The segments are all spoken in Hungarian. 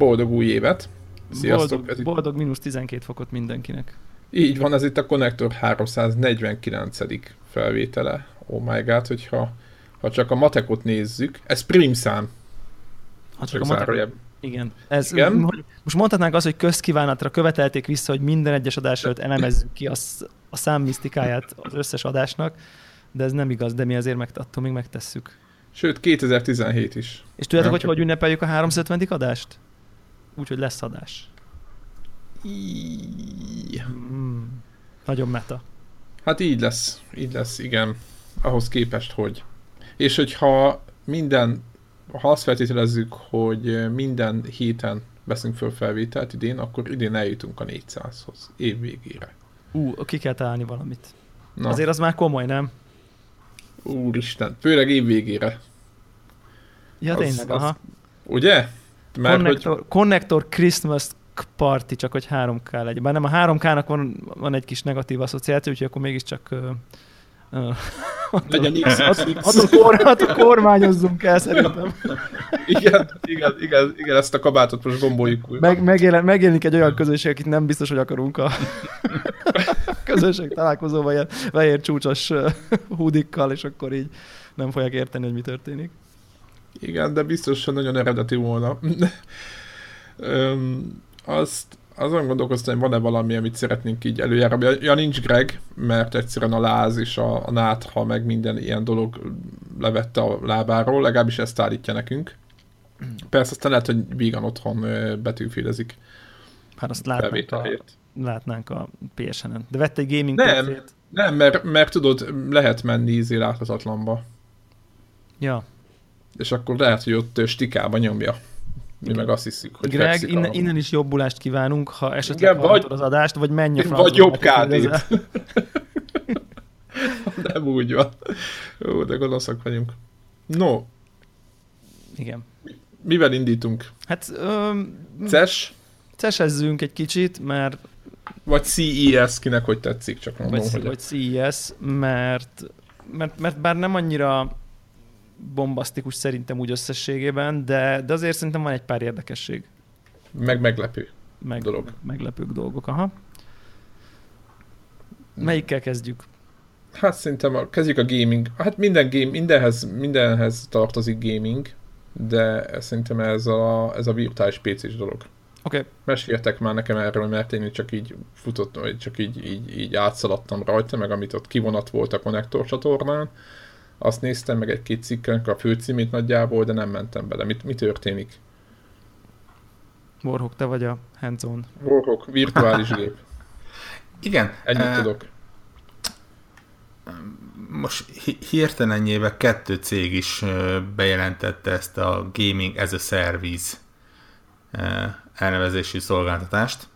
Boldog új évet! Sziasztok! Boldog, boldog mínusz 12 fokot mindenkinek. Így van, ez itt a Connector 349. felvétele. Oh my god, hogyha ha csak a matekot nézzük, ez prim szám. Ha csak, csak a matekot, igen. Ez, Igen. Most mondhatnánk azt, hogy közkívánatra követelték vissza, hogy minden egyes adás előtt elemezzük ki a, a számmisztikáját az összes adásnak, de ez nem igaz, de mi azért meg, attól még megtesszük. Sőt, 2017 is. És tudjátok, hogy hogy ünnepeljük a 350. adást? Úgyhogy lesz adás. Mm, nagyon meta. Hát így lesz, így lesz, igen. Ahhoz képest, hogy. És hogyha minden ha azt feltételezzük, hogy minden héten veszünk föl felvételt idén, akkor idén eljutunk a 400-hoz, év végére. Ú, ki kell találni valamit. Na. Azért az már komoly, nem? Úristen, főleg év végére. Ja, az, tényleg, az, aha. Ugye? Mert Connector, hogy... Connector Christmas Party, csak hogy 3K legyen. Bár nem, a 3K-nak van, van egy kis negatív asszociáció, úgyhogy akkor mégiscsak legyen X. Attól kormányozzunk el szerintem. igen, igen, igen, igen, ezt a kabátot most gomboljuk újra. Meg, megjelen, megjelenik egy olyan közösség, akit nem biztos, hogy akarunk a közösség találkozóban ilyen fehér csúcsos húdikkal, és akkor így nem fogják érteni, hogy mi történik. Igen, de biztos, hogy nagyon eredeti volna. Öm, azt azon gondolkoztam, hogy van-e valami, amit szeretnénk így előjára. Ja, nincs Greg, mert egyszerűen a láz és a, a nátha, meg minden ilyen dolog levette a lábáról, legalábbis ezt állítja nekünk. Persze aztán lehet, hogy vígan otthon betűfélezik. Hát azt látnánk a, látnánk a PSN-en. De vette egy gaming Nem, PC-t? nem mert, mert tudod, lehet menni ízé láthatatlanba. Ja. És akkor lehet, hogy ott stikába nyomja. Mi meg azt hiszük, hogy Greg, innen, innen is jobbulást kívánunk, ha esetleg Igen, vagy, az adást, vagy menj a. Vagy jobb kádét. Nem úgy van. Jó, de gonoszak vagyunk. No. Igen. Mivel indítunk? Hát... Um, CES? CES-ezzünk egy kicsit, mert... Vagy CES, kinek hogy tetszik, csak mondom, vagy, hogy... Vagy CES, mert, mert, mert bár nem annyira bombasztikus szerintem úgy összességében, de, de azért szerintem van egy pár érdekesség. Meg meglepő meg, dolog. Meglepők dolgok, aha. Melyikkel kezdjük? Hát szerintem a, kezdjük a gaming. Hát minden game, mindenhez, mindenhez tartozik gaming, de szerintem ez a, ez a virtuális PC-s dolog. Oké. Okay. Meséltek már nekem erről, mert én csak így futott, vagy csak így, így, így átszaladtam rajta, meg amit ott kivonat volt a konnektor csatornán azt néztem meg egy-két cikkenek a főcímét nagyjából, de nem mentem bele. Mit, mi történik? Warhawk, te vagy a hands-on. Warhawk, virtuális gép. Igen. Ennyit uh, tudok. Most hirtelenjében kettő cég is bejelentette ezt a Gaming as a Service elnevezésű szolgáltatást.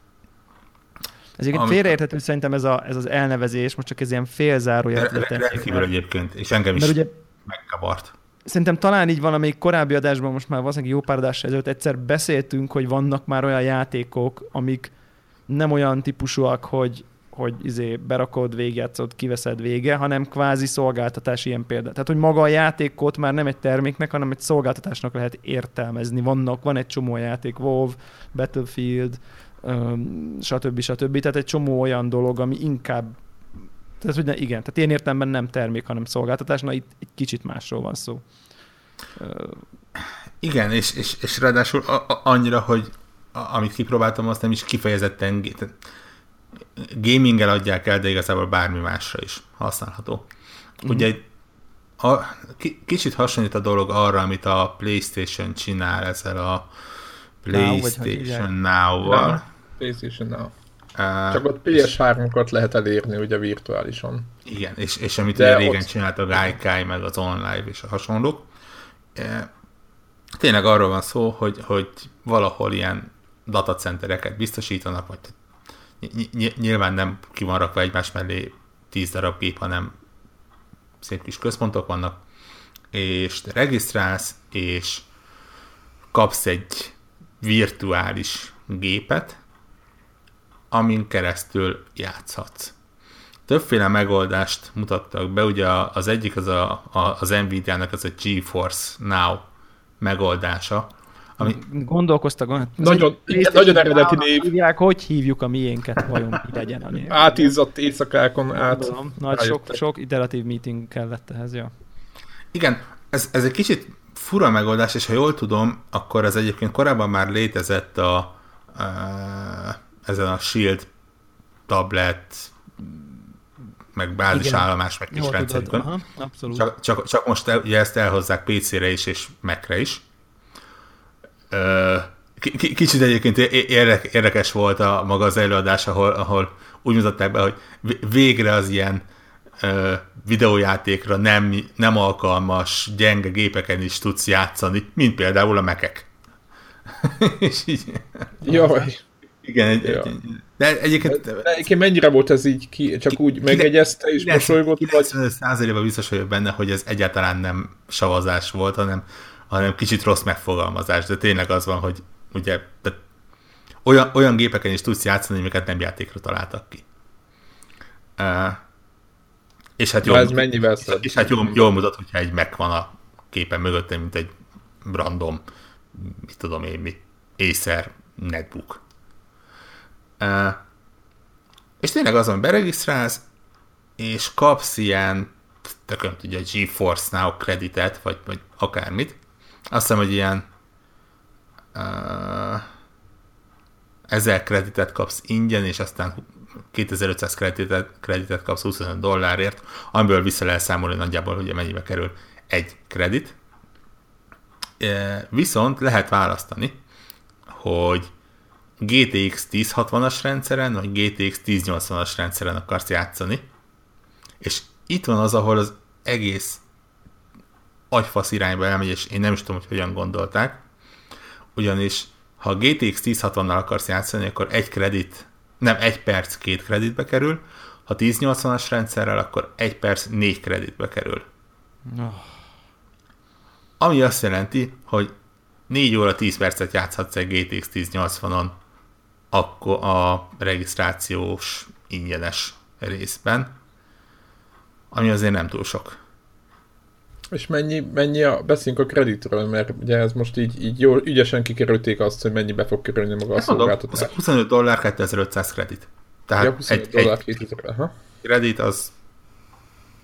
Ez egyébként félreérthető szerintem ez, a, ez az elnevezés, most csak ez ilyen félzárója. Rendkívül egyébként, és engem is Mert ugye, megkavart. Szerintem talán így van, amelyik korábbi adásban, most már valószínűleg jó pár adás ezelőtt egyszer beszéltünk, hogy vannak már olyan játékok, amik nem olyan típusúak, hogy, hogy izé berakod, végigjátszod, kiveszed vége, hanem kvázi szolgáltatás ilyen példa. Tehát, hogy maga a játékot már nem egy terméknek, hanem egy szolgáltatásnak lehet értelmezni. Vannak, van egy csomó játék, WoW, Battlefield, stb. stb. Tehát egy csomó olyan dolog, ami inkább tehát, hogy ne, igen, tehát ilyen értelemben nem termék, hanem szolgáltatás, na itt egy kicsit másról van szó. Igen, és, és, és ráadásul a, a, annyira, hogy a, amit kipróbáltam, azt nem is kifejezetten gaminggel adják el, de igazából bármi másra is használható. Mm. Ugye a, kicsit hasonlít a dolog arra, amit a PlayStation csinál ezzel a PlayStation Now-val. PlayStation Now. Uh, Csak ott PS3-okat lehet elérni ugye virtuálisan. Igen, és, és amit ugye régen ott... csinált a Gaikai, meg az online és a hasonlók. E, tényleg arról van szó, hogy, hogy valahol ilyen datacentereket biztosítanak, vagy nyilván nem ki van rakva egymás mellé tíz darab gép, hanem szép kis központok vannak, és te regisztrálsz, és kapsz egy virtuális gépet, amin keresztül játszhatsz. Többféle megoldást mutattak be, ugye az egyik az a, a, az Nvidia-nak az a GeForce Now megoldása, Ami... Gondolkoztak, hát nagyon, igen, nagyon eredeti név. Hívják, hogy hívjuk a miénket, vajon mi legyen a név. Átizzadt éjszakákon át. Nagy sok, sok iteratív meeting kellett ehhez, ja. Igen, ez, ez egy kicsit fura megoldás, és ha jól tudom, akkor ez egyébként korábban már létezett a, a ezen a Shield tablet, meg bázis meg kis rendszerükön. Csak, csak, csak most el, ugye ezt elhozzák PC-re is, és Mac-re is. K- kicsit egyébként érdekes volt a maga az előadás, ahol, ahol úgy mutatták be, hogy végre az ilyen videójátékra nem, nem alkalmas, gyenge gépeken is tudsz játszani, mint például a mekek. és így... Jaj. Igen, egy, ja. egy, de egyébként... De, de egyébként mennyire volt ez így ki, csak úgy ki, megegyezte és mosolygott? 95%-ban biztos vagyok benne, hogy ez egyáltalán nem savazás volt, hanem, hanem kicsit rossz megfogalmazás, de tényleg az van, hogy ugye de olyan, olyan gépeken is tudsz játszani, amiket nem játékra találtak ki. Uh, és hát jól, ez mennyivel és, és hát jól, jól mutat, hogyha egy meg van a képen mögöttem, mint egy random, mit tudom én mi, Acer netbook. És tényleg azon beregisztrálsz, és kapsz ilyen, tököm tudja, GeForce Now kreditet, vagy, vagy akármit. Azt hiszem, hogy ilyen uh, ezer kreditet kapsz ingyen, és aztán 2500 kreditet, kreditet kapsz 25 dollárért, amiből vissza lehet számolni nagyjából, hogy mennyibe kerül egy kredit. Viszont lehet választani, hogy GTX 1060-as rendszeren, vagy GTX 1080-as rendszeren akarsz játszani, és itt van az, ahol az egész agyfasz irányba elmegy, és én nem is tudom, hogy hogyan gondolták, ugyanis ha a GTX 1060-nal akarsz játszani, akkor egy kredit, nem egy perc két kreditbe kerül, ha 1080-as rendszerrel, akkor egy perc négy kreditbe kerül. Oh. Ami azt jelenti, hogy 4 óra 10 percet játszhatsz egy GTX 1080-on akkor a regisztrációs ingyenes részben, ami azért nem túl sok. És mennyi, mennyi a, beszéljünk a kreditről, mert ugye ez most így, így jól, ügyesen kikerülték azt, hogy mennyibe fog kerülni maga a hát szolgáltatás. 25 dollár 2500 kredit. Tehát ja, 25 egy, dollár, egy 2000, aha. kredit az...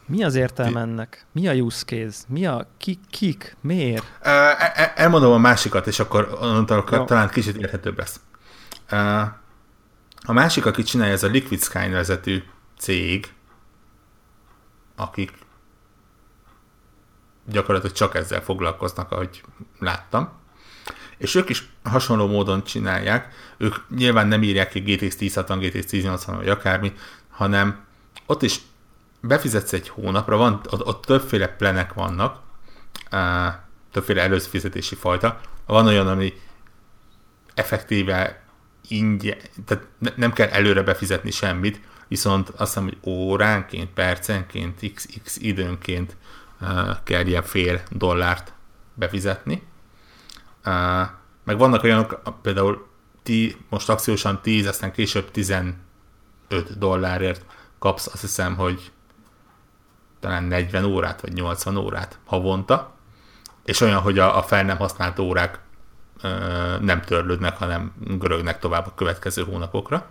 Mi az értelme ennek? Mi a use case? Mi a kik? kik? Miért? E, e, elmondom a másikat, és akkor onnantól talán kicsit érthetőbb lesz. A másik, aki csinálja, ez a Liquid Sky vezető cég, akik gyakorlatilag csak ezzel foglalkoznak, ahogy láttam. És ők is hasonló módon csinálják. Ők nyilván nem írják ki GTX 1060, GTX 1080 vagy akármi, hanem ott is befizetsz egy hónapra, van, ott, ott többféle plenek vannak, többféle előfizetési fajta. Van olyan, ami effektíve ingyen, tehát ne, nem kell előre befizetni semmit, viszont azt hiszem, hogy óránként, percenként, xx időnként uh, kell ilyen fél dollárt befizetni. Uh, meg vannak olyanok, például ti, most akciósan 10, aztán később 15 dollárért kapsz, azt hiszem, hogy talán 40 órát, vagy 80 órát havonta, és olyan, hogy a, a fel nem használt órák nem törlődnek, hanem görögnek tovább a következő hónapokra.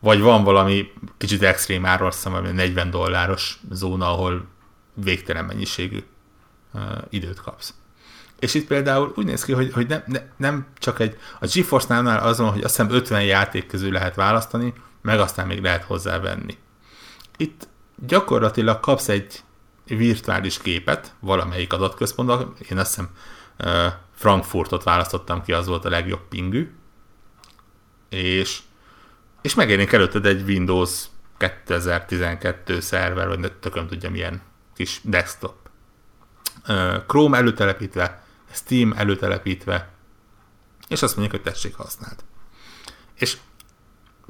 Vagy van valami kicsit extrém azt hiszem, 40 dolláros zóna, ahol végtelen mennyiségű időt kapsz. És itt például úgy néz ki, hogy, hogy nem, ne, nem csak egy, a GeForce-nál azon, hogy azt hiszem 50 játék közül lehet választani, meg aztán még lehet hozzávenni. Itt gyakorlatilag kapsz egy virtuális képet valamelyik adatközpontban, én azt hiszem Frankfurtot választottam ki, az volt a legjobb pingű, és, és megjelenik előtted egy Windows 2012 szerver, vagy tököm tudja milyen kis desktop. Chrome előtelepítve, Steam előtelepítve, és azt mondjuk, hogy tessék használd. És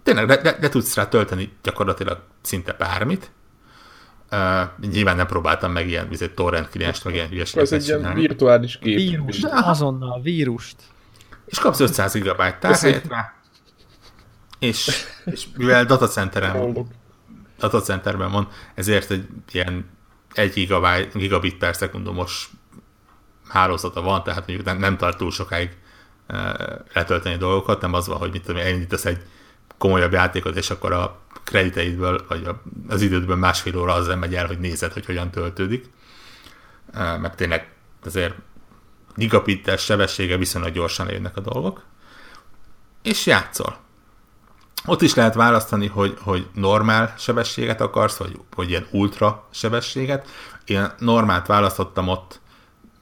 tényleg de, de, de tudsz rá tölteni gyakorlatilag szinte bármit, Uh, nyilván nem próbáltam meg ilyen egy torrent klienst, meg ilyen hülyeséget Ez egy ilyen virtuális gép. Vírust, azonnal, vírust. És kapsz 500 GB tárhelyet rá, és, és mivel datacenteren, datacenterben van, ezért egy ilyen 1 gigabit per szekundumos hálózata van, tehát mondjuk nem, nem tart túl sokáig letölteni dolgokat, nem az van, hogy mit tudom, elindítasz egy komolyabb játékot, és akkor a krediteidből, vagy az idődből másfél óra azzal megy el, hogy nézed, hogy hogyan töltődik. Meg tényleg azért gigabittes sebessége viszonylag gyorsan jönnek a dolgok. És játszol. Ott is lehet választani, hogy, hogy normál sebességet akarsz, vagy, vagy ilyen ultra sebességet. Én normált választottam ott,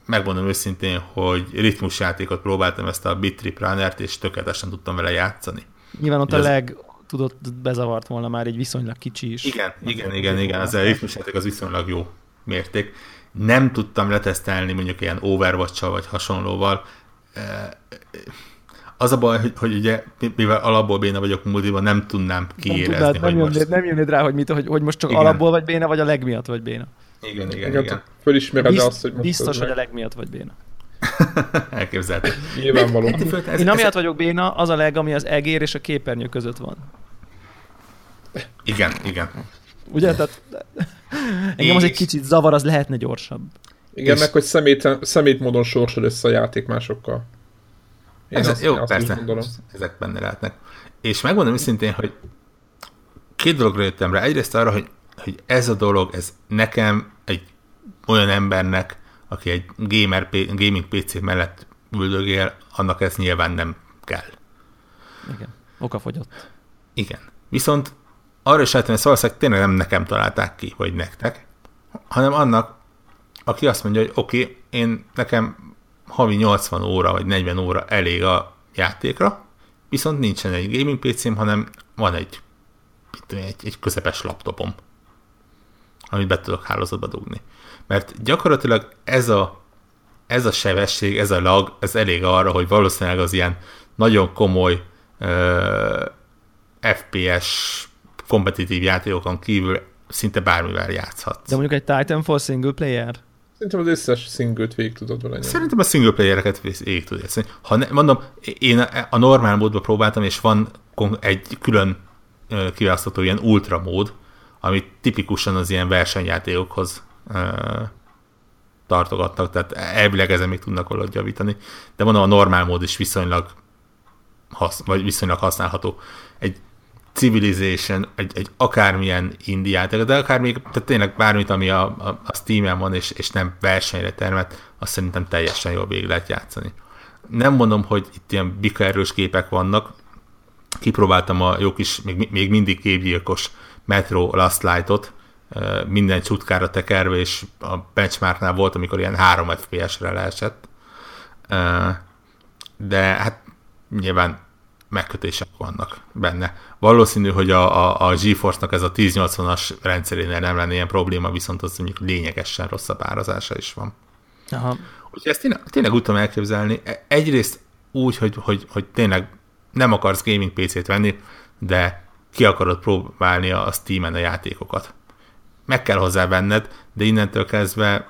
megmondom őszintén, hogy ritmusjátékot próbáltam ezt a Bitrip Runner-t, és tökéletesen tudtam vele játszani. Nyilván ott a leg tudott bezavart volna már egy viszonylag kicsi is. Igen, igen, igen, igen, az a ritmusjáték az viszonylag jó mérték. Nem tudtam letesztelni mondjuk ilyen overwatch vagy hasonlóval. Az a baj, hogy, hogy ugye, mivel alapból béna vagyok multiban, nem tudnám kiérezni. Nem, tudnád, nem, jönnéd, most... nem jönnéd rá, hogy, mit, hogy, hogy most csak igen. alapból vagy béna, vagy a legmiatt vagy béna. Igen, igen, igen. igen. Fölismered Bizt, azt, hogy Biztos, hogy a legmiatt vagy béna. Elképzelhető. Nyilvánvaló. Én amiatt vagyok béna, az a leg, ami az egér és a képernyő között van. Igen, igen. Ugye? Tehát engem az egy kicsit zavar, az lehetne gyorsabb. Igen, és... meg hogy szemét, szemét módon sorsod össze a játék másokkal. Én Ez, azt, jó, azt persze, ezek benne lehetnek. És megmondom őszintén, hogy két dologra jöttem rá. Egyrészt arra, hogy, hogy ez a dolog, ez nekem egy olyan embernek, aki egy gamer, gaming PC mellett üldögél, annak ez nyilván nem kell. Igen, okafogyott. Igen. Viszont arra is lehetem, hogy valószínűleg tényleg nem nekem találták ki, vagy nektek, hanem annak, aki azt mondja, hogy oké, okay, én nekem havi 80 óra vagy 40 óra elég a játékra, viszont nincsen egy gaming PC-m, hanem van egy, egy, egy közepes laptopom, amit be tudok hálózatba dugni. Mert gyakorlatilag ez a, ez a sebesség, ez a lag, ez elég arra, hogy valószínűleg az ilyen nagyon komoly uh, FPS kompetitív játékokon kívül szinte bármivel játszhat. De mondjuk egy Titanfall single player? Szerintem az összes singlet végig tudod vele Szerintem a single playereket végig tudod játszani. Ha ne, mondom, én a normál módban próbáltam, és van egy külön kiválasztható ilyen ultra mód, ami tipikusan az ilyen versenyjátékokhoz tartogatnak, tehát elvileg ezen még tudnak valahogy javítani. De mondom, a normál mód is viszonylag, hasz, vagy viszonylag használható. Egy Civilization, egy, egy akármilyen indiát, de akár még, tehát tényleg bármit, ami a, a, a Steam-en van, és, és nem versenyre termet, azt szerintem teljesen jól végig lehet játszani. Nem mondom, hogy itt ilyen bika erős képek vannak, kipróbáltam a jó kis, még, még mindig képgyilkos Metro Last Light-ot, minden csutkára tekerve, és a benchmarknál volt, amikor ilyen 3 FPS-re leesett. De hát nyilván megkötések vannak benne. Valószínű, hogy a, a, a GeForce-nak ez a 1080-as rendszerénél nem lenne ilyen probléma, viszont az mondjuk lényegesen rosszabb árazása is van. Aha. Úgyhogy ezt tényleg, tényleg úgy tudom elképzelni. E, egyrészt úgy, hogy, hogy, hogy tényleg nem akarsz gaming PC-t venni, de ki akarod próbálni a Steam-en a játékokat. Meg kell hozzá venned, de innentől kezdve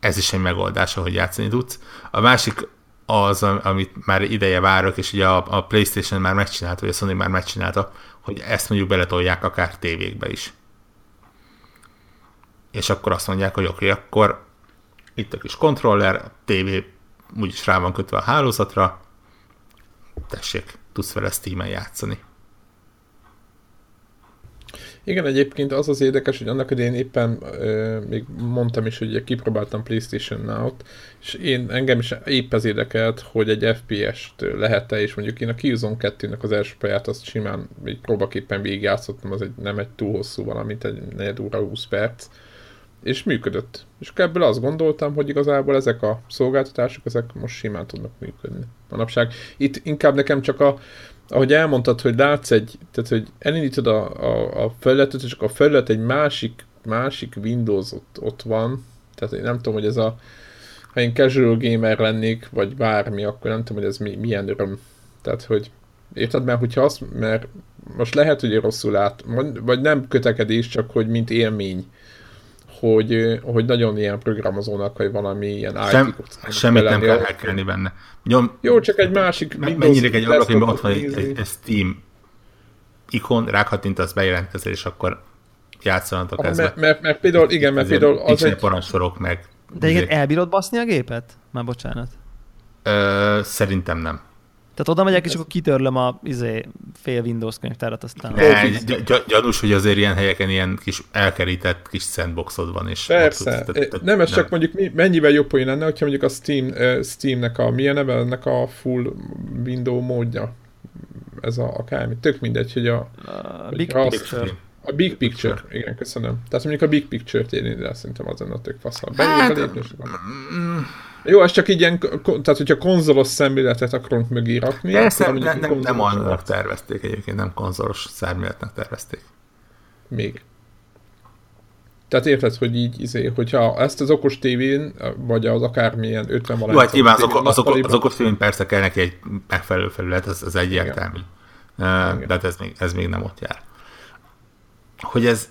ez is egy megoldás, hogy játszani tudsz. A másik az, amit már ideje várok, és ugye a, a PlayStation már megcsinálta, vagy a Sony már megcsinálta, hogy ezt mondjuk beletolják akár tévékbe is. És akkor azt mondják, hogy oké, okay, akkor itt a kis kontroller, a tévé úgyis rá van kötve a hálózatra, tessék, tudsz vele Steam-en játszani. Igen, egyébként az az érdekes, hogy annak idején éppen ö, még mondtam is, hogy kipróbáltam PlayStation Now-t, és én engem is épp az érdekelt, hogy egy FPS-t lehet-e, és mondjuk én a Killzone 2-nek az első pályát azt simán még próbaképpen végigjátszottam, az egy, nem egy túl hosszú valamint egy 4 óra 20 perc, és működött. És ebből azt gondoltam, hogy igazából ezek a szolgáltatások, ezek most simán tudnak működni. Manapság itt inkább nekem csak a ahogy elmondtad, hogy látsz egy, tehát hogy elindítod a, a, a felületet, és akkor a felület egy másik, másik Windows ott, ott van, tehát én nem tudom, hogy ez a, ha én casual gamer lennék, vagy bármi, akkor nem tudom, hogy ez mi, milyen öröm. Tehát, hogy érted, mert hogyha azt, mert most lehet, hogy rosszul lát, vagy nem kötekedés, csak hogy mint élmény hogy, hogy nagyon ilyen programozónak, vagy valami ilyen Sem, Semmit nem kell elkelni benne. Nyom, Jó, csak egy másik Mennyire egy ablakon ott van egy, egy, egy, Steam ikon, rákattintasz, bejelentkezel, és akkor játszanak kezdve. Mert, mert, mert, például, igen, mert például az egy... parancsorok meg De igen, elbírod baszni a gépet? Már bocsánat. Ö, szerintem nem. Tehát oda megyek, és akkor kitörlöm a izé, fél Windows könyvtárat, aztán... Ne, így- gy- gyanús, hogy azért ilyen helyeken ilyen kis elkerített kis sandboxod van. És Persze. Ott, tehát, nem, ez nem. csak mondjuk mennyivel jobb poén lenne, hogyha mondjuk a Steam, uh, Steamnek a milyen neve, ennek a full window módja. Ez a akármi. Tök mindegy, hogy a... a Big Picture. A Big Picture, igen, köszönöm. Tehát mondjuk a Big Picture-t érni, de szerintem az a tök faszal. Hát, jó, ez csak így ilyen, tehát hogyha konzolos szemléletet akarunk mögé rakni. Persze, ne, nem, nem annak tervezték egyébként, nem konzolos szemléletnek tervezték. Még. Tehát érted, hogy így, izé, hogyha ezt az okos tévén, vagy az akármilyen 50 valány... Jó, hát nyilván az, az, az, az okos tévén persze kell neki egy megfelelő felület, ez, ez egyértelmű. De hát ez még, ez még nem ott jár. Hogy ez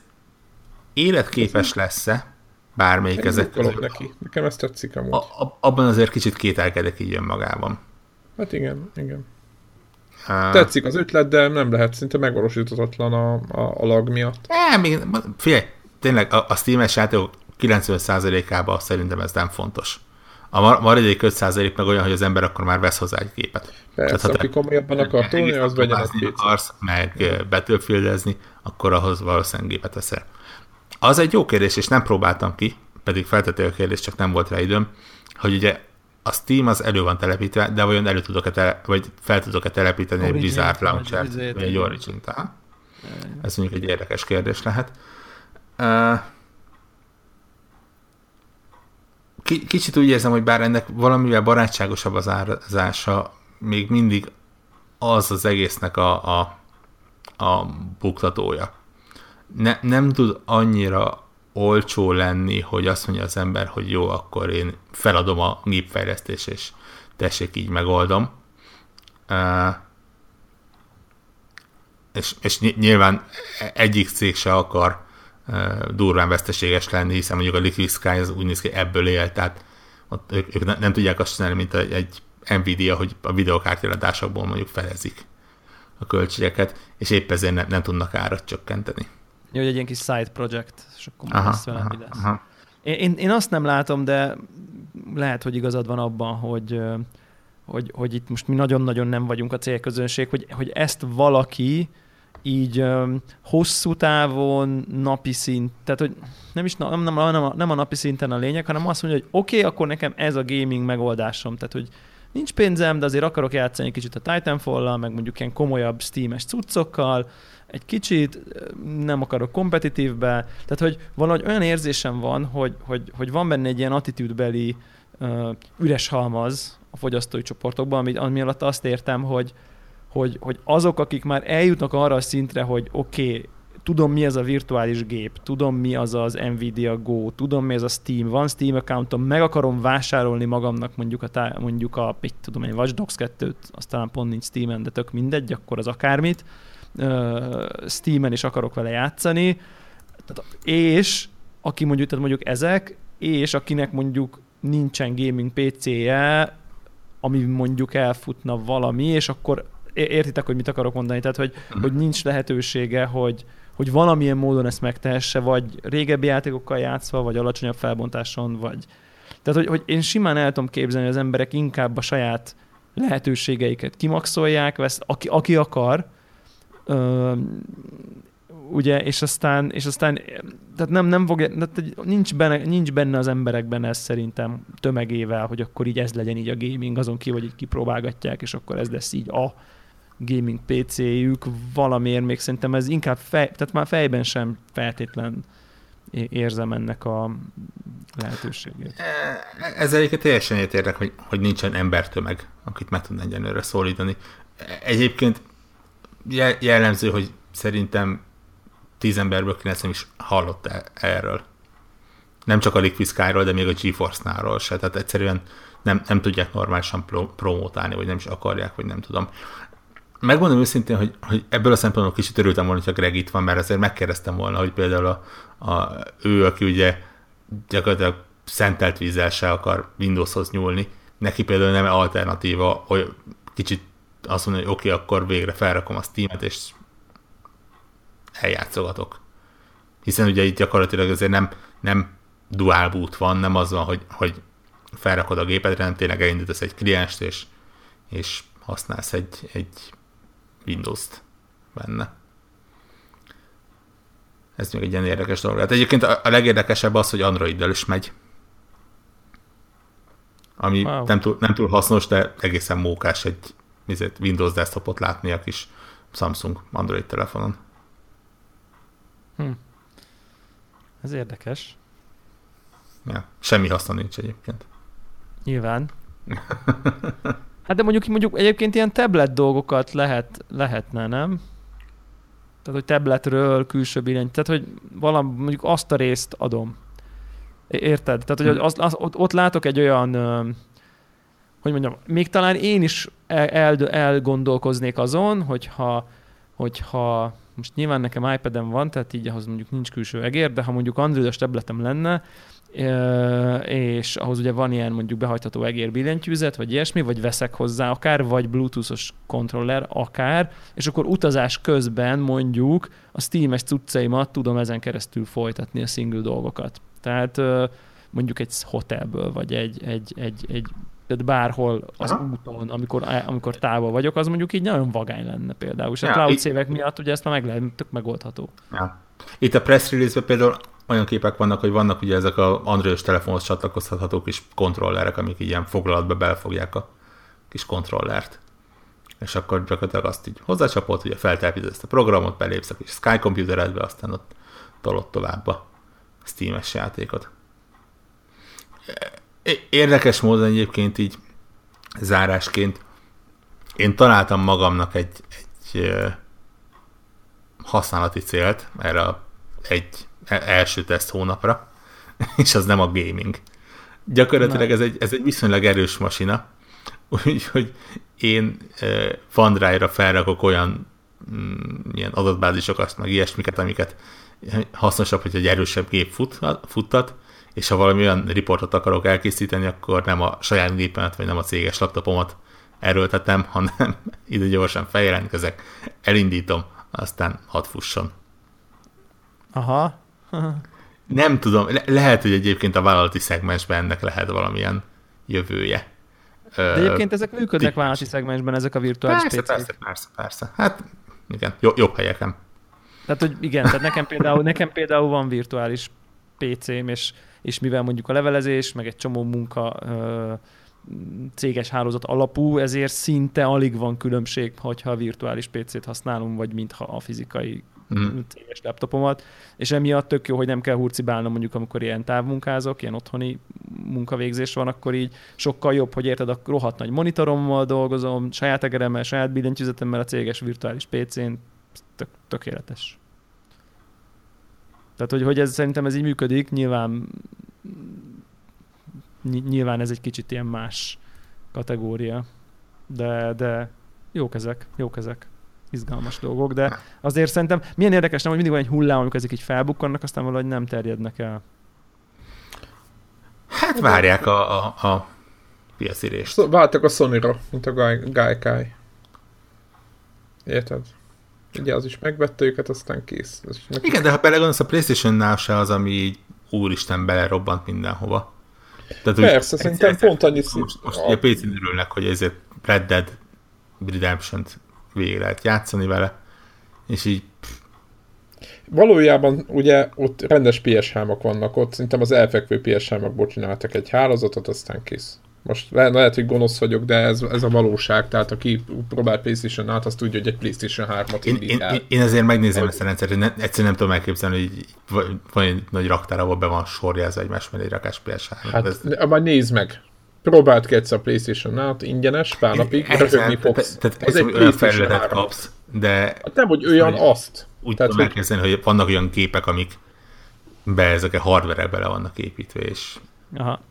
életképes lesz-e, bármelyik Én ezek neki. Nekem ezt tetszik amúgy. A, a, abban azért kicsit kételkedek így önmagában. Hát igen, igen. Uh, Tetszik az ötlet, de nem lehet szinte megvalósíthatatlan a, a, a lag miatt. É, még, figyelj, tényleg a, a Steam-es játékok 90%-ában szerintem ez nem fontos. A maradék 5% meg olyan, hogy az ember akkor már vesz hozzá egy képet. Persze, Tehát, aki komolyabban akar tolni, az vegyen egy akarsz, meg betölfildezni, akkor ahhoz valószínűleg gépet veszel. Az egy jó kérdés, és nem próbáltam ki, pedig feltető a kérdés, csak nem volt rá időm, hogy ugye a Steam az elő van telepítve, de vajon elő tudok-e tele, vagy fel tudok-e telepíteni Origin, egy Blizzard launcher vagy egy origin -t. Ez mondjuk egy érdekes kérdés lehet. Kicsit úgy érzem, hogy bár ennek valamivel barátságosabb az árazása, még mindig az az egésznek a, a, a buktatója ne, nem tud annyira olcsó lenni, hogy azt mondja az ember, hogy jó, akkor én feladom a gépfejlesztés, és tessék, így megoldom. Uh, és, és nyilván egyik cég se akar durván veszteséges lenni, hiszen mondjuk a Liquid Sky az úgy néz ki, ebből él, tehát ott ők, ők nem tudják azt csinálni, mint egy Nvidia, hogy a videokártyaladásokból mondjuk felezik a költségeket, és épp ezért nem, nem tudnak árat csökkenteni. Jó, hogy egy ilyen kis side project, és akkor aha, lesz velem, mi lesz. Aha. Én, én azt nem látom, de lehet, hogy igazad van abban, hogy, hogy, hogy itt most mi nagyon-nagyon nem vagyunk a célközönség, hogy, hogy ezt valaki így um, hosszú távon, napi szint, tehát hogy nem is nem, nem, nem, a, nem a napi szinten a lényeg, hanem azt mondja, hogy oké, okay, akkor nekem ez a gaming megoldásom, tehát hogy nincs pénzem, de azért akarok játszani kicsit a Titanfall-lal, meg mondjuk ilyen komolyabb Steam-es cuccokkal, egy kicsit, nem akarok kompetitívbe, tehát hogy valahogy olyan érzésem van, hogy, hogy, hogy van benne egy ilyen attitűdbeli uh, üres halmaz a fogyasztói csoportokban, ami, ami alatt azt értem, hogy, hogy, hogy azok, akik már eljutnak arra a szintre, hogy oké, okay, tudom mi az a virtuális gép, tudom mi az az Nvidia Go, tudom mi az a Steam, van Steam accountom, meg akarom vásárolni magamnak mondjuk a, tá- mondjuk a mit tudom én, Watch Dogs 2-t, aztán pont nincs Steam-en, de tök mindegy, akkor az akármit, Steam-en is akarok vele játszani, tehát, és aki mondjuk, tehát mondjuk ezek, és akinek mondjuk nincsen gaming PC-je, ami mondjuk elfutna valami, és akkor értitek, hogy mit akarok mondani, tehát hogy, uh-huh. hogy nincs lehetősége, hogy, hogy valamilyen módon ezt megtehesse, vagy régebbi játékokkal játszva, vagy alacsonyabb felbontáson, vagy... Tehát, hogy, hogy én simán el tudom képzelni, hogy az emberek inkább a saját lehetőségeiket kimaxolják, vesz, aki, aki akar, ugye, és aztán, és aztán tehát nem, nem fog, tehát nincs, benne, nincs benne az emberekben ez szerintem tömegével, hogy akkor így ez legyen így a gaming, azon ki, hogy így kipróbálgatják, és akkor ez lesz így a gaming PC-jük, valamiért még szerintem ez inkább fej, tehát már fejben sem feltétlen érzem ennek a lehetőségét. E, ezzel egyébként teljesen értek, hogy, hogy nincsen embertömeg, akit meg tudna egyenlőre szólítani. Egyébként jellemző, hogy szerintem tíz emberből kilenc is hallott e- erről. Nem csak a Liquid Sky-ról, de még a GeForce-náról se. Tehát egyszerűen nem, nem tudják normálisan pro- promótálni, vagy nem is akarják, vagy nem tudom. Megmondom őszintén, hogy, hogy ebből a szempontból kicsit örültem volna, hogyha Greg itt van, mert azért megkérdeztem volna, hogy például a, a, ő, aki ugye gyakorlatilag szentelt vízzel se akar Windowshoz nyúlni, neki például nem alternatíva, hogy kicsit azt mondani, hogy oké, okay, akkor végre felrakom a Steam-et, és eljátszogatok. Hiszen ugye itt gyakorlatilag azért nem, nem dual boot van, nem az van, hogy, hogy felrakod a gépedre, hanem tényleg elindítasz egy klienst, és, és használsz egy, egy Windows-t benne. Ez még egy ilyen érdekes dolog. Hát egyébként a, legérdekesebb az, hogy Android-del is megy. Ami wow. nem, túl, nem túl hasznos, de egészen mókás egy Windows desktopot látni a kis Samsung Android telefonon. Hm. Ez érdekes. Ja, semmi haszna nincs egyébként. Nyilván. Hát de mondjuk, mondjuk egyébként ilyen tablet dolgokat lehet, lehetne, nem? Tehát, hogy tabletről külső billenty, tehát, hogy valami, mondjuk azt a részt adom. Érted? Tehát, hogy az, az, ott, ott látok egy olyan, hogy mondjam, még talán én is el, el, elgondolkoznék azon, hogyha, hogyha most nyilván nekem iPad-em van, tehát így ahhoz mondjuk nincs külső egér, de ha mondjuk Androidos tabletem lenne, és ahhoz ugye van ilyen mondjuk behajtható egér billentyűzet, vagy ilyesmi, vagy veszek hozzá akár, vagy bluetoothos kontroller akár, és akkor utazás közben mondjuk a Steam-es cuccaimat tudom ezen keresztül folytatni a single dolgokat. Tehát mondjuk egy hotelből, vagy egy, egy, egy, egy tehát bárhol az Aha. úton, amikor, amikor távol vagyok, az mondjuk így nagyon vagány lenne például. És ja, a cloud szévek miatt ugye ezt már meg lehet, tök megoldható. Ja. Itt a press release például olyan képek vannak, hogy vannak ugye ezek a Android telefonhoz csatlakozható kis kontrollerek, amik ilyen foglalatba belefogják a kis kontrollert. És akkor gyakorlatilag azt így hozzácsapott, hogy feltelepíted ezt a programot, belépsz a kis Sky computeredbe, aztán ott tolott tovább a Steam-es játékot. Érdekes módon egyébként így zárásként én találtam magamnak egy, egy használati célt erre a egy első teszt hónapra, és az nem a gaming. Gyakorlatilag ez egy, ez egy viszonylag erős masina, úgyhogy én e, OneDrive-ra felrakok olyan mm, ilyen adatbázisokat, meg ilyesmiket, amiket hasznosabb, hogy egy erősebb gép fut, futtat, és ha valami olyan riportot akarok elkészíteni, akkor nem a saját gépemet, vagy nem a céges laptopomat erőltetem, hanem ide gyorsan feljelentkezek, elindítom, aztán hadd fusson. Aha. Nem tudom, le- lehet, hogy egyébként a vállalati szegmensben ennek lehet valamilyen jövője. De egyébként ezek működnek T- vállalati szegmensben, ezek a virtuális persze, PC-k. Persze, persze, persze. Hát igen, jobb, jobb helyeken. Tehát, hogy igen, tehát nekem például, nekem például van virtuális PC-m, és, és mivel mondjuk a levelezés, meg egy csomó munka ö, céges hálózat alapú, ezért szinte alig van különbség, hogyha a virtuális PC-t használom, vagy mintha a fizikai mm. céges laptopomat, és emiatt tök jó, hogy nem kell hurcibálnom mondjuk, amikor ilyen távmunkázok, ilyen otthoni munkavégzés van, akkor így sokkal jobb, hogy érted, a rohadt nagy monitorommal dolgozom, saját egeremmel, saját billentyűzetemmel a céges virtuális PC-n, tök, tökéletes. Tehát, hogy, hogy ez szerintem ez így működik, nyilván nyilván ez egy kicsit ilyen más kategória, de, de jók ezek, jók ezek izgalmas dolgok, de azért szerintem milyen érdekes, nem, hogy mindig van egy hullám, amikor ezek így felbukkannak, aztán valahogy nem terjednek el. Hát várják a, a, a piacirést. Váltak a Sony-ra, mint a Gaikai. Érted? Ugye az is megvette őket, aztán kész. Neki... Igen, de ha belegondolsz, a Playstation-nál se az, ami így úristen belerobbant mindenhova. Tehát, Persze, szerintem pont annyi szint. Most, most a... a PC-n örülnek, hogy ezért Red Dead Redemption-t végig lehet játszani vele, és így Valójában ugye ott rendes ps vannak ott, szerintem az elfekvő ps csináltak egy hálózatot, aztán kész. Most le, lehet, hogy gonosz vagyok, de ez, ez a valóság, tehát aki próbál PlayStation át, azt tudja, hogy egy PlayStation 3-at én, én, én, én azért megnézem hogy... ezt a rendszert, hogy ne, egyszerűen nem tudom elképzelni, hogy van egy nagy raktár, ahol be van sorjázva egymás mellé rakás PS3. Hát, ez... majd nézd meg, Próbált ki egyszer a Playstation át, ingyenes, pár napig, röhögni fogsz. Tehát ez egy olyan felületet kapsz, de... Hát nem, hogy olyan azt. Úgy tehát, tudom elkezdeni, hogy vannak olyan képek, amik be ezek a hardware bele vannak építve, és... Aha.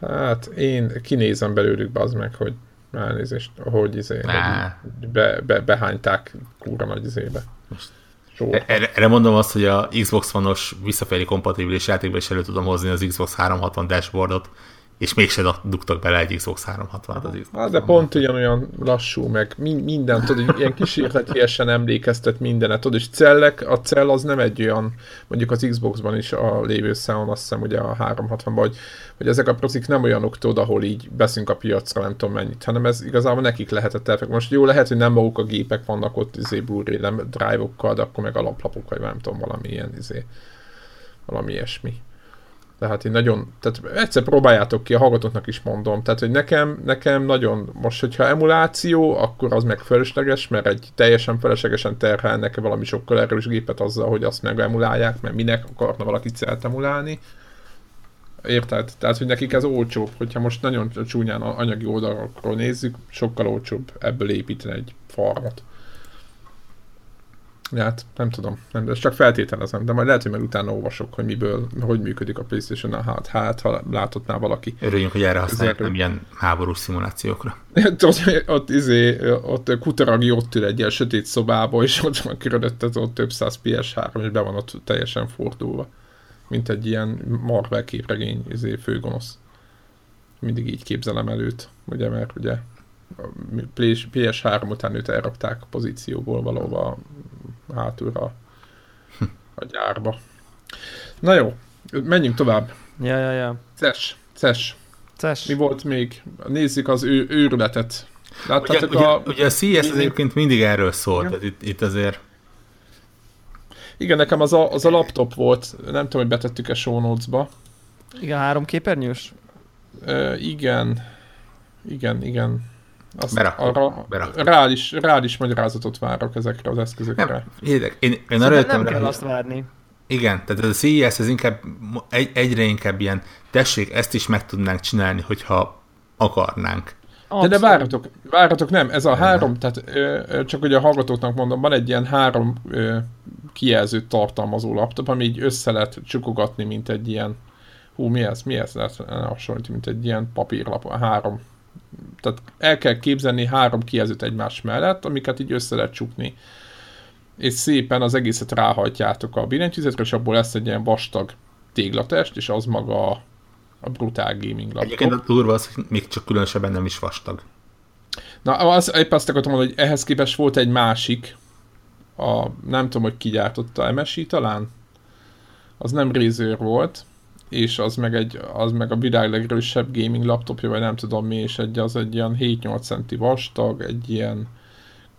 Hát én kinézem belőlük, az meg, hogy elnézést, hogy izé, hogy be, be, behányták kúra nagy izébe. Most erre, erre mondom azt, hogy a Xbox One-os visszafelé kompatibilis játékban is elő tudom hozni az Xbox 360 dashboardot, és mégse dugtak bele egy Xbox 360-at az Xbox hát, de pont ugyanolyan lassú, meg minden, tudod, ilyen kísérletiesen emlékeztet mindenet, tudod, és cellek, a cell az nem egy olyan, mondjuk az Xboxban is a lévő számon, azt hiszem ugye a 360-ban, hogy, hogy ezek a prozik nem olyanok, tudod, ahol így beszünk a piacra, nem tudom mennyit, hanem ez igazából nekik lehetett el. Most jó, lehet, hogy nem maguk a gépek vannak ott izé Blu-ray drive-okkal, de akkor meg alaplapok, vagy nem tudom, valami ilyen izé, valami ilyesmi. Tehát én nagyon, tehát egyszer próbáljátok ki, a hallgatóknak is mondom, tehát hogy nekem, nekem nagyon, most hogyha emuláció, akkor az meg fölösleges, mert egy teljesen feleslegesen terhelnek valami sokkal erős gépet azzal, hogy azt meg emulálják, mert minek akarna valaki celt emulálni. Érted? Tehát, hogy nekik ez olcsóbb, hogyha most nagyon csúnyán anyagi oldalakról nézzük, sokkal olcsóbb ebből építeni egy farmot. Ja, hát nem tudom, nem, de csak feltételezem, de majd lehet, hogy meg utána olvasok, hogy miből, hogy működik a playstation hát, hát ha látottná valaki. Örüljünk, hogy erre használják, nem ilyen háborús szimulációkra. ott, ott, izé, ott Kutaragi ott ül egy ilyen sötét szobába, és ott van körülötted ott több száz PS3, és be van ott teljesen fordulva. Mint egy ilyen Marvel képregény izé, főgonosz. Mindig így képzelem előtt, ugye, mert ugye PS3 után őt elrakták a pozícióból valahova hátulra a gyárba. Na jó, menjünk tovább. Ja, ja, ja. Ces, ces. Ces. Mi volt még? Nézzük az ő, őrületet. Láttátok ugye, a... Ugye, ugye a CS egyébként mindig erről szólt, tehát itt, itt azért... Igen, nekem az a, az a laptop volt, nem tudom, hogy betettük-e show notes-ba. Igen, három képernyős? Uh, igen, igen, igen. Azt Beraktuk. Arra Beraktuk. Rád, is, rád is magyarázatot várok ezekre az eszközökre. Nem, érdek. Én, én arra nem kell azt várni. Igen, tehát a CES ez inkább egy, egyre inkább ilyen, tessék, ezt is meg tudnánk csinálni, hogyha akarnánk. De, de várjatok, várjatok, nem, ez a három, tehát ö, csak hogy a hallgatóknak mondom, van egy ilyen három ö, kijelzőt tartalmazó laptop, ami így össze lehet csukogatni, mint egy ilyen, hú, mi ez, mi ez lehet hasonlítani, mint egy ilyen papírlap, a három tehát el kell képzelni három kijelzőt egymás mellett, amiket így össze lehet csukni. És szépen az egészet ráhajtjátok a billentyűzetre, és abból lesz egy ilyen vastag téglatest, és az maga a, a brutál gaming laptop. Egyébként a durva az, hogy még csak különösebben nem is vastag. Na, az, épp azt akartam mondani, hogy ehhez képest volt egy másik, a, nem tudom, hogy ki gyártotta, MSI talán? Az nem Razer volt, és az meg, egy, az meg a világ legerősebb gaming laptopja, vagy nem tudom mi, és egy, az egy ilyen 7-8 centi vastag, egy ilyen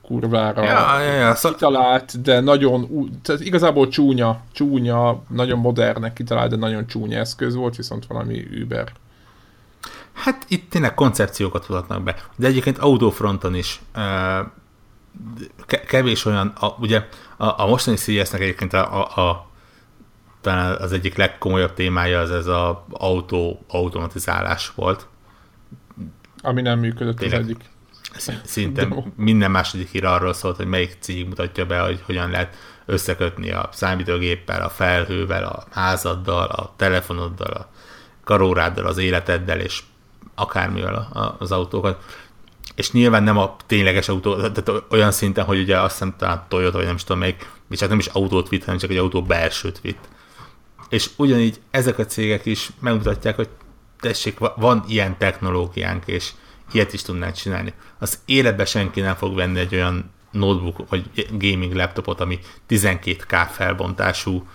kurvára ja, ja, ja. Szó... kitalált, de nagyon, tehát igazából csúnya, csúnya, nagyon modernnek kitalált, de nagyon csúnya eszköz volt, viszont valami Uber. Hát itt tényleg koncepciókat mutatnak be, de egyébként autófronton is kevés olyan, a, ugye a, a mostani CES-nek egyébként a, a, a talán az egyik legkomolyabb témája az ez az autó automatizálás volt. Ami nem működött Tényleg, az egyik. Szinte minden második hír arról szólt, hogy melyik cég mutatja be, hogy hogyan lehet összekötni a számítógéppel, a felhővel, a házaddal, a telefonoddal, a karóráddal, az életeddel, és akármivel az autókat. És nyilván nem a tényleges autó, tehát olyan szinten, hogy ugye azt hiszem talán Toyota, vagy nem is tudom melyik, és hát nem is autót vitt, hanem csak egy autó belsőt vitt és ugyanígy ezek a cégek is megmutatják, hogy tessék, van ilyen technológiánk, és ilyet is tudnánk csinálni. Az életben senki nem fog venni egy olyan notebook, vagy gaming laptopot, ami 12K felbontású,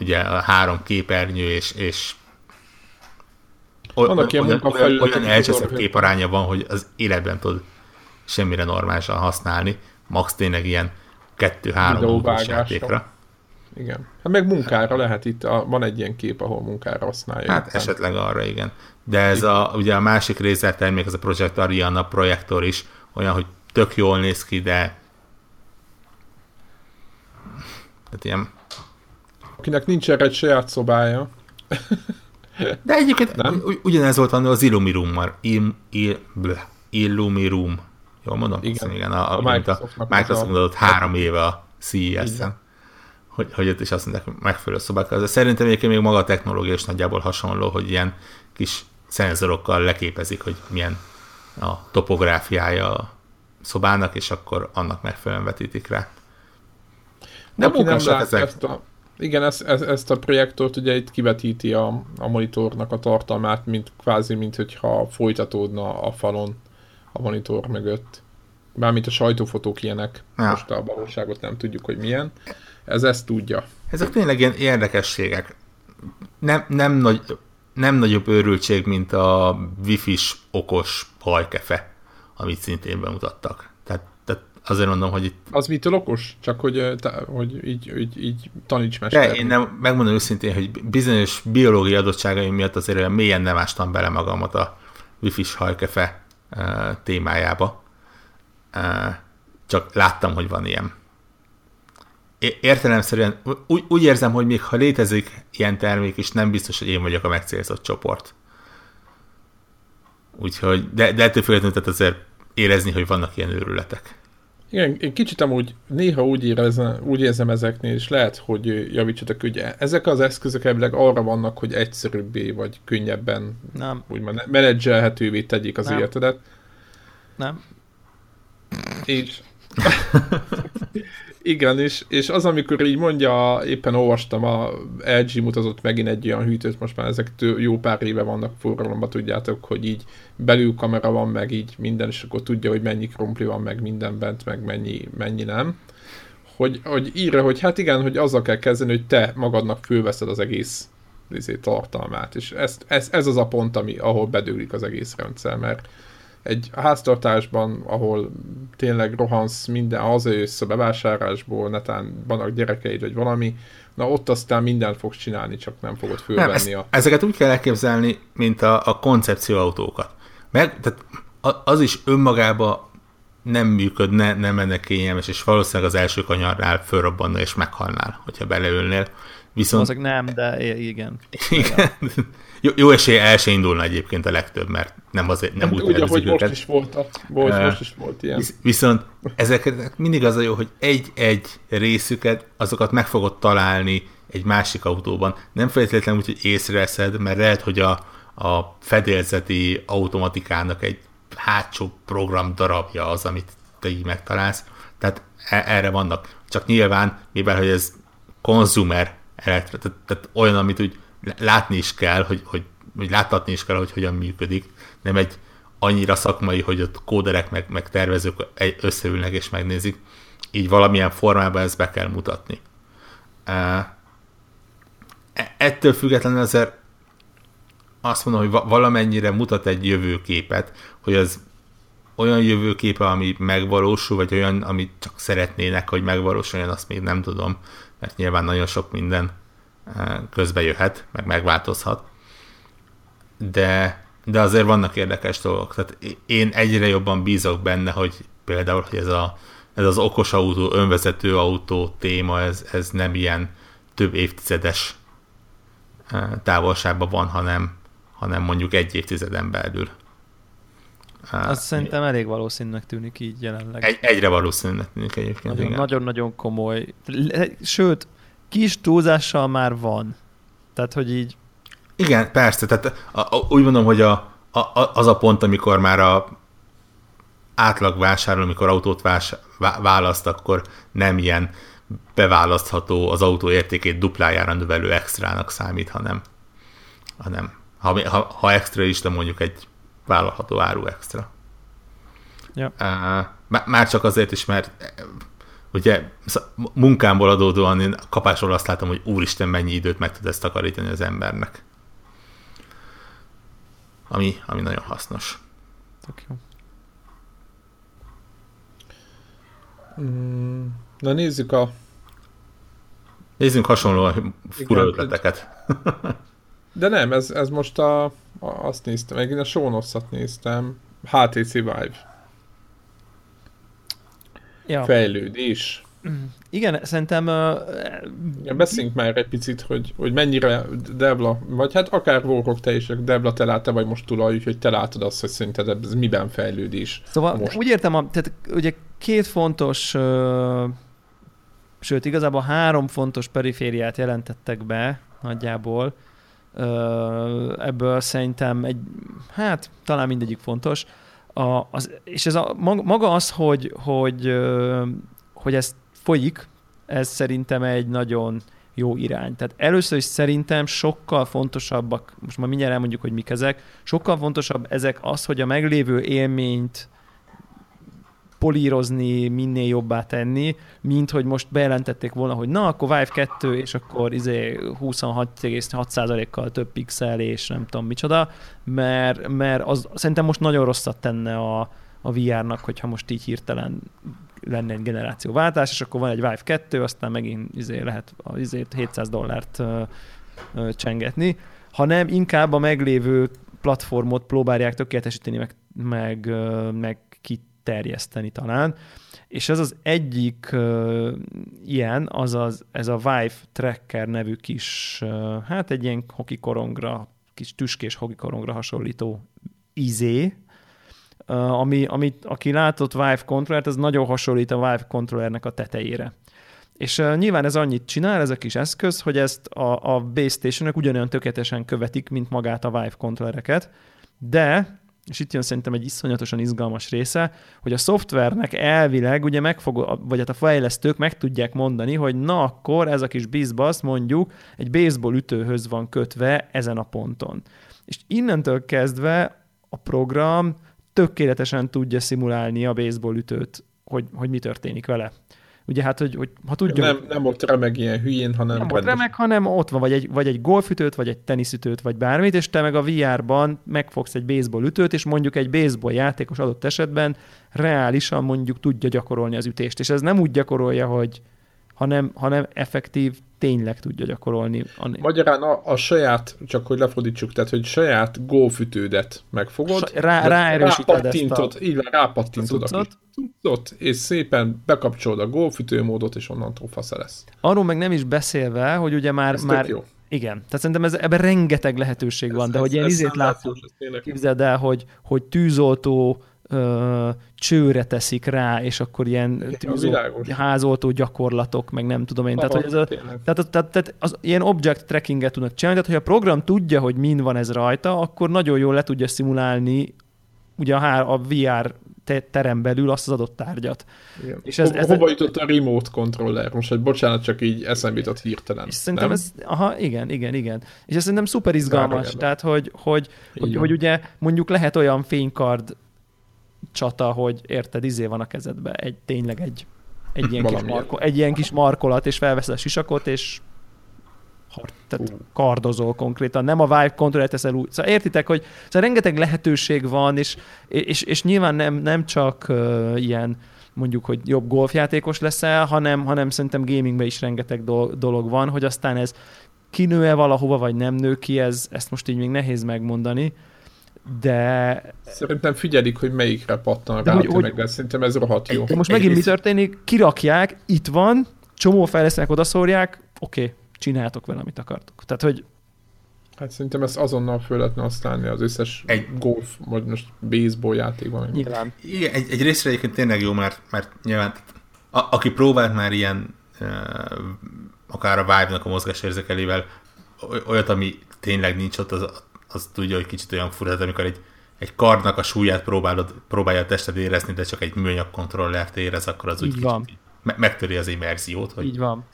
ugye a három képernyő, és, és olyan, olyan, olyan, olyan elcseszett képaránya van, hogy az életben tud semmire normálisan használni, max tényleg ilyen 2-3 játékra. Igen. Hát meg munkára lehet itt, a, van egy ilyen kép, ahol munkára használja. Hát éppen. esetleg arra, igen. De ez a, ugye a másik része termék, ez a Project Ariana projektor is, olyan, hogy tök jól néz ki, de tehát ilyen... Akinek nincs erre egy saját szobája. De egyébként nem? ugyanez volt az Illumirum-mal. Il, il, Illumirum. Jól mondom? Igen. igen a, a, a Microsoft, a Microsoft adott három éve a CES-en hogy, hogy ott is azt mondják, megfelelő szobák. De szerintem egyébként még maga a technológia is nagyjából hasonló, hogy ilyen kis szenzorokkal leképezik, hogy milyen a topográfiája a szobának, és akkor annak megfelelően vetítik rá. De Aki nem látja ezt a, Igen, ezt, ezt, ezt a projektort ugye itt kivetíti a, a monitornak a tartalmát, mint kvázi, mint hogyha folytatódna a falon a monitor mögött. Bármint a sajtófotók ilyenek, ja. most a valóságot nem tudjuk, hogy milyen. Ez ezt tudja. Ezek tényleg ilyen érdekességek. Nem, nem, nagy, nem nagyobb őrültség, mint a wifi-s okos hajkefe, amit szintén bemutattak. Tehát, tehát azért mondom, hogy itt... Az mitől okos? Csak hogy, te, hogy így, így, így taníts mester. De én nem, megmondom őszintén, hogy bizonyos biológiai adottságaim miatt azért olyan mélyen nem ástam bele magamat a wifi-s hajkefe témájába. Csak láttam, hogy van ilyen. Értelemszerűen úgy, úgy érzem, hogy még ha létezik ilyen termék is, nem biztos, hogy én vagyok a megcélzott csoport. Úgyhogy, de, de ettől függetlenül tehát azért érezni, hogy vannak ilyen őrületek. Igen, én kicsit amúgy néha úgy érzem, úgy érzem ezeknél, és lehet, hogy javítsatok, hogy ezek az eszközök ebből arra vannak, hogy egyszerűbbé vagy könnyebben nem. úgymond menedzselhetővé tegyék az nem. életedet. Nem. És igen, és, és az, amikor így mondja, éppen olvastam, a LG mutatott megint egy olyan hűtőt, most már ezek jó pár éve vannak forgalomban, tudjátok, hogy így belül kamera van, meg így minden, és akkor tudja, hogy mennyi krumpli van, meg minden bent, meg mennyi, mennyi nem. Hogy, hogy írja, hogy hát igen, hogy azzal kell kezdeni, hogy te magadnak fölveszed az egész izé, tartalmát, és ez, ez, ez az a pont, ami, ahol bedőlik az egész rendszer, mert egy háztartásban, ahol tényleg rohansz minden, hazajössz a bevásárlásból, netán vannak gyerekeid, vagy valami, na ott aztán mindent fogsz csinálni, csak nem fogod fölvenni. Nem, a... Ezeket úgy kell elképzelni, mint a, a koncepcióautókat. Meg, tehát az is önmagában nem működne, nem lenne kényelmes, és valószínűleg az első kanyarnál fölrobbanna és meghalnál, hogyha beleülnél. Viszont... Azok nem, de igen. igen. Jó, jó esély el se indulna egyébként a legtöbb, mert nem, azért, nem úgy Ugye, hogy most is volt, a, volt, uh, most is volt ilyen. Viszont ezeket mindig az a jó, hogy egy-egy részüket, azokat meg fogod találni egy másik autóban. Nem feltétlenül úgy, hogy észreveszed, mert lehet, hogy a, a fedélzeti automatikának egy hátsó program darabja az, amit te így megtalálsz. Tehát e- erre vannak. Csak nyilván, mivel hogy ez konzumer, tehát, tehát olyan, amit úgy látni is kell, hogy, hogy, hogy láttatni is kell, hogy hogyan működik. Nem egy annyira szakmai, hogy ott kóderek meg, meg tervezők összeülnek és megnézik. Így valamilyen formában ezt be kell mutatni. E, ettől függetlenül azért azt mondom, hogy valamennyire mutat egy jövőképet, hogy az olyan jövőképe, ami megvalósul, vagy olyan, amit csak szeretnének, hogy megvalósuljon, azt még nem tudom, mert nyilván nagyon sok minden közbe jöhet, meg megváltozhat. De, de azért vannak érdekes dolgok. Tehát én egyre jobban bízok benne, hogy például, hogy ez, a, ez az okos autó, önvezető autó téma, ez, ez nem ilyen több évtizedes távolságban van, hanem, hanem mondjuk egy évtizeden belül. Azt szerintem elég valószínűnek tűnik így jelenleg. Egy, egyre valószínűnek tűnik egyébként. Nagyon-nagyon komoly. Sőt, kis túlzással már van. Tehát, hogy így... Igen, persze. Tehát a, a, úgy mondom, hogy a, a, az a pont, amikor már a átlag vásárló, amikor autót vás, választ, akkor nem ilyen beválasztható az autó értékét duplájára növelő extrának számít, hanem, hanem ha, ha, ha extra is, de mondjuk egy vállalható áru extra. Ja. Már csak azért is, mert ugye munkámból adódóan én kapásról azt látom, hogy úristen, mennyi időt meg tud ezt takarítani az embernek. Ami, ami nagyon hasznos. Tök jó. Mm, na nézzük a... Nézzünk hasonló fura ötleteket. De nem, ez, ez most a, a, azt néztem, meg én a Sonoszat néztem, HTC Vive. Ja. Fejlődés. Igen, szerintem... Uh, ja, beszéljünk már egy picit, hogy, hogy mennyire Devla, vagy hát akár Warhawk te is, Devla te látta, vagy most tulaj, hogy te látod azt, hogy szerinted ez miben fejlődés. Szóval most. úgy értem, a, tehát ugye két fontos, uh, sőt igazából három fontos perifériát jelentettek be nagyjából. Ebből szerintem egy, hát talán mindegyik fontos. A, az, és ez a, maga az, hogy, hogy, hogy ez folyik, ez szerintem egy nagyon jó irány. Tehát először is szerintem sokkal fontosabbak, most már mindjárt elmondjuk, hogy mik ezek, sokkal fontosabb ezek az, hogy a meglévő élményt polírozni, minél jobbá tenni, mint hogy most bejelentették volna, hogy na, akkor Vive 2, és akkor izé 26,6%-kal több pixel, és nem tudom micsoda, mert, mert az szerintem most nagyon rosszat tenne a, a VR-nak, hogyha most így hirtelen lenne egy generációváltás, és akkor van egy Vive 2, aztán megint izé lehet izé 700 dollárt ö, ö, csengetni, hanem inkább a meglévő platformot próbálják tökéletesíteni, meg, meg, meg kiterjeszteni talán. És ez az egyik uh, ilyen, az az, ez a Vive Tracker nevű kis, uh, hát egy ilyen hoki korongra, kis tüskés hoki korongra hasonlító izé, uh, ami, amit, aki látott Vive controllert, ez nagyon hasonlít a Vive controllernek a tetejére. És uh, nyilván ez annyit csinál, ez a kis eszköz, hogy ezt a, a base station ugyanolyan tökéletesen követik, mint magát a Vive kontrollereket, de és itt jön szerintem egy iszonyatosan izgalmas része, hogy a szoftvernek elvileg, ugye megfog, vagy hát a fejlesztők meg tudják mondani, hogy na akkor ez a kis bizbasz mondjuk egy baseball ütőhöz van kötve ezen a ponton. És innentől kezdve a program tökéletesen tudja szimulálni a baseball ütőt, hogy, hogy mi történik vele. Ugye hát, hogy, hogy ha tudja... Nem, nem ott remeg ilyen hülyén, hanem... Nem ott remeg, hanem ott van, vagy egy, vagy egy golfütőt, vagy egy teniszütőt, vagy bármit, és te meg a VR-ban megfogsz egy baseball ütőt, és mondjuk egy baseball játékos adott esetben reálisan mondjuk tudja gyakorolni az ütést. És ez nem úgy gyakorolja, hogy hanem, hanem effektív tényleg tudja gyakorolni. Magyarán a, a saját, csak hogy lefordítsuk, tehát hogy saját golfütődet megfogod, rá, ráerősíted rápattintod, ezt a... így van, rápattintod a cuccot, és szépen bekapcsolod a golfütőmódot, és onnantól fasz lesz. Arról meg nem is beszélve, hogy ugye már, ez már jó. Igen, tehát szerintem ez, ebben rengeteg lehetőség ez, van, de ez, hogy ilyen izét látom, képzeld el, hogy, hogy tűzoltó, ö, csőre teszik rá, és akkor ilyen tűzol, házoltó gyakorlatok, meg nem tudom én. Aha, tehát, hogy ez a, tehát, tehát, tehát az, ilyen object trackinget tudnak csinálni, tehát hogy a program tudja, hogy mind van ez rajta, akkor nagyon jól le tudja szimulálni ugye a, a VR terem belül azt az adott tárgyat. Igen. És ez, ez, Hova jutott a remote controller? Most, hogy bocsánat, csak így eszembe jutott hirtelen. És szerintem nem? ez, aha, igen, igen, igen. És ez szerintem szuper izgalmas, tehát hogy, hogy, hogy, hogy, ugye mondjuk lehet olyan fénykard csata, hogy érted, izé van a kezedbe, egy tényleg egy, egy, ilyen, kis marko, egy ilyen kis markolat, és felveszed a sisakot, és tehát kardozol konkrétan, nem a Vive controller teszel úgy. Szóval értitek, hogy szóval rengeteg lehetőség van, és, és, és nyilván nem, nem csak uh, ilyen mondjuk, hogy jobb golfjátékos leszel, hanem, hanem szerintem gamingben is rengeteg dolog van, hogy aztán ez kinő-e valahova, vagy nem nő ki, ez, ezt most így még nehéz megmondani de... Szerintem figyelik, hogy melyikre pattan rá, hogy, hogy... meg szerintem ez rohadt jó. De most megint mi történik? Kirakják, itt van, csomó fejlesztenek odaszórják, oké, okay, csináltok vele, amit akartok. Tehát, hogy Hát szerintem ezt azonnal föl lehetne használni az összes egy golf, vagy most baseball játékban. Nyilván. Igen, egy, egy részre egyébként tényleg jó, mert, mert nyilván a, aki próbált már ilyen uh, akár a Vive-nak a mozgásérzékelével olyat, ami tényleg nincs ott, az, az tudja, hogy kicsit olyan fura, amikor egy, egy kardnak a súlyát próbálod, próbálja a tested érezni, de csak egy műanyag kontrollert érez, akkor az úgy kicsit van. Me- megtöri az immerziót, hogy Így van.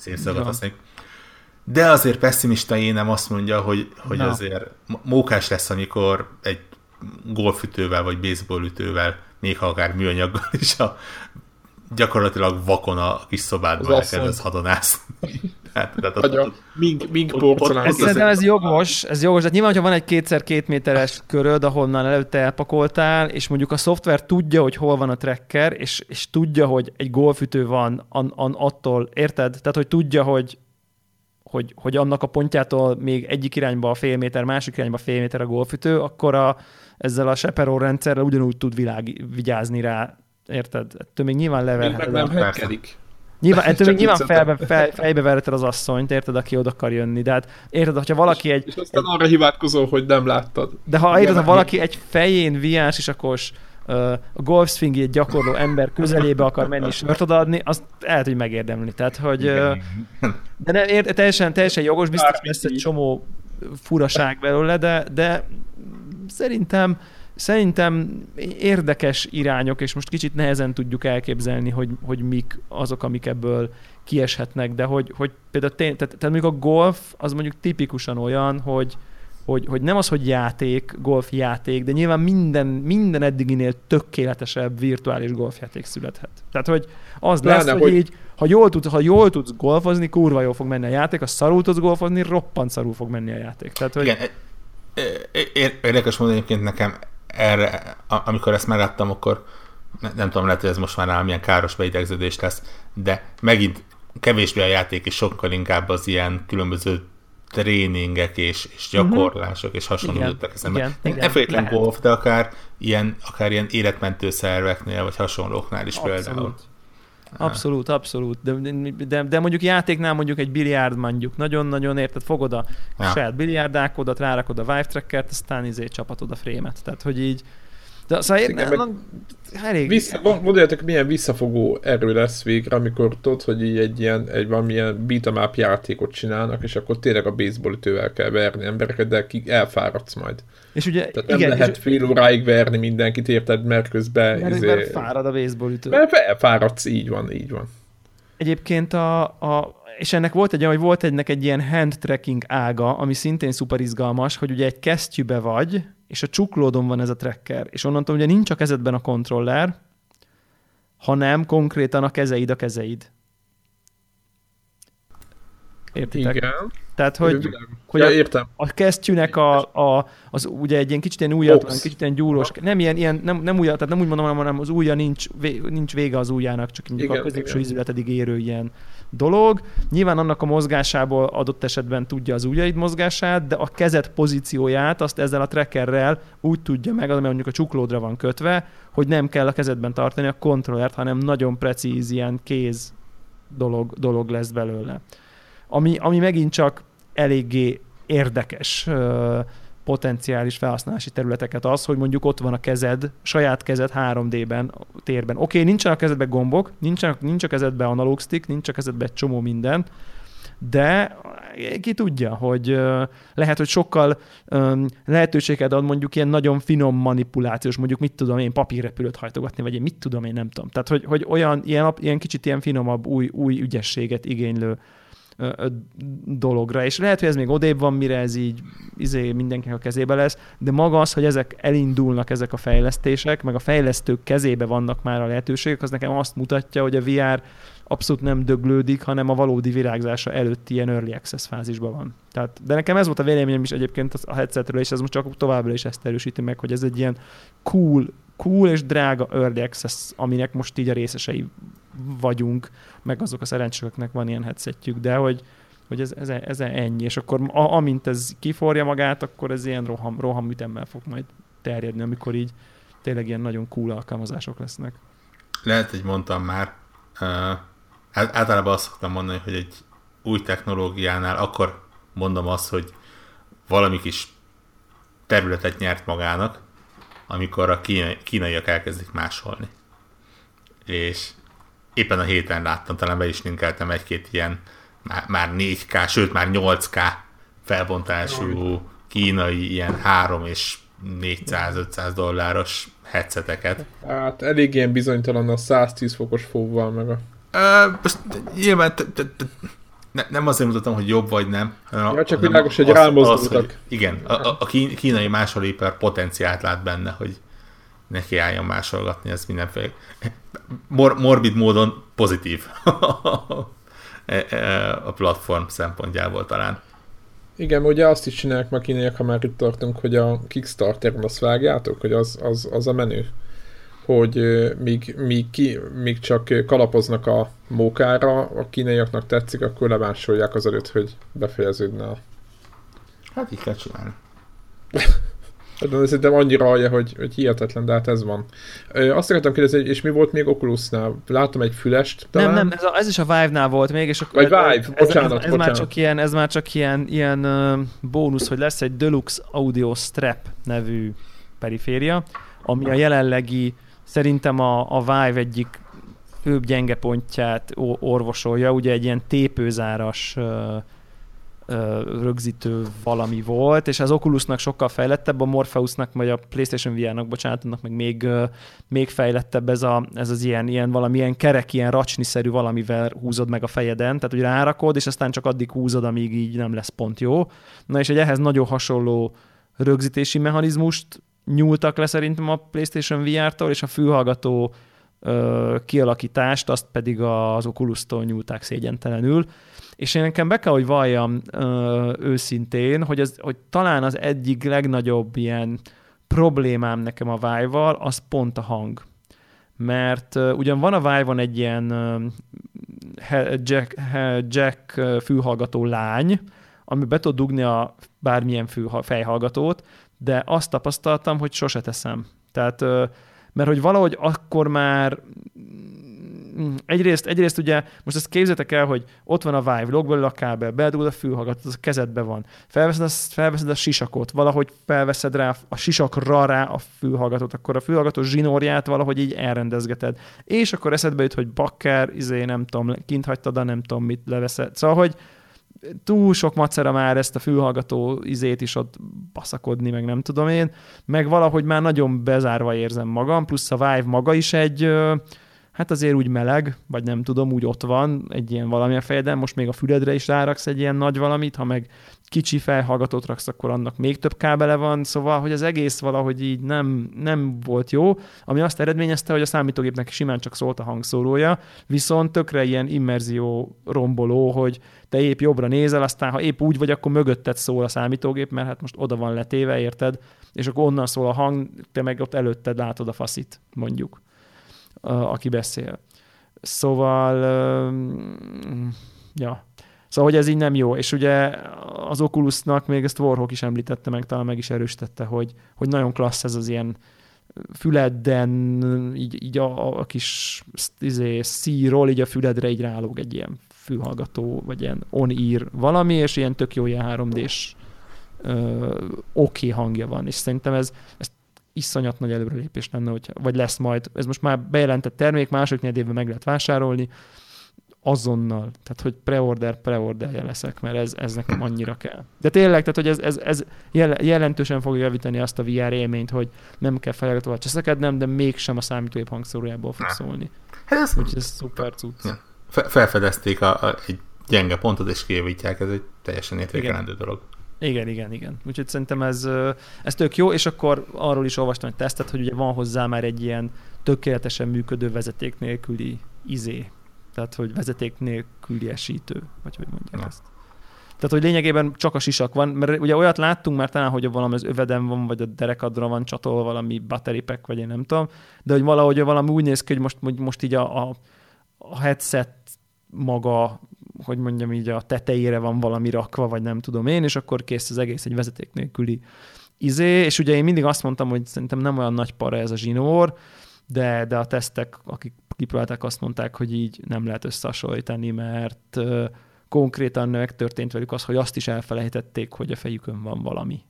De azért pessimista én nem azt mondja, hogy, hogy no. azért mókás lesz, amikor egy golfütővel vagy baseballütővel, még ha akár műanyaggal is a gyakorlatilag vakon a kis szobádban elkezdesz hadonászni. Hát, tehát ott, ott, mink, mink porcelán. Ez, szerintem ez jogos, ez jogos. Tehát nyilván, hogyha van egy kétszer két méteres köröd, ahonnan előtte elpakoltál, és mondjuk a szoftver tudja, hogy hol van a tracker, és, és tudja, hogy egy golfütő van an, an, attól, érted? Tehát, hogy tudja, hogy, hogy, hogy annak a pontjától még egyik irányba a fél méter, másik irányba a fél méter a golfütő, akkor a, ezzel a Chaperone rendszerrel ugyanúgy tud világ, vigyázni rá, érted? Ettől még nyilván leverhet. Meg nem hackerik. Nyilván, ettől még nyilván felbe, fel, fejbe vereted az asszonyt, érted, aki oda akar jönni. De hát érted, hogyha valaki egy... És aztán arra hivatkozol, hogy nem láttad. De ha érted, ha valaki egy fején viás is akkor a golfswingi egy gyakorló ember közelébe akar menni és sört odaadni, azt lehet, hogy megérdemli. Tehát, hogy... De ne, ér, teljesen, teljesen jogos, biztos lesz egy csomó furaság belőle, de, de szerintem szerintem érdekes irányok, és most kicsit nehezen tudjuk elképzelni, hogy, hogy mik azok, amik ebből kieshetnek, de hogy, hogy például tény, tehát, tehát mondjuk a golf az mondjuk tipikusan olyan, hogy, hogy, hogy nem az, hogy játék, golfjáték, de nyilván minden, minden eddiginél tökéletesebb virtuális golfjáték születhet. Tehát, hogy az Lána, lesz, hogy, hogy így, ha jól, tudsz, ha jól tudsz golfozni, kurva jól fog menni a játék, ha szarul tudsz golfozni, roppant szarul fog menni a játék. Tehát, hogy... Igen, érdekes módon egyébként nekem erre, amikor ezt megláttam, akkor nem tudom, lehet, hogy ez most már nálam milyen káros beidegződés lesz, de megint kevésbé a játék, és sokkal inkább az ilyen különböző tréningek és, és gyakorlások uh-huh. és hasonló jutottak eszembe. Ne feltétlen golf, de akár ilyen, akár ilyen életmentő szerveknél, vagy hasonlóknál is Abszolút. például. Abszolút, abszolút. De, de, de mondjuk játéknál mondjuk egy biliárd mondjuk, nagyon-nagyon érted, fogod a ja. saját biliárdákodat, rárakod a Vive Trackert, aztán izé csapatod a frémet. Tehát, hogy így, de szóval én, nem, nem, elég... Vissza, mondjátok, milyen visszafogó erő lesz végre, amikor tudod, hogy így egy ilyen, egy valamilyen beat'em játékot csinálnak, és akkor tényleg a baseballütővel kell verni embereket, de ki elfáradsz majd. És ugye, Tehát nem igen, lehet és... fél óráig verni mindenkit, érted, mert közben... Mert, izé... mert fárad a baseballütő. Mert elfáradsz, így van, így van. Egyébként a, a, és ennek volt egy, hogy volt egynek egy ilyen hand tracking ága, ami szintén szuper izgalmas, hogy ugye egy kesztyűbe vagy, és a csuklódon van ez a tracker, és onnantól ugye nincs a kezedben a kontroller, hanem konkrétan a kezeid a kezeid. Értitek? Igen. Tehát, hogy, hogy ja, értem. a, kesztyűnek a, a, az ugye egy ilyen kicsit ilyen újatlan, kicsit ilyen gyúrós, nem ilyen, ilyen nem, nem újja, tehát nem úgy mondom, hanem az ujja nincs, nincs vége az ujjának, csak igen, a középső izületedig érő ilyen dolog. Nyilván annak a mozgásából adott esetben tudja az ujjaid mozgását, de a kezet pozícióját azt ezzel a trackerrel úgy tudja meg, ami mondjuk a csuklódra van kötve, hogy nem kell a kezedben tartani a kontrollert, hanem nagyon precíz ilyen kéz dolog, dolog lesz belőle. Ami, ami megint csak eléggé érdekes potenciális felhasználási területeket az, hogy mondjuk ott van a kezed, saját kezed 3D-ben, térben. Oké, okay, nincsen a kezedben gombok, nincsen, nincs a kezedben analóg stick, nincs a kezedben csomó minden, de ki tudja, hogy lehet, hogy sokkal lehetőséget ad mondjuk ilyen nagyon finom manipulációs, mondjuk mit tudom én, papírrepülőt hajtogatni, vagy én mit tudom én, nem tudom. Tehát, hogy, hogy olyan, ilyen, ilyen kicsit ilyen finomabb, új, új ügyességet igénylő dologra. És lehet, hogy ez még odébb van, mire ez így izé mindenkinek a kezébe lesz, de maga az, hogy ezek elindulnak ezek a fejlesztések, meg a fejlesztők kezébe vannak már a lehetőségek, az nekem azt mutatja, hogy a VR abszolút nem döglődik, hanem a valódi virágzása előtt ilyen early access fázisban van. Tehát, de nekem ez volt a véleményem is egyébként a headsetről, és ez most csak továbbra is ezt erősíti meg, hogy ez egy ilyen cool, cool és drága early access, aminek most így a részesei vagyunk, meg azok a szerencséknek van ilyen headsetjük, de hogy, hogy ez, ez, ez ennyi, és akkor a, amint ez kiforja magát, akkor ez ilyen roham, roham ütemmel fog majd terjedni, amikor így tényleg ilyen nagyon cool alkalmazások lesznek. Lehet, hogy mondtam már, uh, általában azt szoktam mondani, hogy egy új technológiánál akkor mondom azt, hogy valami kis területet nyert magának, amikor a kínai, kínaiak elkezdik másolni. És éppen a héten láttam, talán be is linkeltem egy-két ilyen már, már 4K, sőt már 8K felbontású kínai ilyen 3 és 400-500 dolláros headseteket. Hát elég ilyen bizonytalan a 110 fokos fóval meg a... Most nyilván ne, nem azért mutatom, hogy jobb vagy nem. Hanem ja, csak világos, hogy rámozdultak. Igen, a, a, kínai másolipar potenciált lát benne, hogy neki álljon másolgatni, ez mindenféle mor- morbid módon pozitív e, e, a platform szempontjából talán. Igen, ugye azt is csinálják ma kínaiak, ha már itt tartunk, hogy a Kickstarter-on azt vágjátok, hogy az, az, az a menő hogy míg, míg, ki, míg csak kalapoznak a mókára, a kínaiaknak tetszik, akkor lemásolják az előtt, hogy befejeződne a... Hát így kell csinálni. De szerintem annyira alja, hogy, hogy hihetetlen, de hát ez van. Ö, azt akartam kérdezni, és mi volt még Oculusnál? Láttam egy fülest talán? Nem, nem, ez, a, ez is a Vive-nál volt még, és akkor... Vagy Vive, ez, bocsánat, ez, ez, bocsánat. Már csak ilyen, ez már csak ilyen, ilyen uh, bónusz, hogy lesz egy Deluxe Audio Strap nevű periféria, ami a jelenlegi, szerintem a, a Vive egyik főbb gyenge pontját orvosolja, ugye egy ilyen tépőzáras uh, rögzítő valami volt, és az Oculusnak sokkal fejlettebb, a Morpheusnak, vagy a PlayStation VR-nak, bocsánat, annak meg még, még fejlettebb ez, a, ez az ilyen, ilyen valamilyen kerek, ilyen racsniszerű valamivel húzod meg a fejeden, tehát hogy rárakod, és aztán csak addig húzod, amíg így nem lesz pont jó. Na és egy ehhez nagyon hasonló rögzítési mechanizmust nyúltak le szerintem a PlayStation VR-tól, és a fülhallgató ö, kialakítást, azt pedig az Oculus-tól nyúlták szégyentelenül. És én nekem be kell, hogy valljam ö, őszintén, hogy, ez, hogy talán az egyik legnagyobb ilyen problémám nekem a vive az pont a hang. Mert uh, ugyan van a Vive-on egy ilyen uh, jack, jack fülhallgató lány, ami be tud dugni a bármilyen fű, fejhallgatót, de azt tapasztaltam, hogy sose teszem. Tehát, mert hogy valahogy akkor már egyrészt, egyrészt ugye, most ezt képzeljétek el, hogy ott van a Vive, log belőle a kábel, beledugod a fülhallgatót, az a kezedbe van, felveszed a, felveszed a sisakot, valahogy felveszed rá a sisakra rá a fülhallgatót, akkor a fülhallgató zsinórját valahogy így elrendezgeted. És akkor eszedbe jut, hogy bakker, izé nem tudom, kint hagytad, nem tudom mit leveszed. Szóval, hogy túl sok macera már ezt a fülhallgató izét is ott baszakodni, meg nem tudom én, meg valahogy már nagyon bezárva érzem magam, plusz a Vive maga is egy, hát azért úgy meleg, vagy nem tudom, úgy ott van egy ilyen valami a fejeden, most még a füledre is ráraksz egy ilyen nagy valamit, ha meg kicsi felhallgatót raksz, akkor annak még több kábele van, szóval, hogy az egész valahogy így nem, nem volt jó, ami azt eredményezte, hogy a számítógépnek simán csak szólt a hangszórója, viszont tökre ilyen immerzió romboló, hogy te épp jobbra nézel, aztán ha épp úgy vagy, akkor mögötted szól a számítógép, mert hát most oda van letéve, érted? És akkor onnan szól a hang, te meg ott előtted látod a faszit, mondjuk, aki beszél. Szóval, ja, Szóval, hogy ez így nem jó. És ugye az Oculusnak még ezt Warhawk is említette meg, talán meg is erősítette, hogy, hogy nagyon klassz ez az ilyen füledden, így, így a, a kis izé, szíról így a füledre így rálóg egy ilyen fülhallgató, vagy ilyen on-ear valami, és ilyen tök jó ilyen 3D-s oké okay hangja van, és szerintem ez, ez iszonyat nagy előrelépés lenne, hogy, vagy lesz majd, ez most már bejelentett termék, második évben meg lehet vásárolni, azonnal, tehát hogy preorder, preorderje leszek, mert ez, ez nekem annyira kell. De tényleg, tehát hogy ez, ez, ez jelentősen fogja javítani azt a VR élményt, hogy nem kell felhallgatóval cseszekednem, de mégsem a számítógép hangszórójából fog szólni. Hát ez, Úgyhogy ez szuper cucc. Felfedezték a, a, egy gyenge pontot, és kijavítják, ez egy teljesen értékelendő dolog. Igen, igen, igen. Úgyhogy szerintem ez, ez tök jó, és akkor arról is olvastam egy tesztet, hogy ugye van hozzá már egy ilyen tökéletesen működő vezeték nélküli izé, tehát hogy vezeték nélküli esítő, vagy hogy mondják Na. ezt. Tehát, hogy lényegében csak a sisak van, mert ugye olyat láttunk már talán, hogy valami az öveden van, vagy a derekadra van csatol valami battery pack, vagy én nem tudom, de hogy valahogy valami úgy néz ki, hogy most, most így a, a, a headset maga, hogy mondjam így, a tetejére van valami rakva, vagy nem tudom én, és akkor kész az egész egy vezeték nélküli izé, és ugye én mindig azt mondtam, hogy szerintem nem olyan nagy para ez a zsinór, de, de a tesztek, akik kipróbálták, azt mondták, hogy így nem lehet összehasonlítani, mert konkrétan megtörtént velük az, hogy azt is elfelejtették, hogy a fejükön van valami.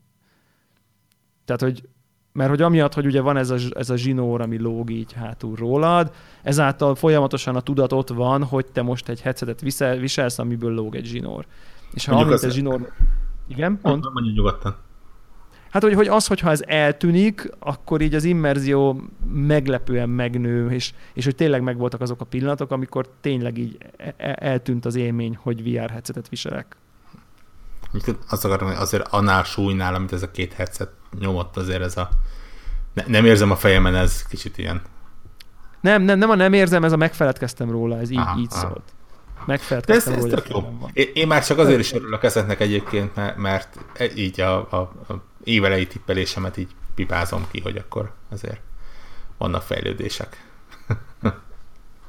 Tehát, hogy mert hogy amiatt, hogy ugye van ez a, ez a zsinór, ami lóg így hátul rólad, ezáltal folyamatosan a tudat ott van, hogy te most egy headsetet visel, viselsz, amiből lóg egy zsinór. És ha amint ez zsinór... Igen? Mond. Mondja nyugodtan. Hát, hogy, hogy az, hogyha ez eltűnik, akkor így az immerzió meglepően megnő, és, és hogy tényleg megvoltak azok a pillanatok, amikor tényleg így e, e, eltűnt az élmény, hogy VR headsetet viselek. Azt akarom, hogy azért annál súlynál, amit ez a két headset nyomott, azért ez a... Ne, nem érzem a fejemen, ez kicsit ilyen... Nem, nem, nem a nem érzem, ez a megfeledkeztem róla, ez így, aha, így aha. szólt. Megfeledkeztem ez, róla. Ez jó. Én, én már csak azért is örülök ezeknek egyébként, mert, mert így a, a, a évelei tippelésemet így pipázom ki, hogy akkor azért vannak fejlődések.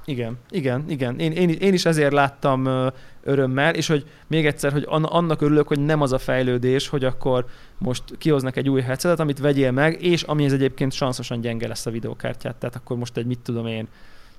Igen, igen, igen. Én, én, én is ezért láttam örömmel, és hogy még egyszer, hogy annak örülök, hogy nem az a fejlődés, hogy akkor most kihoznak egy új headsetet, amit vegyél meg, és ami ez egyébként sanszosan gyenge lesz a videókártyát, tehát akkor most egy mit tudom én,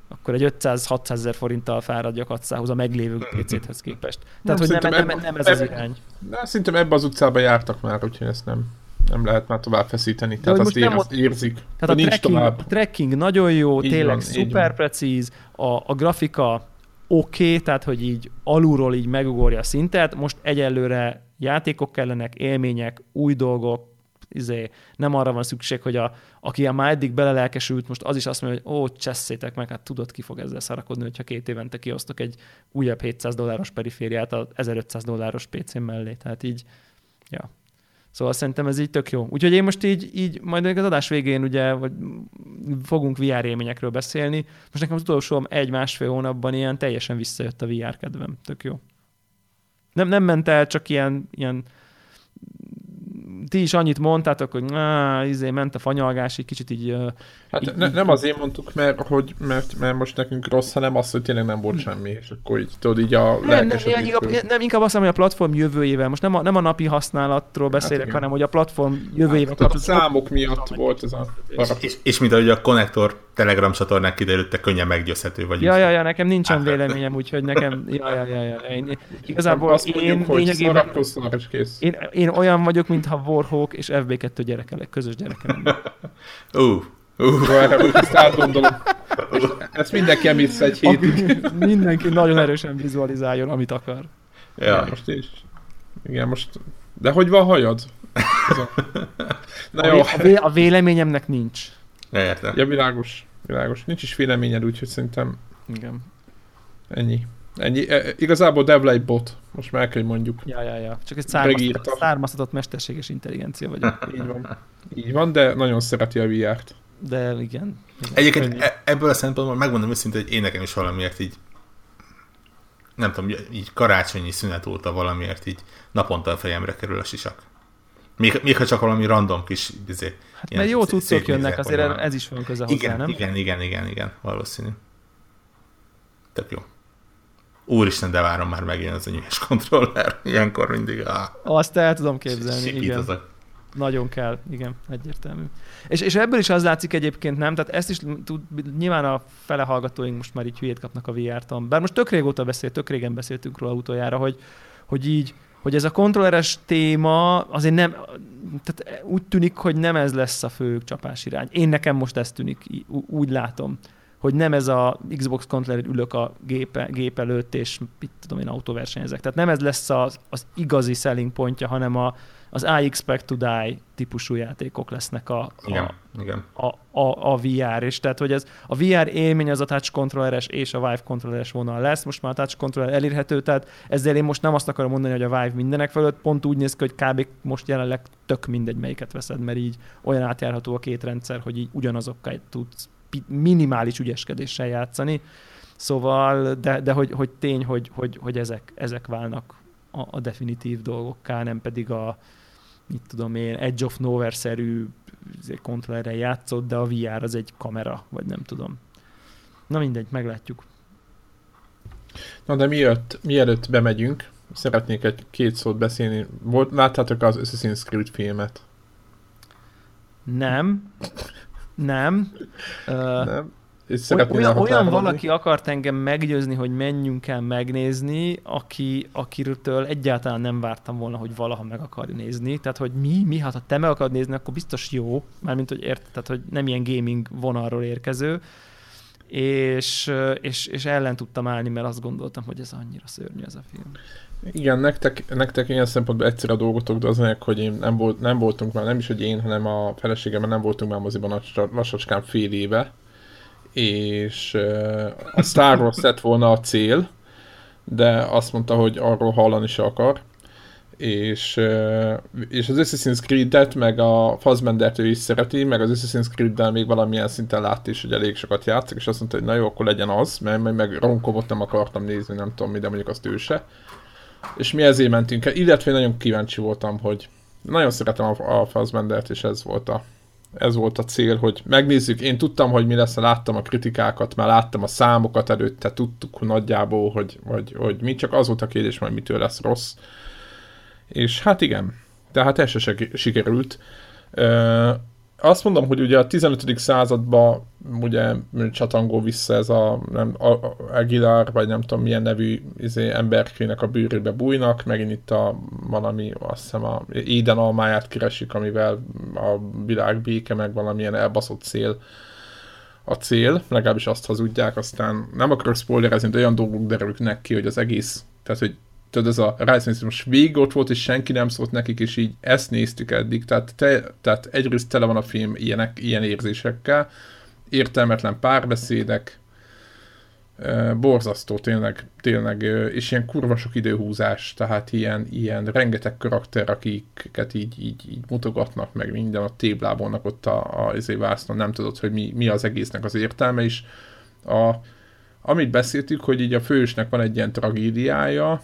akkor egy 500-600 ezer forinttal fárad gyakorlatilag a meglévő PC-hez képest. Tehát, nem, hogy nem, nem, nem, ez az irány. De szerintem ebbe az utcába jártak már, úgyhogy ezt nem nem lehet már tovább feszíteni, tehát azt, ér, érzik, tehát a trekking, a trekking nagyon jó, így tényleg van, szuper precíz, a, a grafika oké, okay, tehát hogy így alulról így megugorja a szintet, most egyelőre játékok kellenek, élmények, új dolgok, izé, nem arra van szükség, hogy a, aki már eddig belelelkesült, most az is azt mondja, hogy ó, cseszétek meg, hát tudod, ki fog ezzel szarakodni, hogyha két évente kiosztok egy újabb 700 dolláros perifériát a 1500 dolláros PC mellé. Tehát így, ja. Szóval szerintem ez így tök jó. Úgyhogy én most így, így majd az adás végén ugye vagy fogunk VR élményekről beszélni. Most nekem az utolsó egy-másfél hónapban ilyen teljesen visszajött a VR kedvem. Tök jó. Nem, nem ment el, csak ilyen, ilyen ti is annyit mondtátok, hogy na, izé, ment a fanyalgás, egy kicsit így... Hát így, ne, nem azért mondtuk, mert, hogy, mert, mert most nekünk rossz, hanem az, hogy tényleg nem volt semmi, és akkor így tudod, így a nem, nem, inkább, nem, inkább azt mondom, hogy a platform jövőjével, most nem a, nem a napi használatról hát beszélek, hát hanem hogy a platform jövőjével hát, a számok miatt volt ez a... És, és, és mint ahogy a konnektor Telegram csatornák kiderült, te könnyen meggyőzhető vagy. Ja, ja, ja, nekem nincsen véleményem, úgyhogy nekem, ja, ja, ja, ja. Én, igazából azt én mondjuk, lényegében, én, én, olyan vagyok, mintha Warhawk és FB2 gyerekelek, közös gyerekelek. Ú, Uh, ezt átgondolom. Ezt mindenki emész egy hétig. mindenki nagyon erősen vizualizáljon, amit akar. Ja. ja most is. Igen, most... De hogy van hajad? Na a, jó. A, vé- a véleményemnek nincs. Értem. Ja, világos. Világos. Nincs is véleményed, úgyhogy szerintem... Igen. Ennyi. Ennyi. E, igazából Devla egy bot, most már kell, hogy mondjuk. Ja, ja, ja. Csak egy származtatott, származtatott mesterséges intelligencia vagyok. Így van. Így van, de nagyon szereti a VR-t. De igen. igen. Egyébként e- ebből a szempontból megmondom őszintén, hogy én nekem is valamiért így nem tudom, így karácsonyi szünet óta valamiért így naponta a fejemre kerül a sisak. Még, még ha csak valami random kis izé, Hát mert jó cuccok jönnek, azért ez is van köze hozzá, igen, nem? Igen, igen, igen, igen, valószínű. Tök jó. Úristen, de várom már megjön az a nyűhes kontroller. Ilyenkor mindig a... Azt el tudom képzelni, igen. Azok. Nagyon kell, igen, egyértelmű. És, és ebből is az látszik egyébként, nem? Tehát ezt is tud, nyilván a fele hallgatóink most már így hülyét kapnak a VR-ton. Bár most tök régóta beszélt, tök régen beszéltünk róla utoljára, hogy, hogy így hogy ez a kontrolleres téma azért nem, tehát úgy tűnik, hogy nem ez lesz a fő csapás irány. Én nekem most ez tűnik, úgy látom, hogy nem ez a Xbox kontroller ülök a gépe, gép előtt, és mit tudom én, autóversenyezek. Tehát nem ez lesz az, az igazi selling pontja, hanem a, az I expect to die típusú játékok lesznek a, a, igen, igen. a, a, a VR, és tehát, hogy ez a VR élmény az a touch controlleres és a Vive controlleres vonal lesz, most már a touch controller elérhető, tehát ezzel én most nem azt akarom mondani, hogy a Vive mindenek fölött, pont úgy néz ki, hogy kb. most jelenleg tök mindegy, melyiket veszed, mert így olyan átjárható a két rendszer, hogy így ugyanazokkal tudsz minimális ügyeskedéssel játszani. Szóval, de, de hogy, hogy tény, hogy, hogy, hogy ezek, ezek válnak a, a definitív dolgokká, nem pedig a, mit tudom én, Edge of Nowhere-szerű izé, kontrollerre játszott, de a VR az egy kamera, vagy nem tudom. Na mindegy, meglátjuk. Na de miért, mielőtt bemegyünk, szeretnék egy két szót beszélni. Volt, láttátok az Assassin's Creed filmet? Nem. Nem. Nem. És olyan, olyan valaki akart engem meggyőzni, hogy menjünk el megnézni, aki, akiről egyáltalán nem vártam volna, hogy valaha meg akar nézni. Tehát, hogy mi, mi, hát ha te meg akarod nézni, akkor biztos jó, mármint, hogy érted, tehát, hogy nem ilyen gaming vonalról érkező. És, és, és ellen tudtam állni, mert azt gondoltam, hogy ez annyira szörnyű ez a film. Igen, nektek, nektek ilyen szempontból egyszer a dolgotok, de az meg, hogy én nem, volt, nem voltunk már, nem is, hogy én, hanem a feleségemmel nem voltunk már moziban lassacskán fél éve, és a Star Wars lett volna a cél, de azt mondta, hogy arról hallani se akar, és, és az Assassin's Creed-et, meg a Fassbender-t ő is szereti, meg az Assassin's Creed-del még valamilyen szinten látta is, hogy elég sokat játszik, és azt mondta, hogy na jó, akkor legyen az, mert meg, meg Ronkovot nem akartam nézni, nem tudom mi, de mondjuk azt ő se. És mi ezért mentünk el, illetve nagyon kíváncsi voltam, hogy nagyon szeretem a, a Fassbender-t, és ez volt a ez volt a cél, hogy megnézzük. Én tudtam, hogy mi lesz, láttam a kritikákat, már láttam a számokat előtte, tudtuk nagyjából, hogy, hogy, hogy mi, csak az volt a kérdés, hogy mitől lesz rossz. És hát igen, tehát ez se sikerült. Azt mondom, hogy ugye a 15. században ugye csatangol vissza ez a, nem, a, a Aguilar, vagy nem tudom milyen nevű izé, emberkének a bűrébe bújnak, megint itt a valami, azt hiszem a éden almáját keresik, amivel a világ béke, meg valamilyen elbaszott cél a cél, legalábbis azt hazudják, aztán nem akarok spoilerezni, de olyan dolgok derülnek ki, hogy az egész, tehát hogy tudod, ez a Rise most végig ott volt, és senki nem szólt nekik, és így ezt néztük eddig, tehát, te, tehát egyrészt tele van a film ilyenek, ilyen érzésekkel, értelmetlen párbeszédek, borzasztó tényleg, tényleg, és ilyen kurva sok időhúzás, tehát ilyen, ilyen rengeteg karakter, akiket így, így, így mutogatnak meg minden, a téblábolnak ott a, a a vásznon, nem tudod, hogy mi, mi az egésznek az értelme is. A, amit beszéltük, hogy így a fősnek van egy ilyen tragédiája,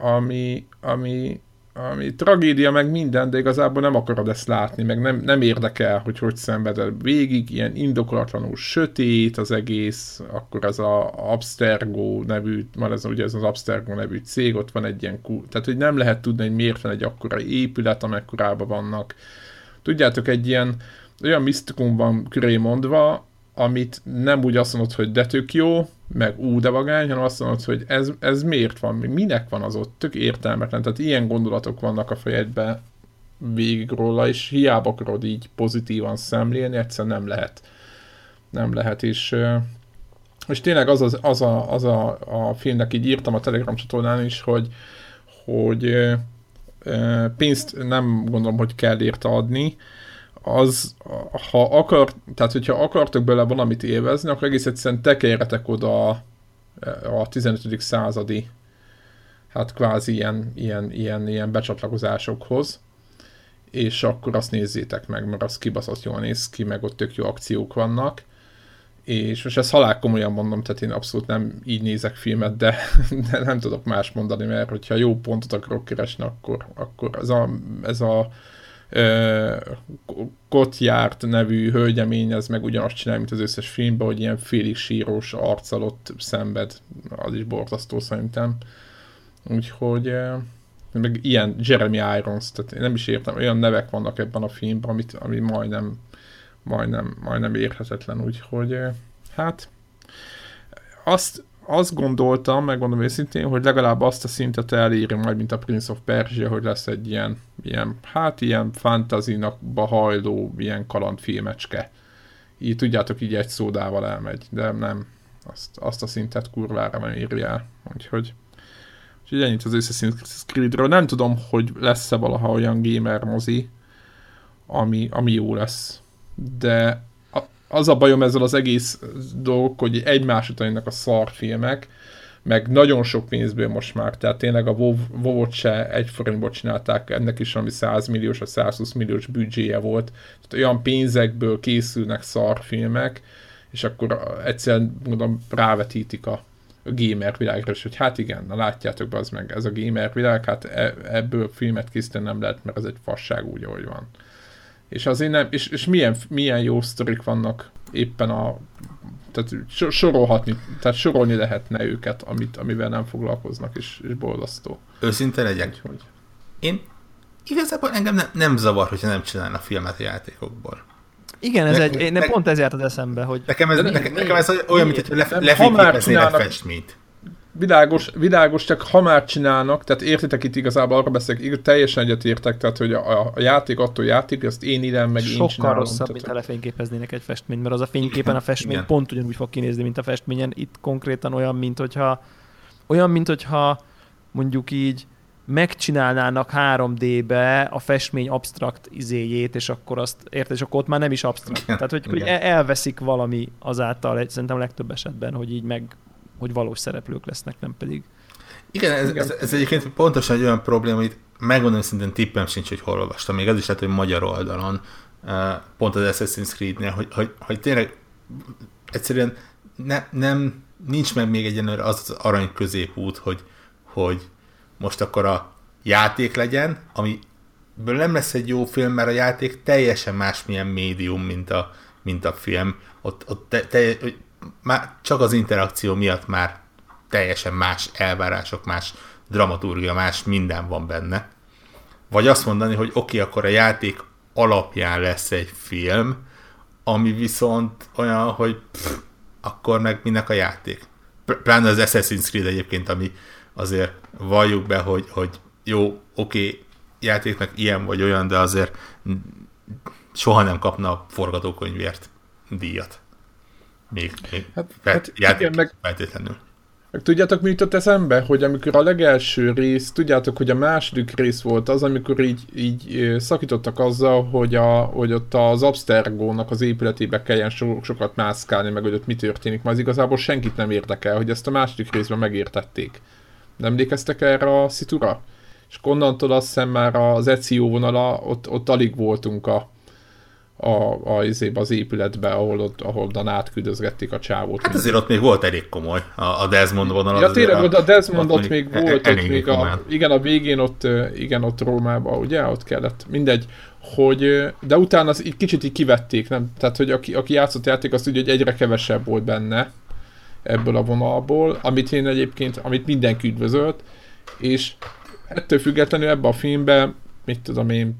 ami, ami, ami tragédia meg minden, de igazából nem akarod ezt látni, meg nem, nem érdekel, hogy hogy szenveded végig, ilyen indokolatlanul sötét az egész, akkor ez a Abstergo nevű, van ez ugye ez az Abstergo nevű cég, ott van egy ilyen, tehát hogy nem lehet tudni, hogy miért van egy akkora épület, amekkorában vannak. Tudjátok, egy ilyen olyan misztikum van köré mondva, amit nem úgy azt mondod, hogy de tök jó, meg ú, de vagány, hanem azt mondod, hogy ez, ez miért van, minek van az ott, tök értelmetlen. Tehát ilyen gondolatok vannak a fejedbe végig róla, és hiába akarod így pozitívan szemlélni, egyszerűen nem lehet. Nem lehet, és, és tényleg az, az, az, a, az a, a filmnek így írtam a Telegram csatornán is, hogy, hogy pénzt nem gondolom, hogy kell érte adni, az, ha akar, tehát hogyha akartok bele valamit élvezni, akkor egész egyszerűen tekerjetek oda a, a 15. századi hát kvázi ilyen, ilyen, ilyen, ilyen becsatlakozásokhoz, és akkor azt nézzétek meg, mert az kibaszott jól néz ki, meg ott tök jó akciók vannak, és most ezt halál komolyan mondom, tehát én abszolút nem így nézek filmet, de, de nem tudok más mondani, mert hogyha jó pontot akarok keresni, akkor, akkor ez a, ez a Kotjárt nevű hölgyemény, ez meg ugyanazt csinál, mint az összes filmben, hogy ilyen félig sírós arccal ott szenved, az is borzasztó szerintem. Úgyhogy meg ilyen Jeremy Irons, tehát én nem is értem, olyan nevek vannak ebben a filmben, amit, ami majdnem, majdnem, majdnem érhetetlen, úgyhogy hát azt, azt gondoltam, megmondom őszintén, hogy legalább azt a szintet eléri majd, mint a Prince of Persia, hogy lesz egy ilyen, ilyen hát ilyen fantazinak hajló, ilyen kalandfilmecske. Így tudjátok, így egy szódával elmegy, de nem, azt, azt a szintet kurvára nem írja el. Úgyhogy, úgyhogy ennyit az Assassin's Creed-ről. Nem tudom, hogy lesz-e valaha olyan gamer mozi, ami, ami jó lesz. De az a bajom ezzel az egész dolog, hogy egymás után a szarfilmek, meg nagyon sok pénzből most már, tehát tényleg a WoW, WoW-ot se egy forintból csinálták, ennek is ami 100 milliós, vagy 120 milliós büdzséje volt, tehát olyan pénzekből készülnek szarfilmek, és akkor egyszerűen mondom, rávetítik a gamer világra, és hogy hát igen, na látjátok be az meg, ez a gamer világ, hát e, ebből filmet készíteni nem lehet, mert ez egy fasság úgy, ahogy van. És azért nem, és, és milyen, milyen jó sztorik vannak éppen a tehát sorolhatni, tehát sorolni lehetne őket, amit, amivel nem foglalkoznak, és, és boldasztó. Őszinte legyek. Úgyhogy. Én igazából engem nem, nem zavar, hogyha nem csinálna filmet a játékokból. Igen, ez ne, egy, én ne, pont ez járt az eszembe, hogy... Nekem ez, nekem, nekem ez olyan, mint hogy lefényképeznél egy festményt világos, világos, csak ha már csinálnak, tehát értitek itt igazából arra beszélek, teljesen egyetértek, tehát hogy a, a játék attól játék, azt én ide meg Sokkal én csinálom. rosszabb, tehát, mint ha lefényképeznének egy festményt, mert az a fényképen a festmény Igen. pont ugyanúgy fog kinézni, mint a festményen. Itt konkrétan olyan, mint hogyha olyan, mint hogyha mondjuk így megcsinálnának 3D-be a festmény abstrakt izéjét, és akkor azt, érted, és akkor ott már nem is abstrakt. Igen, Tehát, hogy, hogy elveszik valami azáltal, szerintem a legtöbb esetben, hogy így meg hogy valós szereplők lesznek, nem pedig. Igen, ez, ez, ez egyébként pontosan egy olyan probléma, amit megmondom szintén tippem sincs, hogy hol olvastam. Még az is lehet, hogy magyar oldalon, eh, pont az Assassin's Creed-nél, hogy, hogy, hogy tényleg egyszerűen ne, nem, nincs meg még egyenlőre az az arany középút, hogy, hogy most akkor a játék legyen, amiből nem lesz egy jó film, mert a játék teljesen másmilyen médium, mint a, mint a film. Ott, ott te, te, már csak az interakció miatt már teljesen más elvárások, más dramaturgia, más minden van benne. Vagy azt mondani, hogy oké, okay, akkor a játék alapján lesz egy film, ami viszont olyan, hogy pff, akkor meg minek a játék. Pláne az Assassin's Creed egyébként, ami azért valljuk be, hogy, hogy jó, oké, okay, játéknak ilyen vagy olyan, de azért soha nem kapna forgatókönyvért díjat. Még, még hát, hát igen, meg, feltétlenül. Meg tudjátok, mi jutott eszembe? Hogy amikor a legelső rész, tudjátok, hogy a második rész volt az, amikor így, így szakítottak azzal, hogy, a, hogy ott az Abstergónak az épületébe kelljen so, sokat mászkálni, meg hogy ott mi történik, mert az igazából senkit nem érdekel, hogy ezt a második részben megértették. Nem emlékeztek erre a szitura? És onnantól azt hiszem már az ECO vonala, ott, ott alig voltunk a, a, a, az épületbe, ahol, ott, ahol Dan átküldözgették a csávót. Hát azért ott még volt elég komoly a, a Desmond vonal. Ja, tényleg, a Desmond ott, még volt, ott még a, igen, a végén ott, igen, ott Rómában, ugye, ott kellett, mindegy, hogy, de utána az így kicsit így kivették, nem? Tehát, hogy aki, aki játszott játék, azt tudja, hogy egyre kevesebb volt benne ebből a vonalból, amit én egyébként, amit mindenki üdvözölt, és ettől függetlenül ebben a filmben, mit tudom én,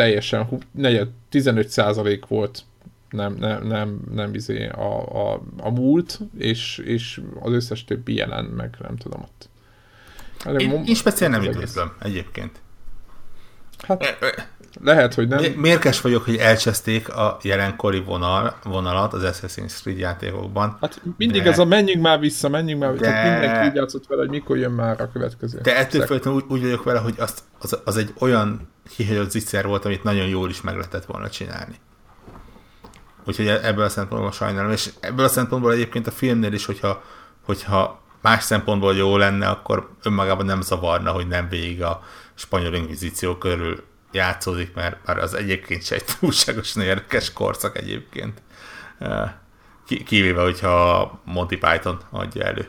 teljesen negyed, 15% volt nem, nem, nem, nem izé a, a, a múlt, és, és az összes többi jelen, meg nem tudom ott. Én, én speciál nem üdvözlöm egyébként. Hát, lehet, hogy nem. Mérkes vagyok, hogy elcseszték a jelenkori vonal, vonalat az Assassin's Creed játékokban. Hát mindig de... ez a menjünk már vissza, menjünk már vissza. De... Tehát mindenki így játszott vele, hogy mikor jön már a következő. De ettől függetlenül úgy, úgy vagyok vele, hogy az, az, az egy olyan kihagyott zicser volt, amit nagyon jól is meg lehetett volna csinálni. Úgyhogy e- ebből a szempontból sajnálom. És ebből a szempontból egyébként a filmnél is, hogyha, hogyha más szempontból jó lenne, akkor önmagában nem zavarna, hogy nem végig a spanyol inkvizíció körül játszódik, mert már az egyébként se egy túlságosan érdekes korszak egyébként. Kivéve, hogyha Monty Python adja elő.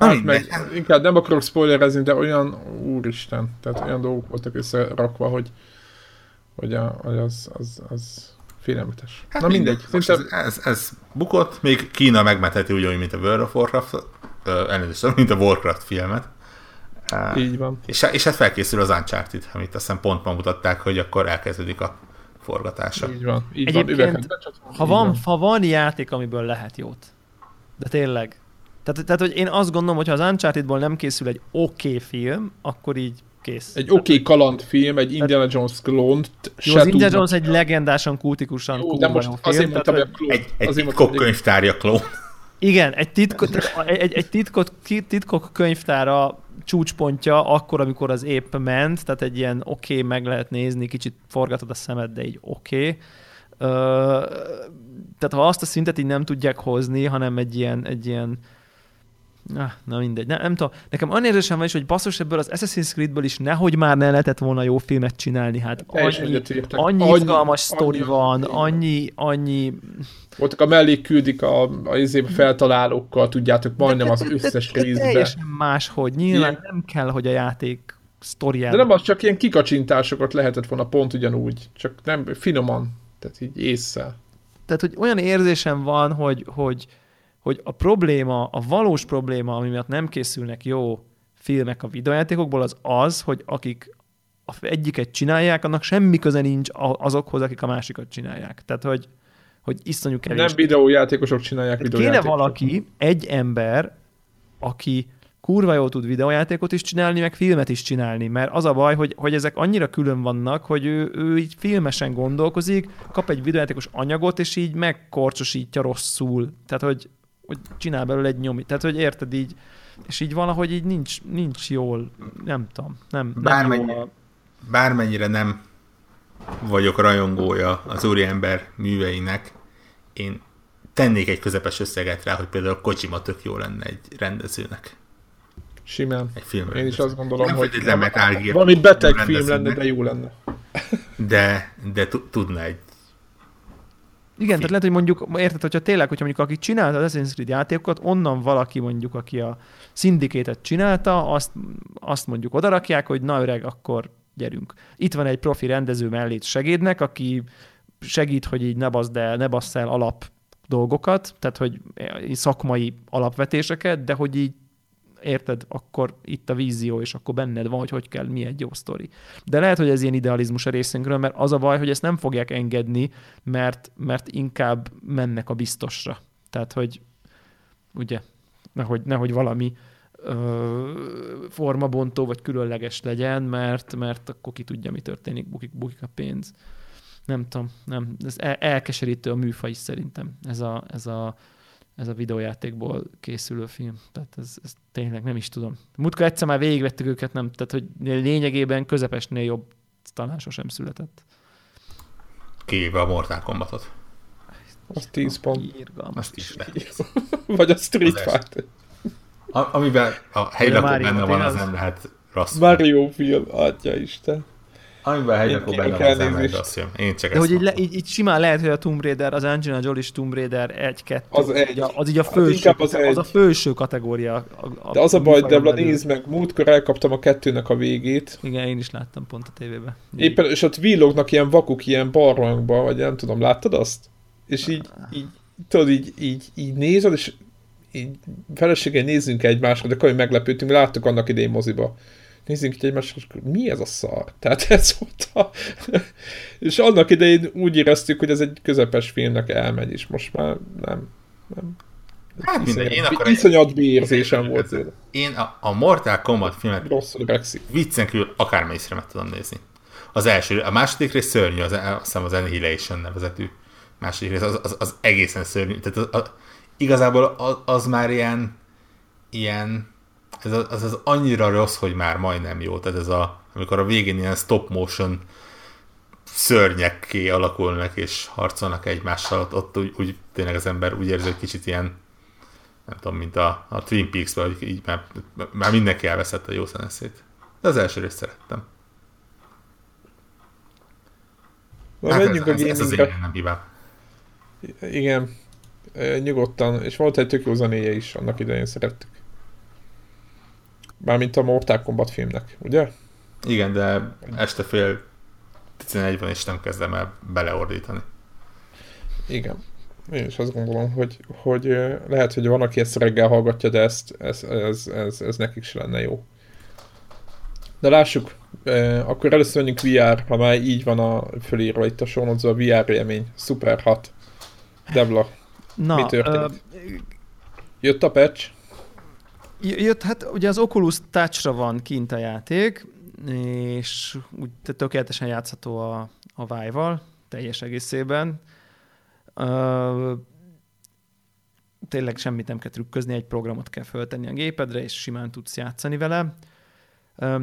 Hát meg inkább nem akarok spoilerezni, de olyan, úristen, tehát olyan dolgok voltak összerakva, hogy, hogy, a, hogy az, az, az félelmetes. Hát Na mindegy. Szinte... Ez, ez, ez, bukott, még Kína megmetheti ugyanúgy, mint a World of Warcraft, elnézést, mint a Warcraft filmet. Így van. És, és hát felkészül az Uncharted, amit aztán pont ma mutatták, hogy akkor elkezdődik a forgatása. Így van. Így Egyébként, van, ha, van, van, ha van játék, amiből lehet jót, de tényleg, tehát, tehát, hogy én azt gondolom, hogy ha az Uncharted-ból nem készül egy oké okay film, akkor így kész. Egy oké okay kalandfilm, egy Indiana Jones klónt Jó, az Indiana Jones egy legendásan kultikusan Jó, de most film, azért mondtam, hogy a klón. Egy, egy azért titkok könyvtárja klón. Igen, egy, titkot, egy, egy titkot, titkok könyvtára csúcspontja akkor, amikor az épp ment, tehát egy ilyen oké, okay, meg lehet nézni, kicsit forgatod a szemed, de így oké. Okay. Tehát ha azt a szintet így nem tudják hozni, hanem egy ilyen, egy ilyen Na, na mindegy. Ne, nem tudom. Nekem annyi érzésem van is, hogy basszus ebből az Assassin's Creedből is nehogy már ne lehetett volna jó filmet csinálni. Hát annyi, annyi izgalmas sztori van, annyi, annyi... Voltak a mellék küldik a, a izébe feltalálókkal, tudjátok, majdnem az összes részbe. Teljesen máshogy. Nyilván ilyen. nem kell, hogy a játék sztoriába. De nem az, csak ilyen kikacsintásokat lehetett volna pont ugyanúgy, csak nem finoman, tehát így észre. Tehát, hogy olyan érzésem van, hogy, hogy, hogy a probléma, a valós probléma, ami miatt nem készülnek jó filmek a videojátékokból, az az, hogy akik a egyiket csinálják, annak semmi köze nincs azokhoz, akik a másikat csinálják. Tehát, hogy, hogy iszonyú kevés. Nem videójátékosok csinálják Tehát videójátékosok. Kéne valaki, egy ember, aki kurva jól tud videójátékot is csinálni, meg filmet is csinálni, mert az a baj, hogy, hogy ezek annyira külön vannak, hogy ő, ő így filmesen gondolkozik, kap egy videójátékos anyagot, és így megkorcsosítja rosszul. Tehát, hogy hogy csinál belőle egy nyomit. Tehát, hogy érted így, és így valahogy így nincs, nincs jól, nem tudom, nem, Bármennyi, nem jól. Bármennyire nem vagyok rajongója az úriember műveinek, én tennék egy közepes összeget rá, hogy például Kojima tök jó lenne egy rendezőnek. Simán. Egy film Én is azt gondolom, nem hogy nem, valami beteg film lenne, de jó lenne. De, de tudna egy igen, tehát lehet, hogy mondjuk, érted, hogyha tényleg, hogyha mondjuk aki csinálta az Assassin's Creed játékokat, onnan valaki mondjuk, aki a szindikétet csinálta, azt, azt mondjuk odarakják, hogy na öreg, akkor gyerünk. Itt van egy profi rendező mellét segédnek, aki segít, hogy így ne bassz el, ne bassz el alap dolgokat, tehát hogy szakmai alapvetéseket, de hogy így érted, akkor itt a vízió, és akkor benned van, hogy hogy kell, mi egy jó sztori. De lehet, hogy ez ilyen idealizmus a részünkről, mert az a baj, hogy ezt nem fogják engedni, mert, mert inkább mennek a biztosra. Tehát, hogy ugye, nehogy, nehogy valami formabontó vagy különleges legyen, mert, mert akkor ki tudja, mi történik, bukik, bukik a pénz. nem tudom, nem, ez el, elkeserítő a műfaj is szerintem, ez a, ez a, ez a videójátékból készülő film. Tehát ez, ez tényleg nem is tudom. Mutka egyszer már végigvettük őket, nem, tehát hogy lényegében közepesnél jobb talán sosem született. Kivéve a Mortal Kombatot. Az 10 pont. Írgalmas. Azt is lehet. Vagy a Street Fighter. A, amiben a helylakó benne van, az nem lehet rossz. Mario film, atya Isten. Amiben a helylakó benne van, az nem lehet rossz film. Én csak De ezt hogy így, le, így, így, simán lehet, hogy a Tomb Raider, az Angelina Jolie Tomb Raider 1-2, Az egy. így a, az így a Hát felső, inkább az az, az a felső kategória. A, a, De az a baj, műfajon Debla, nézd meg, múltkor elkaptam a kettőnek a végét. Igen, én is láttam pont a tévében. Éppen, és ott villognak ilyen vakuk ilyen barlangba, vagy nem tudom, láttad azt? És így, így tudod, így, így, így nézed, és így feleséggel nézzünk egymásra, de akkor meglepődtünk, láttuk annak idején moziba. Nézzünk így egymásra, és mi ez a szar? Tehát ez volt a... és annak idején úgy éreztük, hogy ez egy közepes filmnek elmegy, és most már nem. nem. Hát mindegy, én akkor iszonyat volt tőle. Én a, a Mortal Kombat filmet Rosszul viccen kívül akármelyikre meg tudom nézni. Az első, a második rész szörnyű, az, azt hiszem az Annihilation nevezetű második rész, az, az, az egészen szörnyű. Tehát az, az, igazából az, már ilyen, ilyen ez az, az, az annyira rossz, hogy már majdnem jó. Tehát ez a, amikor a végén ilyen stop motion szörnyekké alakulnak és harcolnak egymással, ott, ott úgy, úgy, tényleg az ember úgy érzi, hogy kicsit ilyen nem tudom, mint a, a Twin Peaks-ben, hogy így már, már mindenki elveszett a jó szeneszét. De az első részt szerettem. Na, Hát ez, a ez, ez az én nem hibám. Igen, nyugodtan. És volt egy tök jó zenéje is, annak idején szerettük. Mármint a Mortal Kombat filmnek, ugye? Igen, de este fél 11 van, és nem kezdem el beleordítani. Igen. Én is azt gondolom, hogy, hogy lehet, hogy van, aki ezt reggel hallgatja, de ezt, ez, ez, ez, ez nekik se lenne jó. De lássuk, akkor először menjünk VR, ha már így van a fölírva itt a sonozó, a VR élmény. Szuper hat. Debla, Na, mi történt? ö, jött a patch? Jött, hát ugye az Oculus Touch-ra van kint a játék, és úgy te- tökéletesen játszható a, a Vive-val, teljes egészében. Ö, tényleg semmit nem kell trükközni, egy programot kell föltenni a gépedre, és simán tudsz játszani vele. Ö,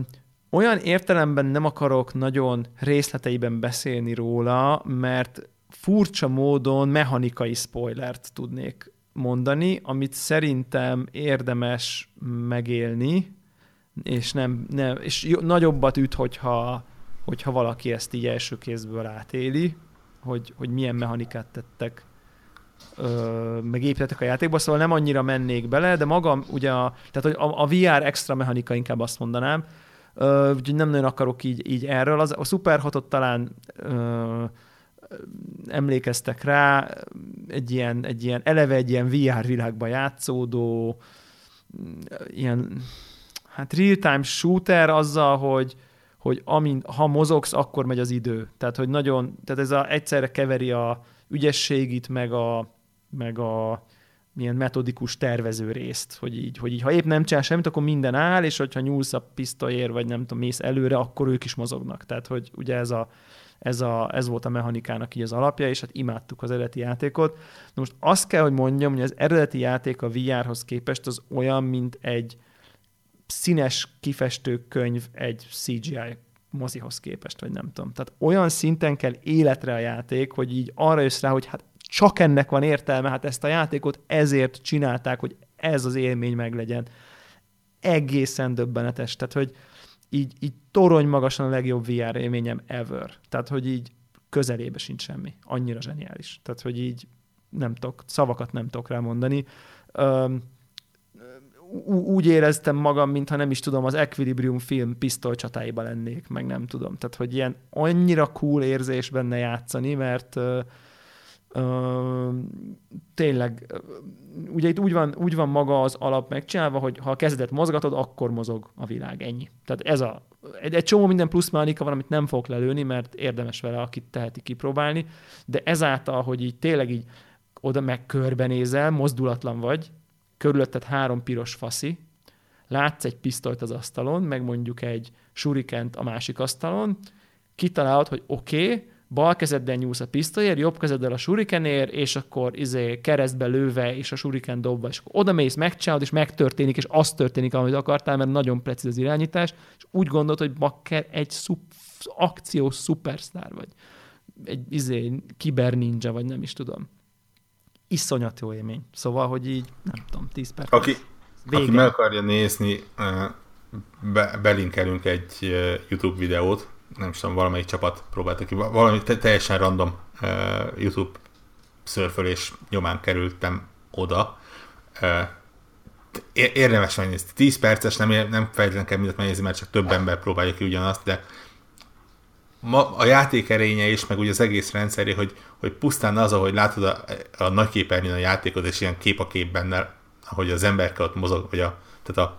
olyan értelemben nem akarok nagyon részleteiben beszélni róla, mert furcsa módon mechanikai spoilert tudnék mondani, amit szerintem érdemes megélni, és, nem, nem, és nagyobbat üt, hogyha, hogyha valaki ezt így első kézből átéli, hogy, hogy milyen mechanikát tettek ö, a játékba, szóval nem annyira mennék bele, de maga ugye a, tehát a, a VR extra mechanika inkább azt mondanám, ö, úgyhogy nem nagyon akarok így, így erről. Az, a Super 6 talán ö, emlékeztek rá, egy ilyen, egy ilyen eleve egy ilyen VR világban játszódó, ilyen, hát real-time shooter azzal, hogy, hogy amint, ha mozogsz, akkor megy az idő. Tehát, hogy nagyon, tehát ez a, egyszerre keveri a ügyességit, meg a, meg a milyen metodikus tervező részt, hogy így, hogy így, ha épp nem csinál semmit, akkor minden áll, és hogyha nyúlsz a pisztolyér, vagy nem tudom, mész előre, akkor ők is mozognak. Tehát, hogy ugye ez, a, ez, a, ez volt a mechanikának így az alapja, és hát imádtuk az eredeti játékot. Most azt kell, hogy mondjam, hogy az eredeti játék a VR-hoz képest az olyan, mint egy színes kifestő könyv egy CGI mozihoz képest, vagy nem tudom. Tehát olyan szinten kell életre a játék, hogy így arra jössz rá, hogy hát csak ennek van értelme, hát ezt a játékot ezért csinálták, hogy ez az élmény meglegyen. Egészen döbbenetes. Tehát, hogy így, így torony magasan a legjobb VR élményem ever. Tehát, hogy így közelébe sincs semmi. Annyira zseniális. Tehát, hogy így nem tudok, szavakat nem tudok rá mondani. Ú- úgy éreztem magam, mintha nem is tudom, az Equilibrium film pisztoly csatáiba lennék, meg nem tudom. Tehát, hogy ilyen annyira cool érzés benne játszani, mert tényleg, ugye itt úgy van, úgy van maga az alap megcsinálva, hogy ha a kezedet mozgatod, akkor mozog a világ, ennyi. Tehát ez a, egy, egy csomó minden plusz mechanika van, amit nem fogok lelőni, mert érdemes vele, akit teheti kipróbálni, de ezáltal, hogy így tényleg így oda meg körbenézel, mozdulatlan vagy, körülötted három piros faszi, látsz egy pisztolyt az asztalon, meg mondjuk egy surikent a másik asztalon, kitalálod, hogy oké, okay, bal kezeddel nyúlsz a pisztolyért, jobb kezeddel a surikenér, és akkor izé keresztbe lőve, és a suriken dobva, és akkor oda mész, megcsinálod, és megtörténik, és az történik, amit akartál, mert nagyon precíz az irányítás, és úgy gondolod, hogy bakker egy szup, akciós szupersztár vagy. Egy izé, kiber ninja, vagy nem is tudom. Iszonyat jó élmény. Szóval, hogy így, nem tudom, 10 perc. Aki, aki meg akarja nézni, be, belinkelünk egy YouTube videót, nem tudom, valamelyik csapat próbálta ki, valami teljesen random YouTube szörfölés nyomán kerültem oda. Érdemes megnézni. 10 perces, nem, nem fejtelen kell mindent megnézni, mert csak több ember próbálja ki ugyanazt, de ma a játék erénye is, meg ugye az egész rendszeré, hogy, hogy pusztán az, ahogy látod a, a nagy képernyőn a játékot, és ilyen kép a kép benne, ahogy az emberke ott mozog, vagy a, tehát a,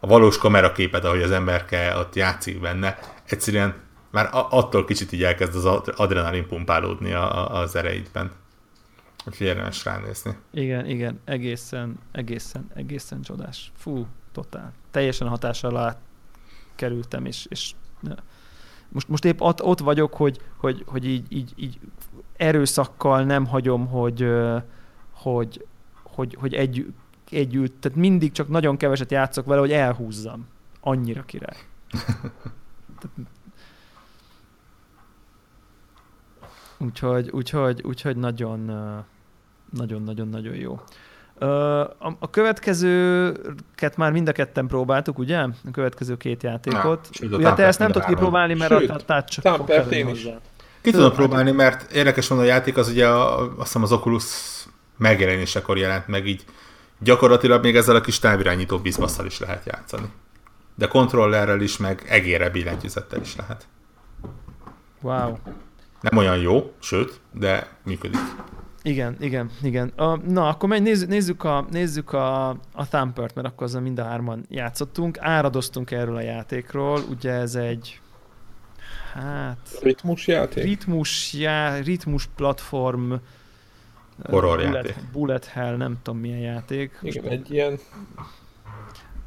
a valós kameraképet, ahogy az emberke ott játszik benne, egyszerűen már attól kicsit így elkezd az adrenalin pumpálódni a, a, az ereidben. Úgyhogy érdemes ránézni. Igen, igen, egészen, egészen, egészen csodás. Fú, totál. Teljesen hatás alá kerültem, és, és most, most épp ott, ott vagyok, hogy, hogy, hogy így, így, így erőszakkal nem hagyom, hogy, hogy, hogy, hogy egy, együtt, tehát mindig csak nagyon keveset játszok vele, hogy elhúzzam. Annyira király. úgyhogy, úgyhogy, úgyhogy nagyon, nagyon-nagyon-nagyon jó. A, a következőket már mind a ketten próbáltuk, ugye? A következő két játékot. Na, ugye te ezt nem tudod kipróbálni, mert sőt, a, fog én is. Ki tudom próbálni, mert érdekes van a játék, az ugye a, azt hiszem az Oculus megjelenésekor jelent meg, így gyakorlatilag még ezzel a kis távirányító bizbasszal is lehet játszani. De kontrollerrel is, meg egére billentyűzettel is lehet. Wow. Nem olyan jó, sőt, de működik. Igen, igen, igen. Uh, na, akkor menj, nézzük, nézzük, a, nézzük a, a Thumpert, mert akkor azzal mind a hárman játszottunk. Áradoztunk erről a játékról, ugye ez egy hát... Ritmus játék? Ritmus, já, ritmus platform Horror bullet, játék. Bullet Hell, nem tudom milyen játék. Igen, egy ilyen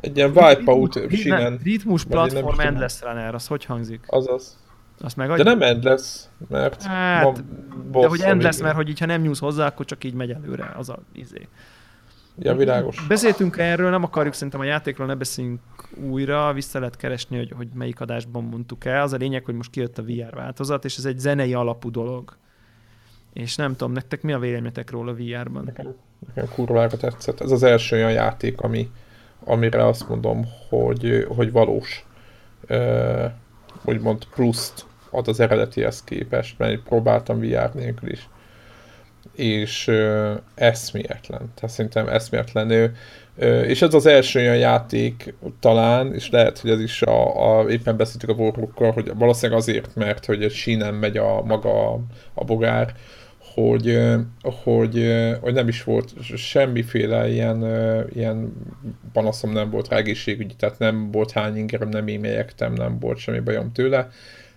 egy ilyen Wipeout sinen. Ritmus platform Endless Runner, az hogy hangzik? Azaz. Azt megadja? De nem endless, mert hát, van boss, de hogy endless, mert hogy így, ha nem nyúlsz hozzá, akkor csak így megy előre, az a izé. Ja, világos. Beszéltünk erről, nem akarjuk szerintem a játékról, ne beszéljünk újra, vissza lehet keresni, hogy, hogy melyik adásban mondtuk el. Az a lényeg, hogy most kijött a VR változat, és ez egy zenei alapú dolog. És nem tudom, nektek mi a véleményetek róla a VR-ban? Nekem, nekem kurvára tetszett. Ez az első olyan játék, ami, amire azt mondom, hogy, hogy valós. Uh, úgymond pluszt ad az eredetihez képest, mert próbáltam VR nélkül is. És ö, eszméletlen. Tehát szerintem eszméletlen. Ö, ö, és ez az első olyan játék talán, és lehet, hogy ez is a, a éppen beszéltük a Warhawkkal, hogy valószínűleg azért, mert hogy egy sínen megy a maga a, a bogár, hogy, hogy, hogy nem is volt semmiféle ilyen, ilyen panaszom nem volt rá egészségügyi, tehát nem volt hány ingerem, nem e nem volt semmi bajom tőle,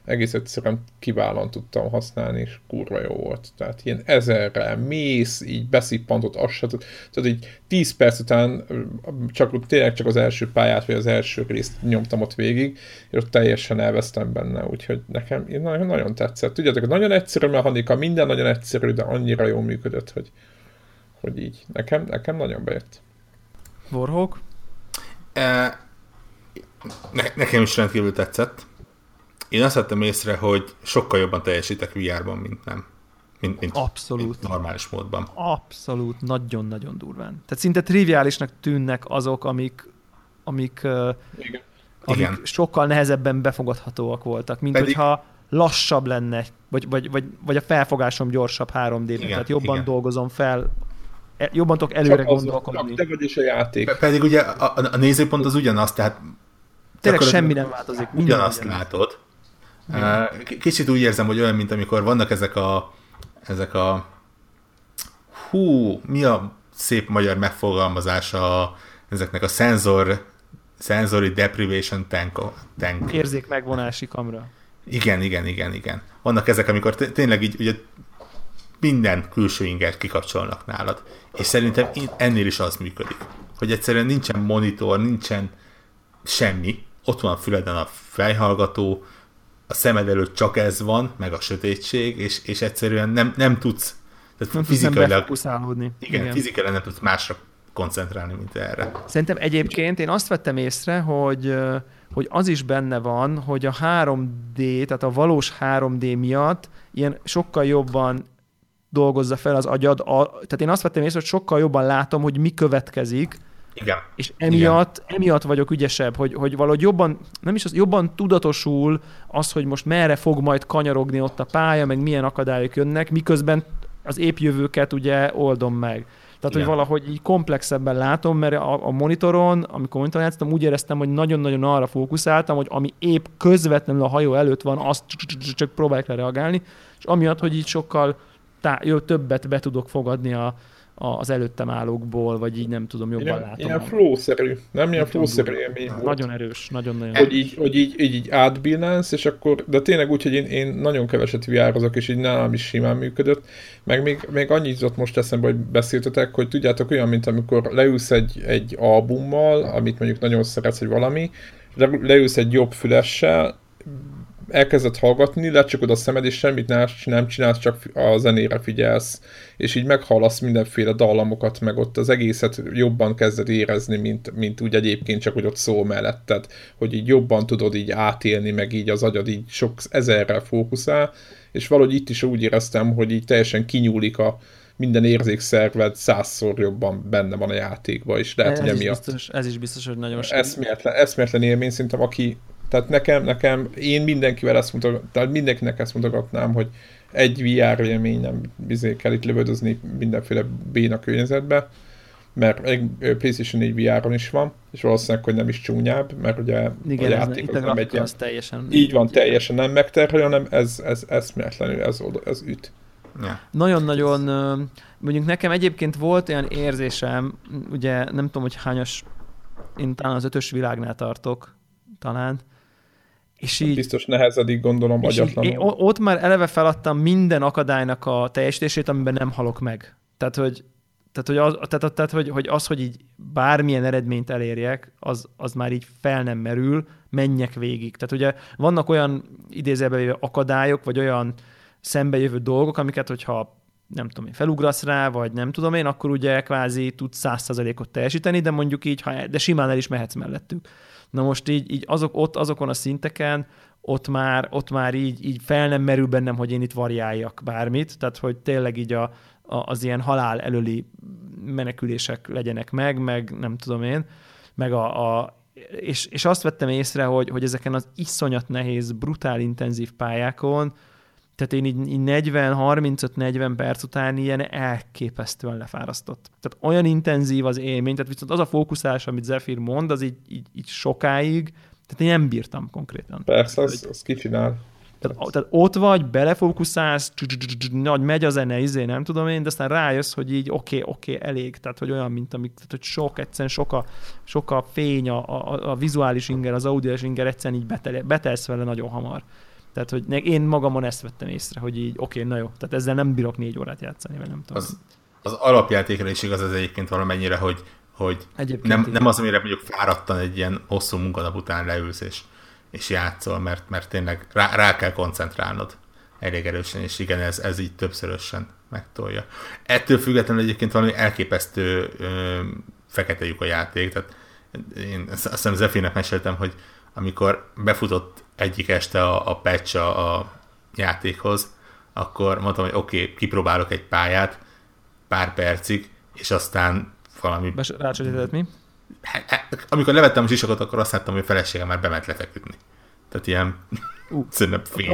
egész egyszerűen kiválóan tudtam használni, és kurva jó volt. Tehát ilyen ezerre mész, így beszippantott, azt se tud. Tehát így 10 perc után csak, tényleg csak az első pályát, vagy az első részt nyomtam ott végig, és ott teljesen elvesztem benne, úgyhogy nekem nagyon, nagyon tetszett. Tudjátok, nagyon egyszerű mechanika, minden nagyon egyszerű, de annyira jól működött, hogy, hogy így. Nekem, nekem nagyon bejött. Warhawk? E, ne, nekem is rendkívül tetszett én azt vettem észre, hogy sokkal jobban teljesítek VR-ban, mint nem. Mint, mint, Abszolút. Mint normális módban. Abszolút, nagyon-nagyon durván. Tehát szinte triviálisnak tűnnek azok, amik, amik, Igen. amik Igen. sokkal nehezebben befogadhatóak voltak, mint Pedig... hogyha lassabb lenne, vagy, vagy, vagy, vagy a felfogásom gyorsabb 3 d tehát jobban igen. dolgozom fel, e, jobban tudok előre csak gondolkodni. Az, te vagy is a játék. Pedig ugye a, a nézőpont az ugyanaz, tehát Tényleg semmi nem változik. Ugyanazt látod, Kicsit úgy érzem, hogy olyan, mint amikor vannak ezek a, ezek a hú, mi a szép magyar megfogalmazása ezeknek a szenzor, sensory deprivation tank, tank. Érzék megvonási kamra. Igen, igen, igen, igen. Vannak ezek, amikor tényleg így ugye minden külső ingert kikapcsolnak nálad. És szerintem ennél is az működik. Hogy egyszerűen nincsen monitor, nincsen semmi, ott van a füleden a fejhallgató, a szemed előtt csak ez van, meg a sötétség, és, és egyszerűen nem, nem tudsz tehát nem fizikailag, igen, igen, fizikailag nem tudsz másra koncentrálni, mint erre. Szerintem egyébként én azt vettem észre, hogy hogy az is benne van, hogy a 3D, tehát a valós 3D miatt ilyen sokkal jobban dolgozza fel az agyad. A, tehát én azt vettem észre, hogy sokkal jobban látom, hogy mi következik, igen. És emiatt, Igen. emiatt vagyok ügyesebb, hogy, hogy valahogy jobban, nem is az, jobban tudatosul az, hogy most merre fog majd kanyarogni ott a pálya, meg milyen akadályok jönnek, miközben az épp jövőket ugye oldom meg. Tehát, Igen. hogy valahogy így komplexebben látom, mert a, a monitoron, amikor monitoron játszottam, úgy éreztem, hogy nagyon-nagyon arra fókuszáltam, hogy ami épp közvetlenül a hajó előtt van, azt csak próbálják le reagálni, és amiatt, hogy így sokkal tá- jó, többet be tudok fogadni a, az előttem állókból, vagy így nem tudom, jobban ilyen, látom. Ilyen flow-szerű, nem ilyen flow-szerű élmény volt. Nagyon erős, nagyon-nagyon Hogy így, hogy így, így, így átbillensz, és akkor, de tényleg úgy, hogy én, én nagyon keveset viározok, és így nálam is simán működött. Meg még, még annyit jutott most eszembe, hogy beszéltetek, hogy tudjátok olyan, mint amikor leülsz egy, egy albummal, amit mondjuk nagyon szeretsz, hogy valami, leülsz egy jobb fülessel, elkezded hallgatni, lecsukod a szemed, és semmit nem csinálsz, csak a zenére figyelsz, és így meghallasz mindenféle dallamokat, meg ott az egészet jobban kezded érezni, mint, mint úgy egyébként csak, hogy ott szól melletted, hogy így jobban tudod így átélni, meg így az agyad így sok ezerrel fókuszál, és valahogy itt is úgy éreztem, hogy így teljesen kinyúlik a, minden érzékszerved százszor jobban benne van a játékban, és lehet, ez hogy emiatt... Biztos, ez is biztos, hogy nagyon eszméletlen, eszméletlen élmény, szerintem aki tehát nekem, nekem, én mindenkivel ezt mutogatnám, tehát mindenkinek ezt mutogatnám, hogy egy VR élmény nem bizé kell itt lövöldözni mindenféle béna környezetbe, mert egy PlayStation 4 VR-on is van, és valószínűleg, hogy nem is csúnyább, mert ugye Igen, a játék az nem egy ilyen, teljesen... Így van, teljesen nem megterhel, hanem ez, ez eszméletlenül, ez, ez üt. Ja. Nagyon-nagyon, mondjuk nekem egyébként volt olyan érzésem, ugye nem tudom, hogy hányas, én talán az ötös világnál tartok, talán, és így, biztos nehezedik, gondolom, agyatlanul. Így, ott már eleve feladtam minden akadálynak a teljesítését, amiben nem halok meg. Tehát, hogy, tehát, hogy, az, tehát, tehát, hogy, hogy az, hogy így bármilyen eredményt elérjek, az, az már így fel nem merül, menjek végig. Tehát ugye vannak olyan idézőben akadályok, vagy olyan szembejövő dolgok, amiket, hogyha nem tudom én, felugrasz rá, vagy nem tudom én, akkor ugye kvázi tudsz százszerzalékot teljesíteni, de mondjuk így, ha, de simán el is mehetsz mellettük. Na most így, így azok, ott, azokon a szinteken, ott már, ott már így, így fel nem merül bennem, hogy én itt variáljak bármit, tehát hogy tényleg így a, a, az ilyen halál előli menekülések legyenek meg, meg nem tudom én, meg a, a és, és azt vettem észre, hogy, hogy ezeken az iszonyat nehéz, brutál intenzív pályákon, tehát én így, így 40-35-40 perc után ilyen elképesztően lefárasztott. Tehát olyan intenzív az élmény, tehát viszont az a fókuszás, amit Zephyr mond, az így, így, így sokáig, tehát én nem bírtam konkrétan. Persze, az, az kicsinál. Tehát, tehát ott vagy, belefókuszálsz, nagy megy a zene, izé, nem tudom én, de aztán rájössz, hogy így oké, okay, oké, okay, elég. Tehát, hogy olyan, mint amik, tehát, hogy sok, egyszerűen sok a, sok a fény, a, a, a vizuális inger, az audiós inger, egyszerűen így betel, betelsz vele nagyon hamar. Tehát, hogy én magamon ezt vettem észre, hogy így oké, okay, na jó, tehát ezzel nem bírok négy órát játszani, vagy nem tudom. Az, az alapjátékra is igaz az egyébként valamennyire, hogy, hogy nem, nem az, amire mondjuk fáradtan egy ilyen hosszú munkanap után leülsz és, és játszol, mert, mert tényleg rá, rá kell koncentrálnod elég erősen, és igen, ez, ez így többszörösen megtolja. Ettől függetlenül egyébként valami elképesztő ö, fekete lyuk a játék, tehát én azt hiszem Zefinek meséltem, hogy amikor befutott egyik este a, a patch a, a játékhoz, akkor mondtam, hogy oké, okay, kipróbálok egy pályát pár percig, és aztán valami... Rácsodített mi? Hát, hát, amikor levettem a sisakot, akkor azt láttam, hogy a feleségem már bement lefeküdni. Tehát ilyen Uh,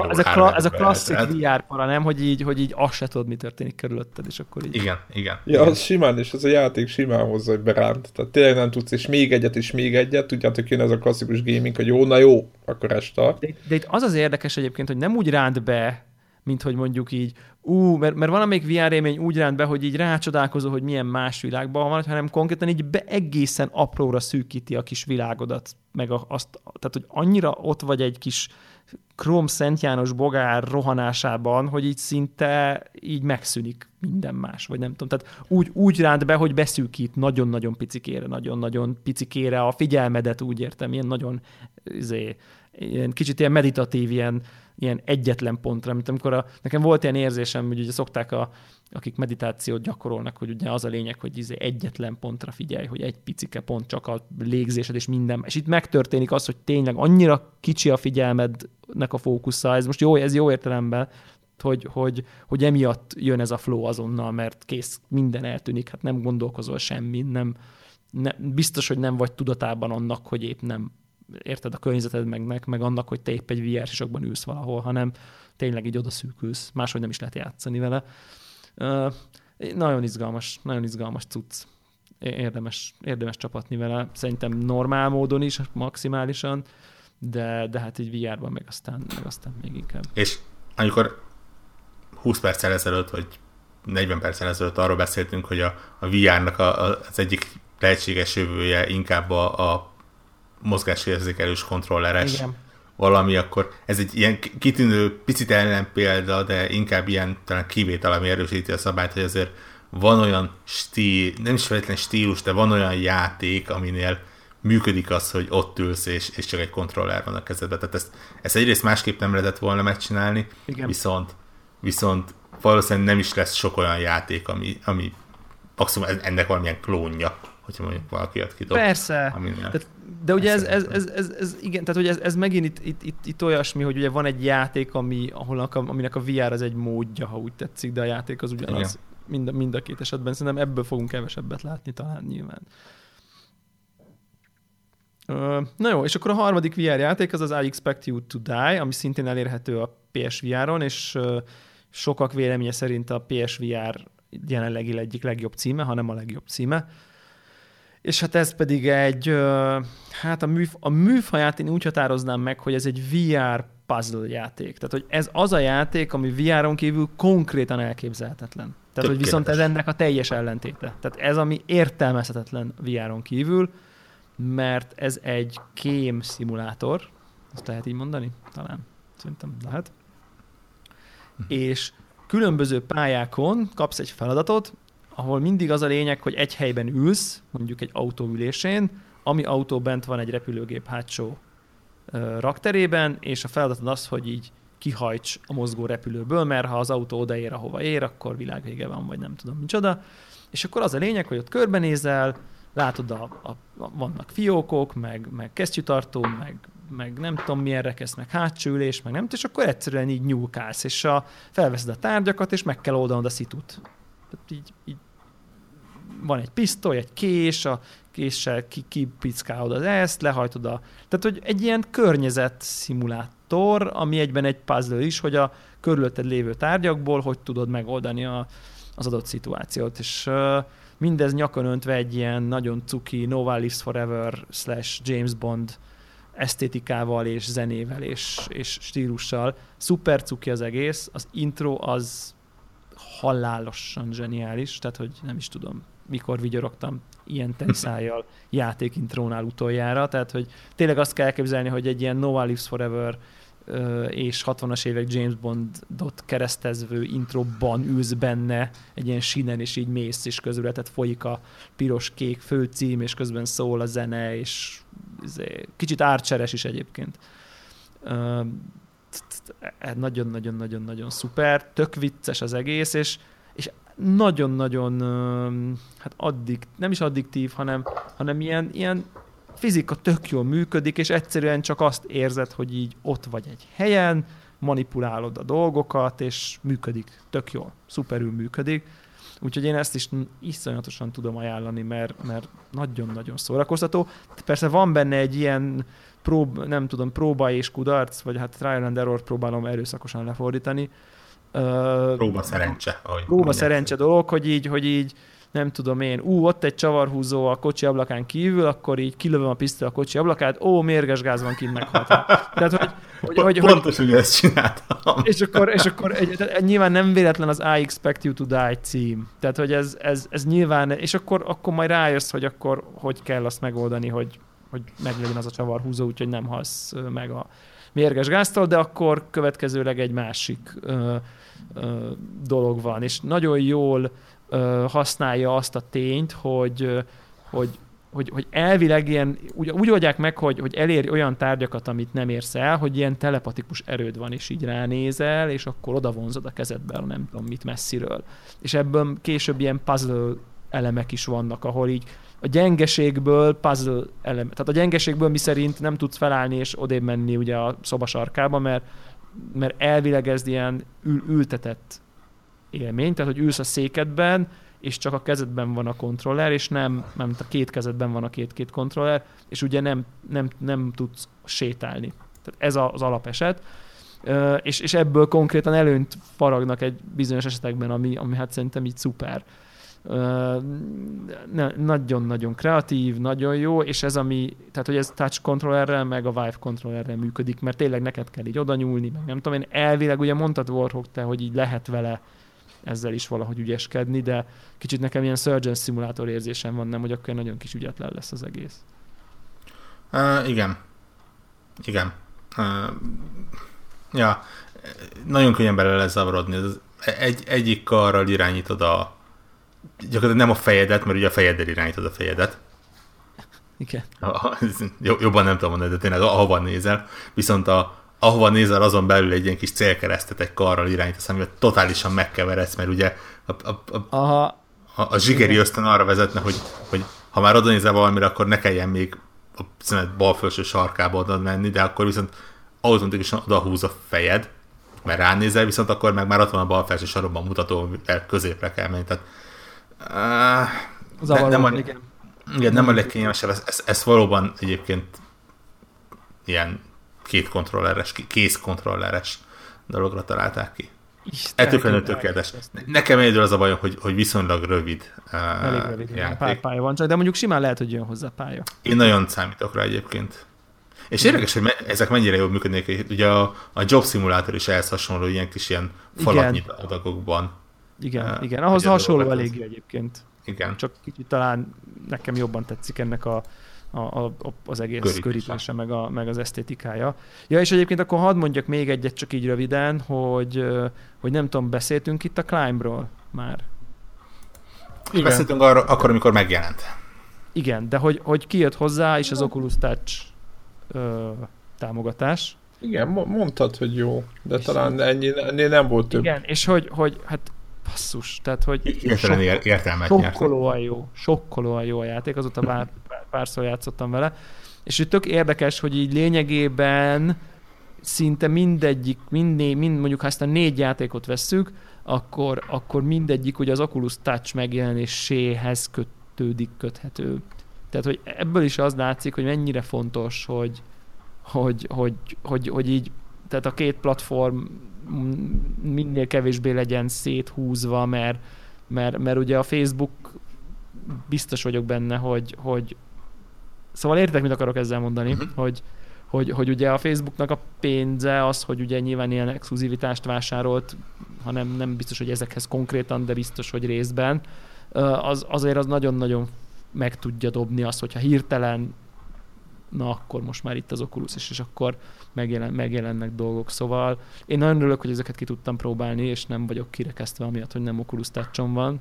ez, a, kla- ez a klasszik VR para, nem? Hogy így, hogy így azt se tudod, mi történik körülötted, és akkor így... Igen, igen. Ja, az simán, és ez a játék simán hozza, hogy beránt. Tehát tényleg nem tudsz, és még egyet, és még egyet, tudjátok, jön ez a klasszikus gaming, hogy jó, na jó, akkor este. De, de itt az az érdekes egyébként, hogy nem úgy ránt be, mint hogy mondjuk így, ú, mert, mert van amelyik VR élmény úgy ránt be, hogy így rácsodálkozó, hogy milyen más világban van, hanem konkrétan így be egészen apróra szűkíti a kis világodat, meg a, azt, tehát hogy annyira ott vagy egy kis Krom Szent János bogár rohanásában, hogy így szinte így megszűnik minden más, vagy nem tudom. Tehát úgy, úgy ránt be, hogy beszűkít nagyon-nagyon picikére, nagyon-nagyon picikére a figyelmedet, úgy értem, ilyen nagyon izé, ilyen kicsit ilyen meditatív, ilyen, ilyen egyetlen pontra, mint amikor a, nekem volt ilyen érzésem, hogy ugye szokták a, akik meditációt gyakorolnak, hogy ugye az a lényeg, hogy izé egyetlen pontra figyelj, hogy egy picike pont csak a légzésed és minden. És itt megtörténik az, hogy tényleg annyira kicsi a figyelmednek a fókusza, ez most jó, ez jó értelemben, hogy, hogy, hogy emiatt jön ez a flow azonnal, mert kész, minden eltűnik, hát nem gondolkozol semmi, nem, ne, biztos, hogy nem vagy tudatában annak, hogy épp nem érted a környezeted meg, meg annak, hogy te épp egy VR sisakban ülsz valahol, hanem tényleg így odaszűkülsz, máshogy nem is lehet játszani vele. Nagyon izgalmas, nagyon izgalmas cucc. Érdemes, érdemes csapatni vele. Szerintem normál módon is, maximálisan, de, de hát így VR-ban meg aztán, meg aztán még inkább. És amikor 20 perccel ezelőtt, vagy 40 perccel ezelőtt arról beszéltünk, hogy a, a VR-nak a, a, az egyik lehetséges jövője inkább a, a mozgásérzékelős kontrolleres Igen. Valami, akkor ez egy ilyen kitűnő, picit ellenpélda, de inkább ilyen talán kivétel, ami erősíti a szabályt, hogy azért van olyan stíl, nem is feltétlen stílus, de van olyan játék, aminél működik az, hogy ott ülsz, és, és csak egy kontroller van a kezedben. Tehát ezt, ezt egyrészt másképp nem lehetett volna megcsinálni, Igen. viszont viszont valószínűleg nem is lesz sok olyan játék, ami, ami maximum ennek valamilyen klónja, hogyha mondjuk valaki ad ki. Persze, tehát, de ugye ez, ez, ez, ez, ez, igen, tehát ugye ez, ez megint itt, itt, itt, itt, olyasmi, hogy ugye van egy játék, ami, ahol a, aminek a VR az egy módja, ha úgy tetszik, de a játék az ugyanaz. Mind, mind a két esetben. Szerintem ebből fogunk kevesebbet látni talán nyilván. Na jó, és akkor a harmadik VR játék az az I Expect You to Die, ami szintén elérhető a PSVR-on, és sokak véleménye szerint a PSVR jelenlegi egyik legjobb címe, hanem a legjobb címe. És hát ez pedig egy, hát a, műf, a műfaját én úgy határoznám meg, hogy ez egy VR puzzle játék. Tehát, hogy ez az a játék, ami VR-on kívül konkrétan elképzelhetetlen. Tehát, hogy viszont ez ennek a teljes ellentéte. Tehát ez, ami értelmezhetetlen VR-on kívül, mert ez egy kém szimulátor, azt lehet így mondani? Talán. Szerintem lehet és különböző pályákon kapsz egy feladatot, ahol mindig az a lényeg, hogy egy helyben ülsz, mondjuk egy autóülésén, ami autó bent van egy repülőgép hátsó rakterében, és a feladatod az, hogy így kihajts a mozgó repülőből, mert ha az autó odaér, ahova ér, akkor világvége van, vagy nem tudom micsoda. És akkor az a lényeg, hogy ott körbenézel, látod, a, a, a, vannak fiókok, meg, meg kesztyűtartó, meg meg nem tudom milyen rekesz, meg hátsülés, meg nem, és akkor egyszerűen így nyúlkálsz, és a, felveszed a tárgyakat, és meg kell oldanod a szitut. Tehát így, így van egy pisztoly, egy kés, a késsel kipickálod az ezt, lehajtod a... Tehát, hogy egy ilyen környezet szimulátor, ami egyben egy puzzle is, hogy a körülötted lévő tárgyakból hogy tudod megoldani a, az adott szituációt. És mindez nyakon öntve egy ilyen nagyon cuki Nova Lives Forever slash James Bond esztétikával és zenével és, és stílussal. Szuper cuki az egész, az intro az halálosan zseniális, tehát hogy nem is tudom, mikor vigyorogtam ilyen tenszájjal játékintrónál utoljára, tehát hogy tényleg azt kell elképzelni, hogy egy ilyen No One Lives Forever és 60-as évek James Bondot keresztezvő introban ülsz benne, egy ilyen sinen, és így mész, és közül tehát folyik a piros-kék főcím, és közben szól a zene, és izé, kicsit árcseres is egyébként. Nagyon-nagyon-nagyon-nagyon szuper, tök vicces az egész, és, és nagyon-nagyon hát addig, nem is addiktív, hanem, hanem ilyen, ilyen fizika tök jól működik, és egyszerűen csak azt érzed, hogy így ott vagy egy helyen, manipulálod a dolgokat, és működik, tök jól, szuperül működik. Úgyhogy én ezt is iszonyatosan tudom ajánlani, mert, mert nagyon-nagyon szórakoztató. Persze van benne egy ilyen prób, nem tudom, próba és kudarc, vagy hát trial and error próbálom erőszakosan lefordítani. Próba szerencse. Próba szerencse dolog, hogy így, hogy így nem tudom én, ú, ott egy csavarhúzó a kocsi ablakán kívül, akkor így kilövöm a pisztoly a kocsi ablakát, ó, mérges gáz van kint meghaltam. Tehát, hogy, hogy, hogy, Pontosan hogy, ezt csináltam. És akkor, és akkor egy, tehát nyilván nem véletlen az I expect you to die cím. Tehát, hogy ez, ez, ez nyilván, és akkor, akkor majd rájössz, hogy akkor hogy kell azt megoldani, hogy, hogy meglegyen az a csavarhúzó, úgyhogy nem halsz meg a mérges gáztól, de akkor következőleg egy másik dolog van. És nagyon jól használja azt a tényt, hogy, hogy hogy, hogy elvileg ilyen, úgy, úgy oldják meg, hogy, hogy elér olyan tárgyakat, amit nem érsz el, hogy ilyen telepatikus erőd van, és így ránézel, és akkor oda vonzod a kezedbe, nem tudom mit messziről. És ebből később ilyen puzzle elemek is vannak, ahol így a gyengeségből puzzle elemek, tehát a gyengeségből mi szerint nem tudsz felállni és odébb menni ugye a szobasarkába, mert, mert elvileg ez ilyen ül, ültetett élmény, tehát hogy ülsz a székedben, és csak a kezedben van a kontroller, és nem, nem a két kezedben van a két-két kontroller, és ugye nem, nem, nem tudsz sétálni. Tehát ez az alapeset. És, és ebből konkrétan előnyt faragnak egy bizonyos esetekben, ami, ami hát szerintem így szuper. Nagyon-nagyon kreatív, nagyon jó, és ez ami, tehát hogy ez touch controllerrel, meg a Vive controllerrel működik, mert tényleg neked kell így oda nyúlni, meg nem tudom én, elvileg ugye mondtad Warhawk te, hogy így lehet vele ezzel is valahogy ügyeskedni, de kicsit nekem ilyen Surgeon Simulator érzésem van, nem, hogy akkor nagyon kis ügyetlen lesz az egész. Uh, igen. Igen. Uh, ja, nagyon könnyen bele lesz zavarodni. Egy, egyik karral irányítod a gyakorlatilag nem a fejedet, mert ugye a fejeddel irányítod a fejedet. Igen. Jobban nem tudom mondani, de tényleg ahova nézel. Viszont a, ahova nézel, azon belül egy ilyen kis célkeresztet egy karral irányítasz, amivel totálisan megkeveredsz, mert ugye a, a, a, Aha. a, a zsigeri ösztön arra vezetne, hogy, hogy ha már oda nézel valamire, akkor ne kelljen még a szemed bal felső sarkába oda menni, de akkor viszont automatikusan oda húz a fejed, mert ránézel, viszont akkor meg már ott van a bal felső sarokban mutató, mert középre kell menni. Tehát, uh, Zavaró, ne, nem a, igen. Igen, nem a legkényelmesebb, ez, ez, ez valóban egyébként ilyen két kontrolleres, kész kontrolleres dologra találták ki. Ettől fenn tökéletes. Nekem egyedül az a bajom, hogy, hogy viszonylag rövid, uh, Elég rövid játék. Pár pálya van csak, de mondjuk simán lehet, hogy jön hozzá pálya. Én nagyon számítok rá egyébként. És érdekes, hogy me- ezek mennyire jól működnek. Ugye a, a Job Simulator is ehhez hasonló ilyen kis ilyen falatnyi adagokban. Igen, uh, igen. Ahhoz hasonló elég egyébként. Igen. Csak kicsit talán nekem jobban tetszik ennek a, a, a, az egész Körítése. körítése, meg, a, meg az esztétikája. Ja, és egyébként akkor hadd mondjak még egyet csak így röviden, hogy, hogy nem tudom, beszéltünk itt a Climbról már. Igen. Beszéltünk arra, akkor, amikor megjelent. Igen, de hogy, hogy kijött hozzá, és az Oculus Touch ö, támogatás. Igen, mondtad, hogy jó, de és talán ennyi, ennyi nem volt több. Igen, és hogy, hogy hát basszus, tehát hogy Értelem, sok, értelmet sokkolóan jó, sokkolóan jó a játék, azóta bár párszor játszottam vele, és hogy tök érdekes, hogy így lényegében szinte mindegyik, mindé, mind, mondjuk ha ezt a négy játékot vesszük, akkor, akkor mindegyik ugye az Oculus Touch megjelenéséhez kötődik, köthető. Tehát, hogy ebből is az látszik, hogy mennyire fontos, hogy, hogy, hogy, hogy, hogy így, tehát a két platform minél kevésbé legyen széthúzva, mert, mert, mert ugye a Facebook biztos vagyok benne, hogy, hogy Szóval értek, mit akarok ezzel mondani, uh-huh. hogy, hogy, hogy ugye a Facebooknak a pénze az, hogy ugye nyilván ilyen exkluzivitást vásárolt, hanem nem biztos, hogy ezekhez konkrétan, de biztos, hogy részben, az, azért az nagyon-nagyon meg tudja dobni azt, hogyha hirtelen na akkor most már itt az Oculus is, és akkor megjelen, megjelennek dolgok. Szóval én nagyon örülök, hogy ezeket ki tudtam próbálni, és nem vagyok kirekesztve amiatt, hogy nem Oculus touch van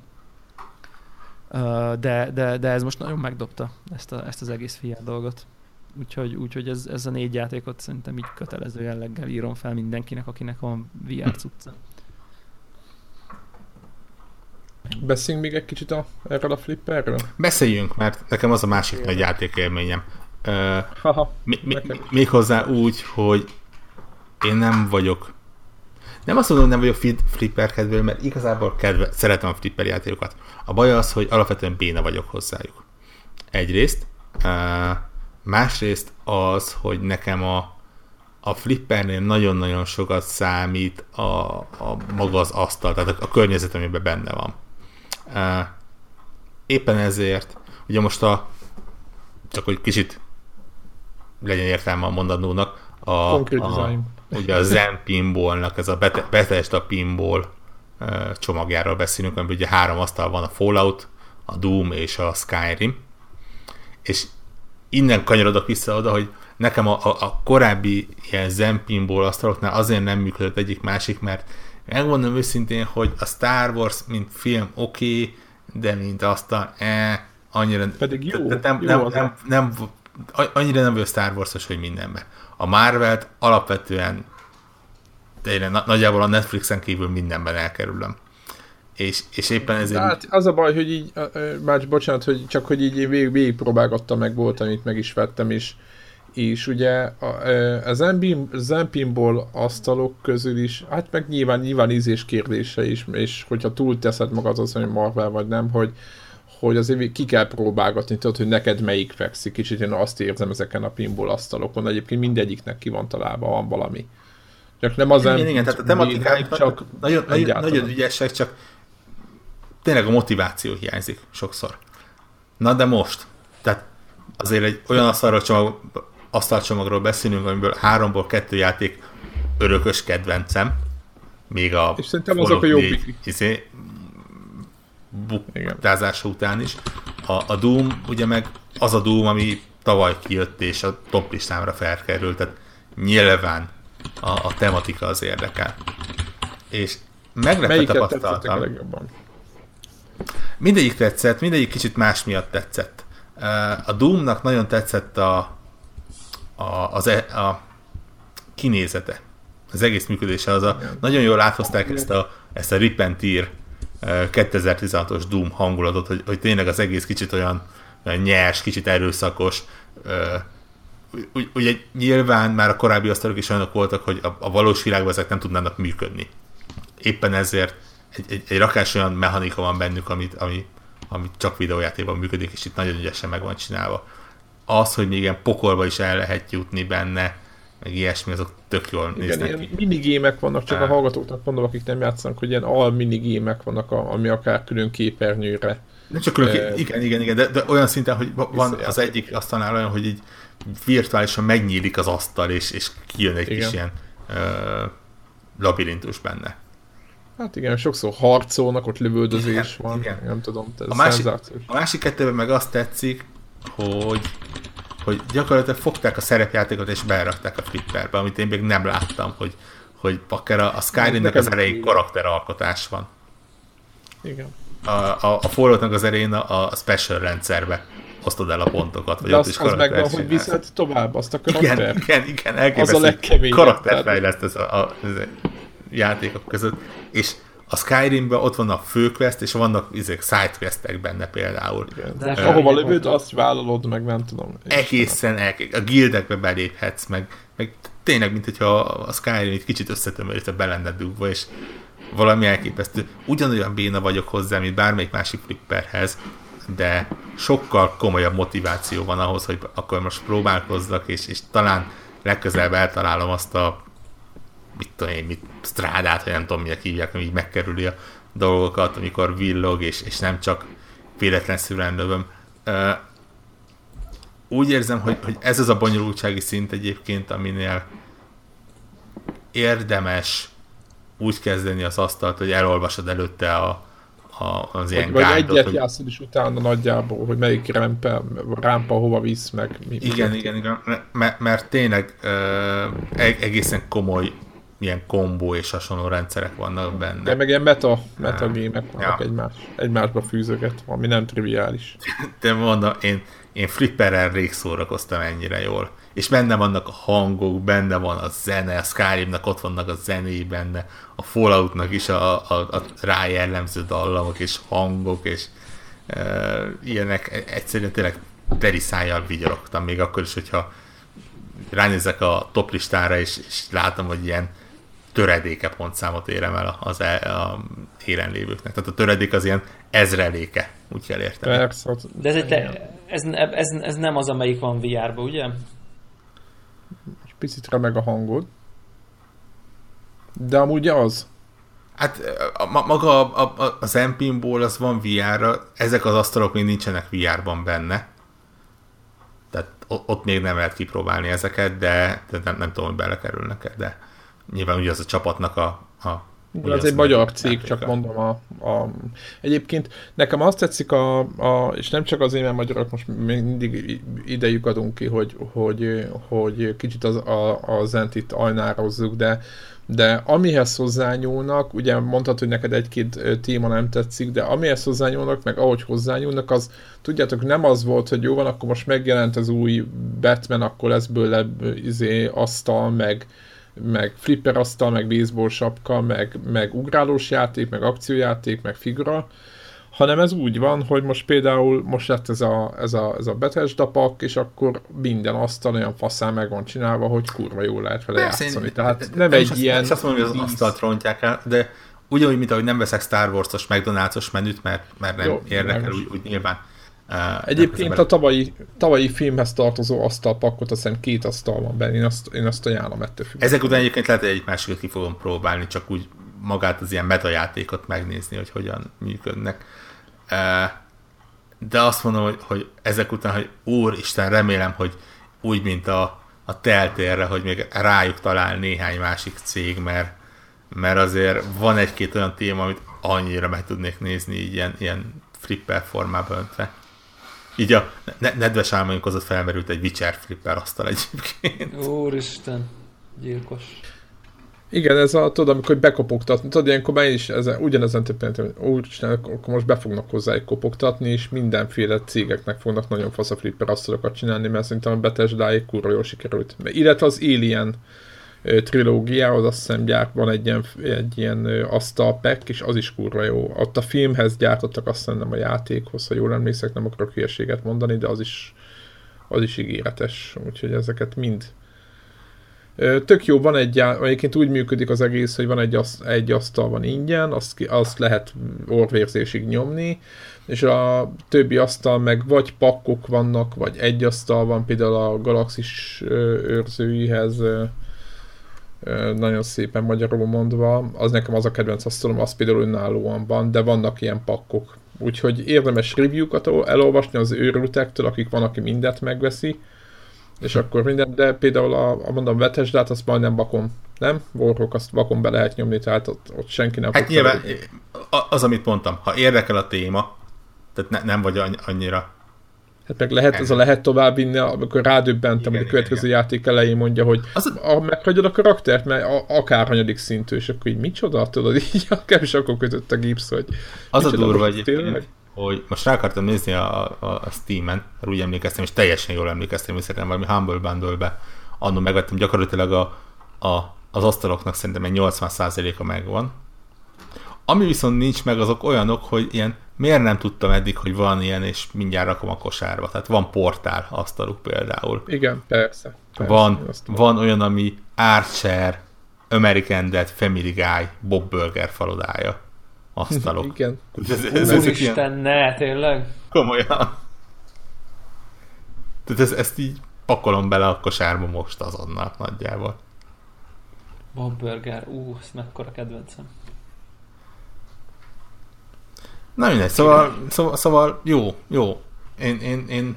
de, de, de ez most nagyon megdobta ezt, a, ezt az egész fiát dolgot. Úgyhogy, úgyhogy ez, ez a négy játékot szerintem így kötelező jelleggel írom fel mindenkinek, akinek van VR cucca. Beszéljünk még egy kicsit a, erről a flipperről? Beszéljünk, mert nekem az a másik nagy játékélményem. Méghozzá úgy, hogy én nem vagyok nem azt mondom, hogy nem vagyok flipper kedvelő, mert igazából kedve, szeretem a flipper játékokat. A baj az, hogy alapvetően béna vagyok hozzájuk. Egyrészt. Másrészt az, hogy nekem a, a flippernél nagyon-nagyon sokat számít a, a maga az asztal, tehát a, a környezet, amiben benne van. Éppen ezért, ugye most a csak hogy kicsit legyen értelme a mondanónak, a, a, ugye a Zen pinballnak, ez a Bethesda pinball csomagjáról beszélünk, amiben ugye három asztal van, a Fallout, a Doom és a Skyrim. És innen kanyarodok vissza oda, hogy nekem a, a, a korábbi ilyen Zen pinball asztaloknál azért nem működött egyik másik, mert megmondom őszintén, hogy a Star Wars, mint film oké, okay, de mint asztal, eh, annyira... Pedig jó, de nem, jó nem, nem, nem, annyira nem vagyok Star Wars-os, hogy mindenben. A Marvel-t alapvetően tényleg nagyjából a Netflixen kívül mindenben elkerülöm. És, és éppen ezért... Hát az a baj, hogy így, bács, bocsánat, hogy csak hogy így végig, végig próbálgattam meg volt, amit meg is vettem, és, és ugye az Empinból asztalok közül is, hát meg nyilván, nyilván ízés kérdése is, és hogyha túl teszed magad az, hogy Marvel vagy nem, hogy, hogy azért ki kell próbálgatni, tudod, hogy neked melyik fekszik. Kicsit én azt érzem ezeken a pinball asztalokon. Egyébként mindegyiknek ki van találva, van valami. Csak nem az igen, igen, tehát a tematikájuk csak nagyon, nagyon, nagyon ügyesek, csak tényleg a motiváció hiányzik sokszor. Na de most, tehát azért egy olyan asztalcsomag, asztalcsomagról beszélünk, amiből háromból kettő játék örökös kedvencem, még a és szerintem azok a jobbik. Izé, buktázása után is. A, a Doom ugye meg az a Doom, ami tavaly kijött és a top listámra felkerült, tehát nyilván a, a tematika az érdekel. És meglepve tapasztaltam. Mindegyik tetszett, mindegyik kicsit más miatt tetszett. A Doomnak nagyon tetszett a, a, az, e, a kinézete. Az egész működése az a, nagyon jól áthozták ezt a, ezt a Rip and Tear 2016-os Doom hangulatot, hogy, hogy tényleg az egész kicsit olyan, nyers, kicsit erőszakos. Ugye nyilván már a korábbi asztalok is olyanok voltak, hogy a, a valós világban ezek nem tudnának működni. Éppen ezért egy, egy, egy rakás olyan mechanika van bennük, amit, ami, ami csak videójátékban működik, és itt nagyon ügyesen meg van csinálva. Az, hogy még ilyen pokolba is el lehet jutni benne, meg ilyesmi, azok tök jól Igen, néznek ki. minigémek vannak, csak a hallgatóknak mondom, akik nem játszanak, hogy ilyen al minigémek vannak, ami akár külön képernyőre. Nem csak külön, uh, igen, igen, igen, de, de olyan szinten, hogy van az egyik asztalnál olyan, hogy így virtuálisan megnyílik az asztal, és, és kijön egy igen. kis ilyen uh, labirintus benne. Hát igen, sokszor harcolnak, ott lövöldözés igen, van, igen. nem tudom, ez a másik, a másik kettőben meg azt tetszik, hogy hogy gyakorlatilag fogták a szerepjátékot és berakták a flipperbe, amit én még nem láttam, hogy, hogy pakker a, a Skyrimnek az elején karakteralkotás van. Igen. A, a, a Falloutnak az elején a, a special rendszerbe osztod el a pontokat, vagy De ott az, is az meg van, hogy viszed tovább azt a karakter. Igen, igen, igen elképesztő. Az a legkeményebb. Karakterfejleszt ez a, a, a játékok között, és a Skyrimben ott van a főquest, és vannak izék, sidequestek benne például. Igen. De uh, ahova lövőd, azt vállalod, meg nem tudom. Egészen el, a guildekbe beléphetsz, meg, meg tényleg, mint hogyha a Skyrim egy kicsit összetömörítve be lenne dugva, és valami elképesztő. Ugyanolyan béna vagyok hozzá, mint bármelyik másik flipperhez, de sokkal komolyabb motiváció van ahhoz, hogy akkor most próbálkozzak, és, és talán legközelebb eltalálom azt a mit tudom én, mit, strádát, vagy nem tudom, minek hívják, ami így megkerüli a dolgokat, amikor villog, és, és nem csak véletlenszerűen lövöm. Uh, úgy érzem, hogy, hogy ez az a bonyolultsági szint egyébként, aminél érdemes úgy kezdeni az asztalt, hogy elolvasod előtte a, a, az ilyen Vagy gájdot, egyet hogy... játszod is utána nagyjából, hogy melyik rámpa, rámpa hova visz meg. Mi, igen, igen, igen, mert, mert tényleg uh, egészen komoly ilyen kombó és hasonló rendszerek vannak benne. De meg ilyen meta, meta gémek vannak ja. egymás, egymásba fűzöget, ami nem triviális. De mondom, én, én flipperrel rég szórakoztam ennyire jól. És benne vannak a hangok, benne van a zene, a Skyrimnak ott vannak a zené benne, a Falloutnak is a, a, a rá jellemző dallamok és hangok, és e, ilyenek egyszerűen tényleg teri szájjal vigyorogtam, még akkor is, hogyha ránézek a top listára, és, és látom, hogy ilyen töredéke pontszámot érem el az e, a élen lévőknek. Tehát a töredék az ilyen ezreléke, úgy kell érteni. Persze. De ez, egy, ez, ez, ez, nem az, amelyik van VR-ba, ugye? Egy picit remeg a hangod. De amúgy az. Hát a, maga a, a, az Empinból az van VR-ra, ezek az asztalok még nincsenek VR-ban benne. Tehát ott még nem lehet kipróbálni ezeket, de, de nem, nem tudom, hogy belekerülnek-e, de nyilván ugye az a csapatnak a, a De ez egy magyar cég, csak mondom a, a... Egyébként nekem azt tetszik, a, a, és nem csak azért, mert magyarok most mindig idejük adunk ki, hogy, hogy, hogy kicsit az, a, a zent itt ajnározzuk, de, de amihez hozzányúlnak, ugye mondhatod, hogy neked egy-két téma nem tetszik, de amihez hozzányúlnak, meg ahogy hozzányúlnak, az tudjátok, nem az volt, hogy jó van, akkor most megjelent az új Batman, akkor lesz bőle izé, asztal, meg, meg flipper asztal, meg baseball sapka, meg, meg ugrálós játék, meg akciójáték, meg figura, hanem ez úgy van, hogy most például most lett ez a, ez a, ez a Bethesda pak, és akkor minden asztal olyan faszán meg van csinálva, hogy kurva jól lehet vele Persze, játszani. Én, Tehát nem egy azt, ilyen... Azt mondom, hogy az asztalt rontják el, de ugyanúgy, mint ahogy nem veszek Star Wars-os, McDonald's-os menüt, mert, mert nem Jó, érdekel, úgy, úgy nyilván Uh, Egyébként a tavalyi, tavalyi filmhez tartozó asztalpakot, azt hiszem két asztal van benne, én azt, én azt ajánlom ettől függően. Ezek után egyébként lehet, hogy egy másikat ki fogom próbálni, csak úgy magát az ilyen metajátékot megnézni, hogy hogyan működnek. Uh, de azt mondom, hogy, hogy ezek után, hogy úristen, remélem, hogy úgy, mint a, a teltérre, hogy még rájuk talál néhány másik cég, mert, mert azért van egy-két olyan téma, amit annyira meg tudnék nézni így ilyen, ilyen flipper formában öntve. Így a nedves álmaink között felmerült egy Witcher flipper asztal egyébként. Úristen, gyilkos. Igen, ez a, tudod, amikor bekopogtatni, tudod, ilyenkor már is ezen, ugyanezen többet, hogy úristen, akkor most be fognak hozzá egy kopogtatni, és mindenféle cégeknek fognak nagyon fasz a flipper asztalokat csinálni, mert szerintem a Bethesda-ék kurva jól sikerült. Illetve az Alien trilógiához azt hiszem gyárt, van egy ilyen, egy ilyen asztalpek, és az is kurva jó. Ott a filmhez gyártottak azt hiszem nem a játékhoz, ha jól emlékszek, nem akarok hülyeséget mondani, de az is, az is ígéretes, úgyhogy ezeket mind Tök jó, van egy, egyébként úgy működik az egész, hogy van egy, egy asztal van ingyen, azt, azt lehet orvérzésig nyomni, és a többi asztal meg vagy pakkok vannak, vagy egy asztal van, például a Galaxis őrzőihez nagyon szépen magyarul mondva, az nekem az a kedvenc asztalom, az például önállóan van, de vannak ilyen pakkok. Úgyhogy érdemes review-kat elolvasni az őrültektől, akik van, aki mindent megveszi, és akkor minden, de például a, a mondom Bethesda-t, azt majdnem vakon, nem? Warhawk azt vakon be lehet nyomni, tehát ott, ott senki nem hát nyilván, az, amit mondtam, ha érdekel a téma, tehát ne, nem vagy annyira Hát meg lehet, ez a lehet tovább vinni, amikor rádöbbentem, hogy a következő igen. játék elején mondja, hogy az... a, meghagyod a karaktert, mert a, akár hanyadik szintű, és akkor így micsoda, tudod, így akár is akkor kötött a gipsz, hogy Az a durva egyébként, hogy most rá akartam nézni a, a, a Steam-en, úgy emlékeztem, és teljesen jól emlékeztem, hogy szerintem valami Humble Bundle-be annól megvettem, gyakorlatilag a, a, az asztaloknak szerintem egy 80%-a megvan. Ami viszont nincs meg, azok olyanok, hogy ilyen miért nem tudtam eddig, hogy van ilyen, és mindjárt rakom a kosárba. Tehát van portál asztaluk például. Igen, persze. persze van, van olyan, ami Archer, American Dead, Family Guy, Bob Burger falodája asztalok. Igen. Ez, ez, ez Úristen, ne, tényleg? Komolyan. Tehát ez, ezt így pakolom bele a kosárba most azonnal nagyjából. Bob Burger, ú, ez mekkora kedvencem. Na mindegy, szóval, szóval, szóval jó, jó. Én, én, én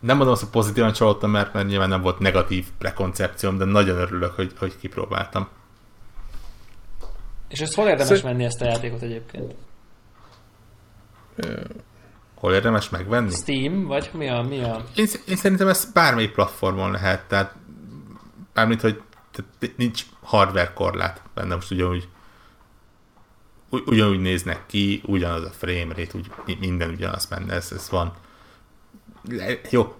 nem mondom azt, hogy pozitívan csalódtam, mert, mert nyilván nem volt negatív prekoncepcióm, de nagyon örülök, hogy, hogy kipróbáltam. És ezt hol érdemes Szer- menni ezt a játékot egyébként? Hol érdemes megvenni? Steam, vagy mi a... Mi a... Én, én szerintem ez bármelyik platformon lehet, tehát bármint, hogy tehát nincs hardware korlát benne, most ugyanúgy ugyanúgy néznek ki, ugyanaz a frame rate, úgy, minden ugyanaz benne, ez, ez van. Le, jó,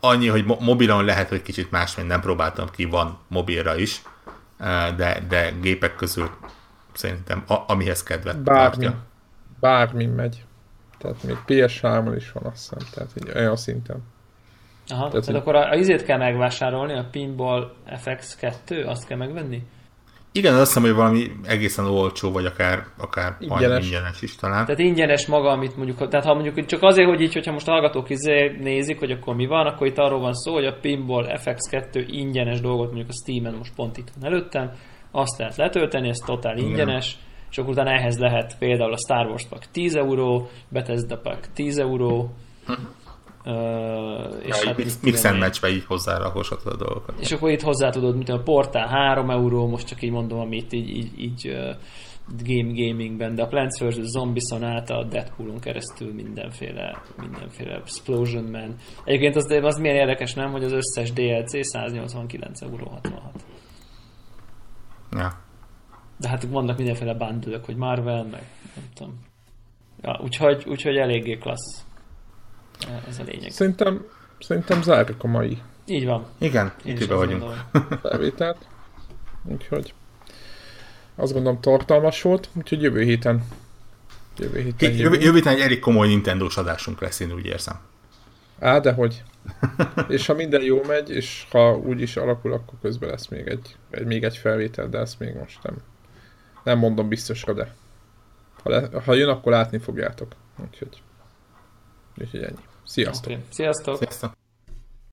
annyi, hogy mo- mobilon lehet, hogy kicsit más, mint nem próbáltam ki, van mobilra is, de, de gépek közül szerintem a, amihez kedvet bármi, tartja. Bármi megy. Tehát még PS3-on is van, azt hiszem, tehát így olyan szinten. Aha, tehát, tehát akkor a, a izét kell megvásárolni, a Pinball FX2, azt kell megvenni? Igen, azt hiszem, hogy valami egészen olcsó, vagy akár, akár ingyenes. ingyenes is talán. Tehát ingyenes maga, amit mondjuk, tehát ha mondjuk csak azért, hogy így, hogyha most a hallgatók izé nézik, hogy akkor mi van, akkor itt arról van szó, hogy a Pinball FX2 ingyenes dolgot mondjuk a Steam-en most pont itt van előttem, azt lehet letölteni, ez totál ingyenes, Igen. és akkor utána ehhez lehet például a Star Wars Pack 10 euró, Bethesda Pack 10 euró, hm. Uh, és ja, hát mix, mix and matchbe így hozzárakoshatod a dolgokat. És akkor itt hozzá tudod, mint a portál 3 euró, most csak így mondom, amit így, így, így uh, game gamingben, de a Plants vs. Zombies-on át a Deadpoolon keresztül mindenféle, mindenféle Explosion Man. Egyébként az, az milyen érdekes, nem, hogy az összes DLC 189 euró 66. Ja. De hát vannak mindenféle bundle hogy Marvel, meg nem tudom. Ja, úgyhogy, úgyhogy eléggé klassz. Ez a lényeg. Szerintem, szerintem zárjuk a mai. Így van. Igen, itt vagyunk. Felvételt. Úgyhogy azt gondolom tartalmas volt, úgyhogy jövő héten jövő héten, jövő, jövő héten egy elég komoly nintendo adásunk lesz, én úgy érzem. Á, de hogy. és ha minden jó megy, és ha úgy is alakul, akkor közben lesz még egy, egy, még egy felvétel, de ezt még most nem, nem mondom biztosra, de ha, le, ha jön, akkor látni fogjátok. Úgyhogy, úgyhogy ennyi. Sziasztok! Okay. Sziasztok! Sziasztok!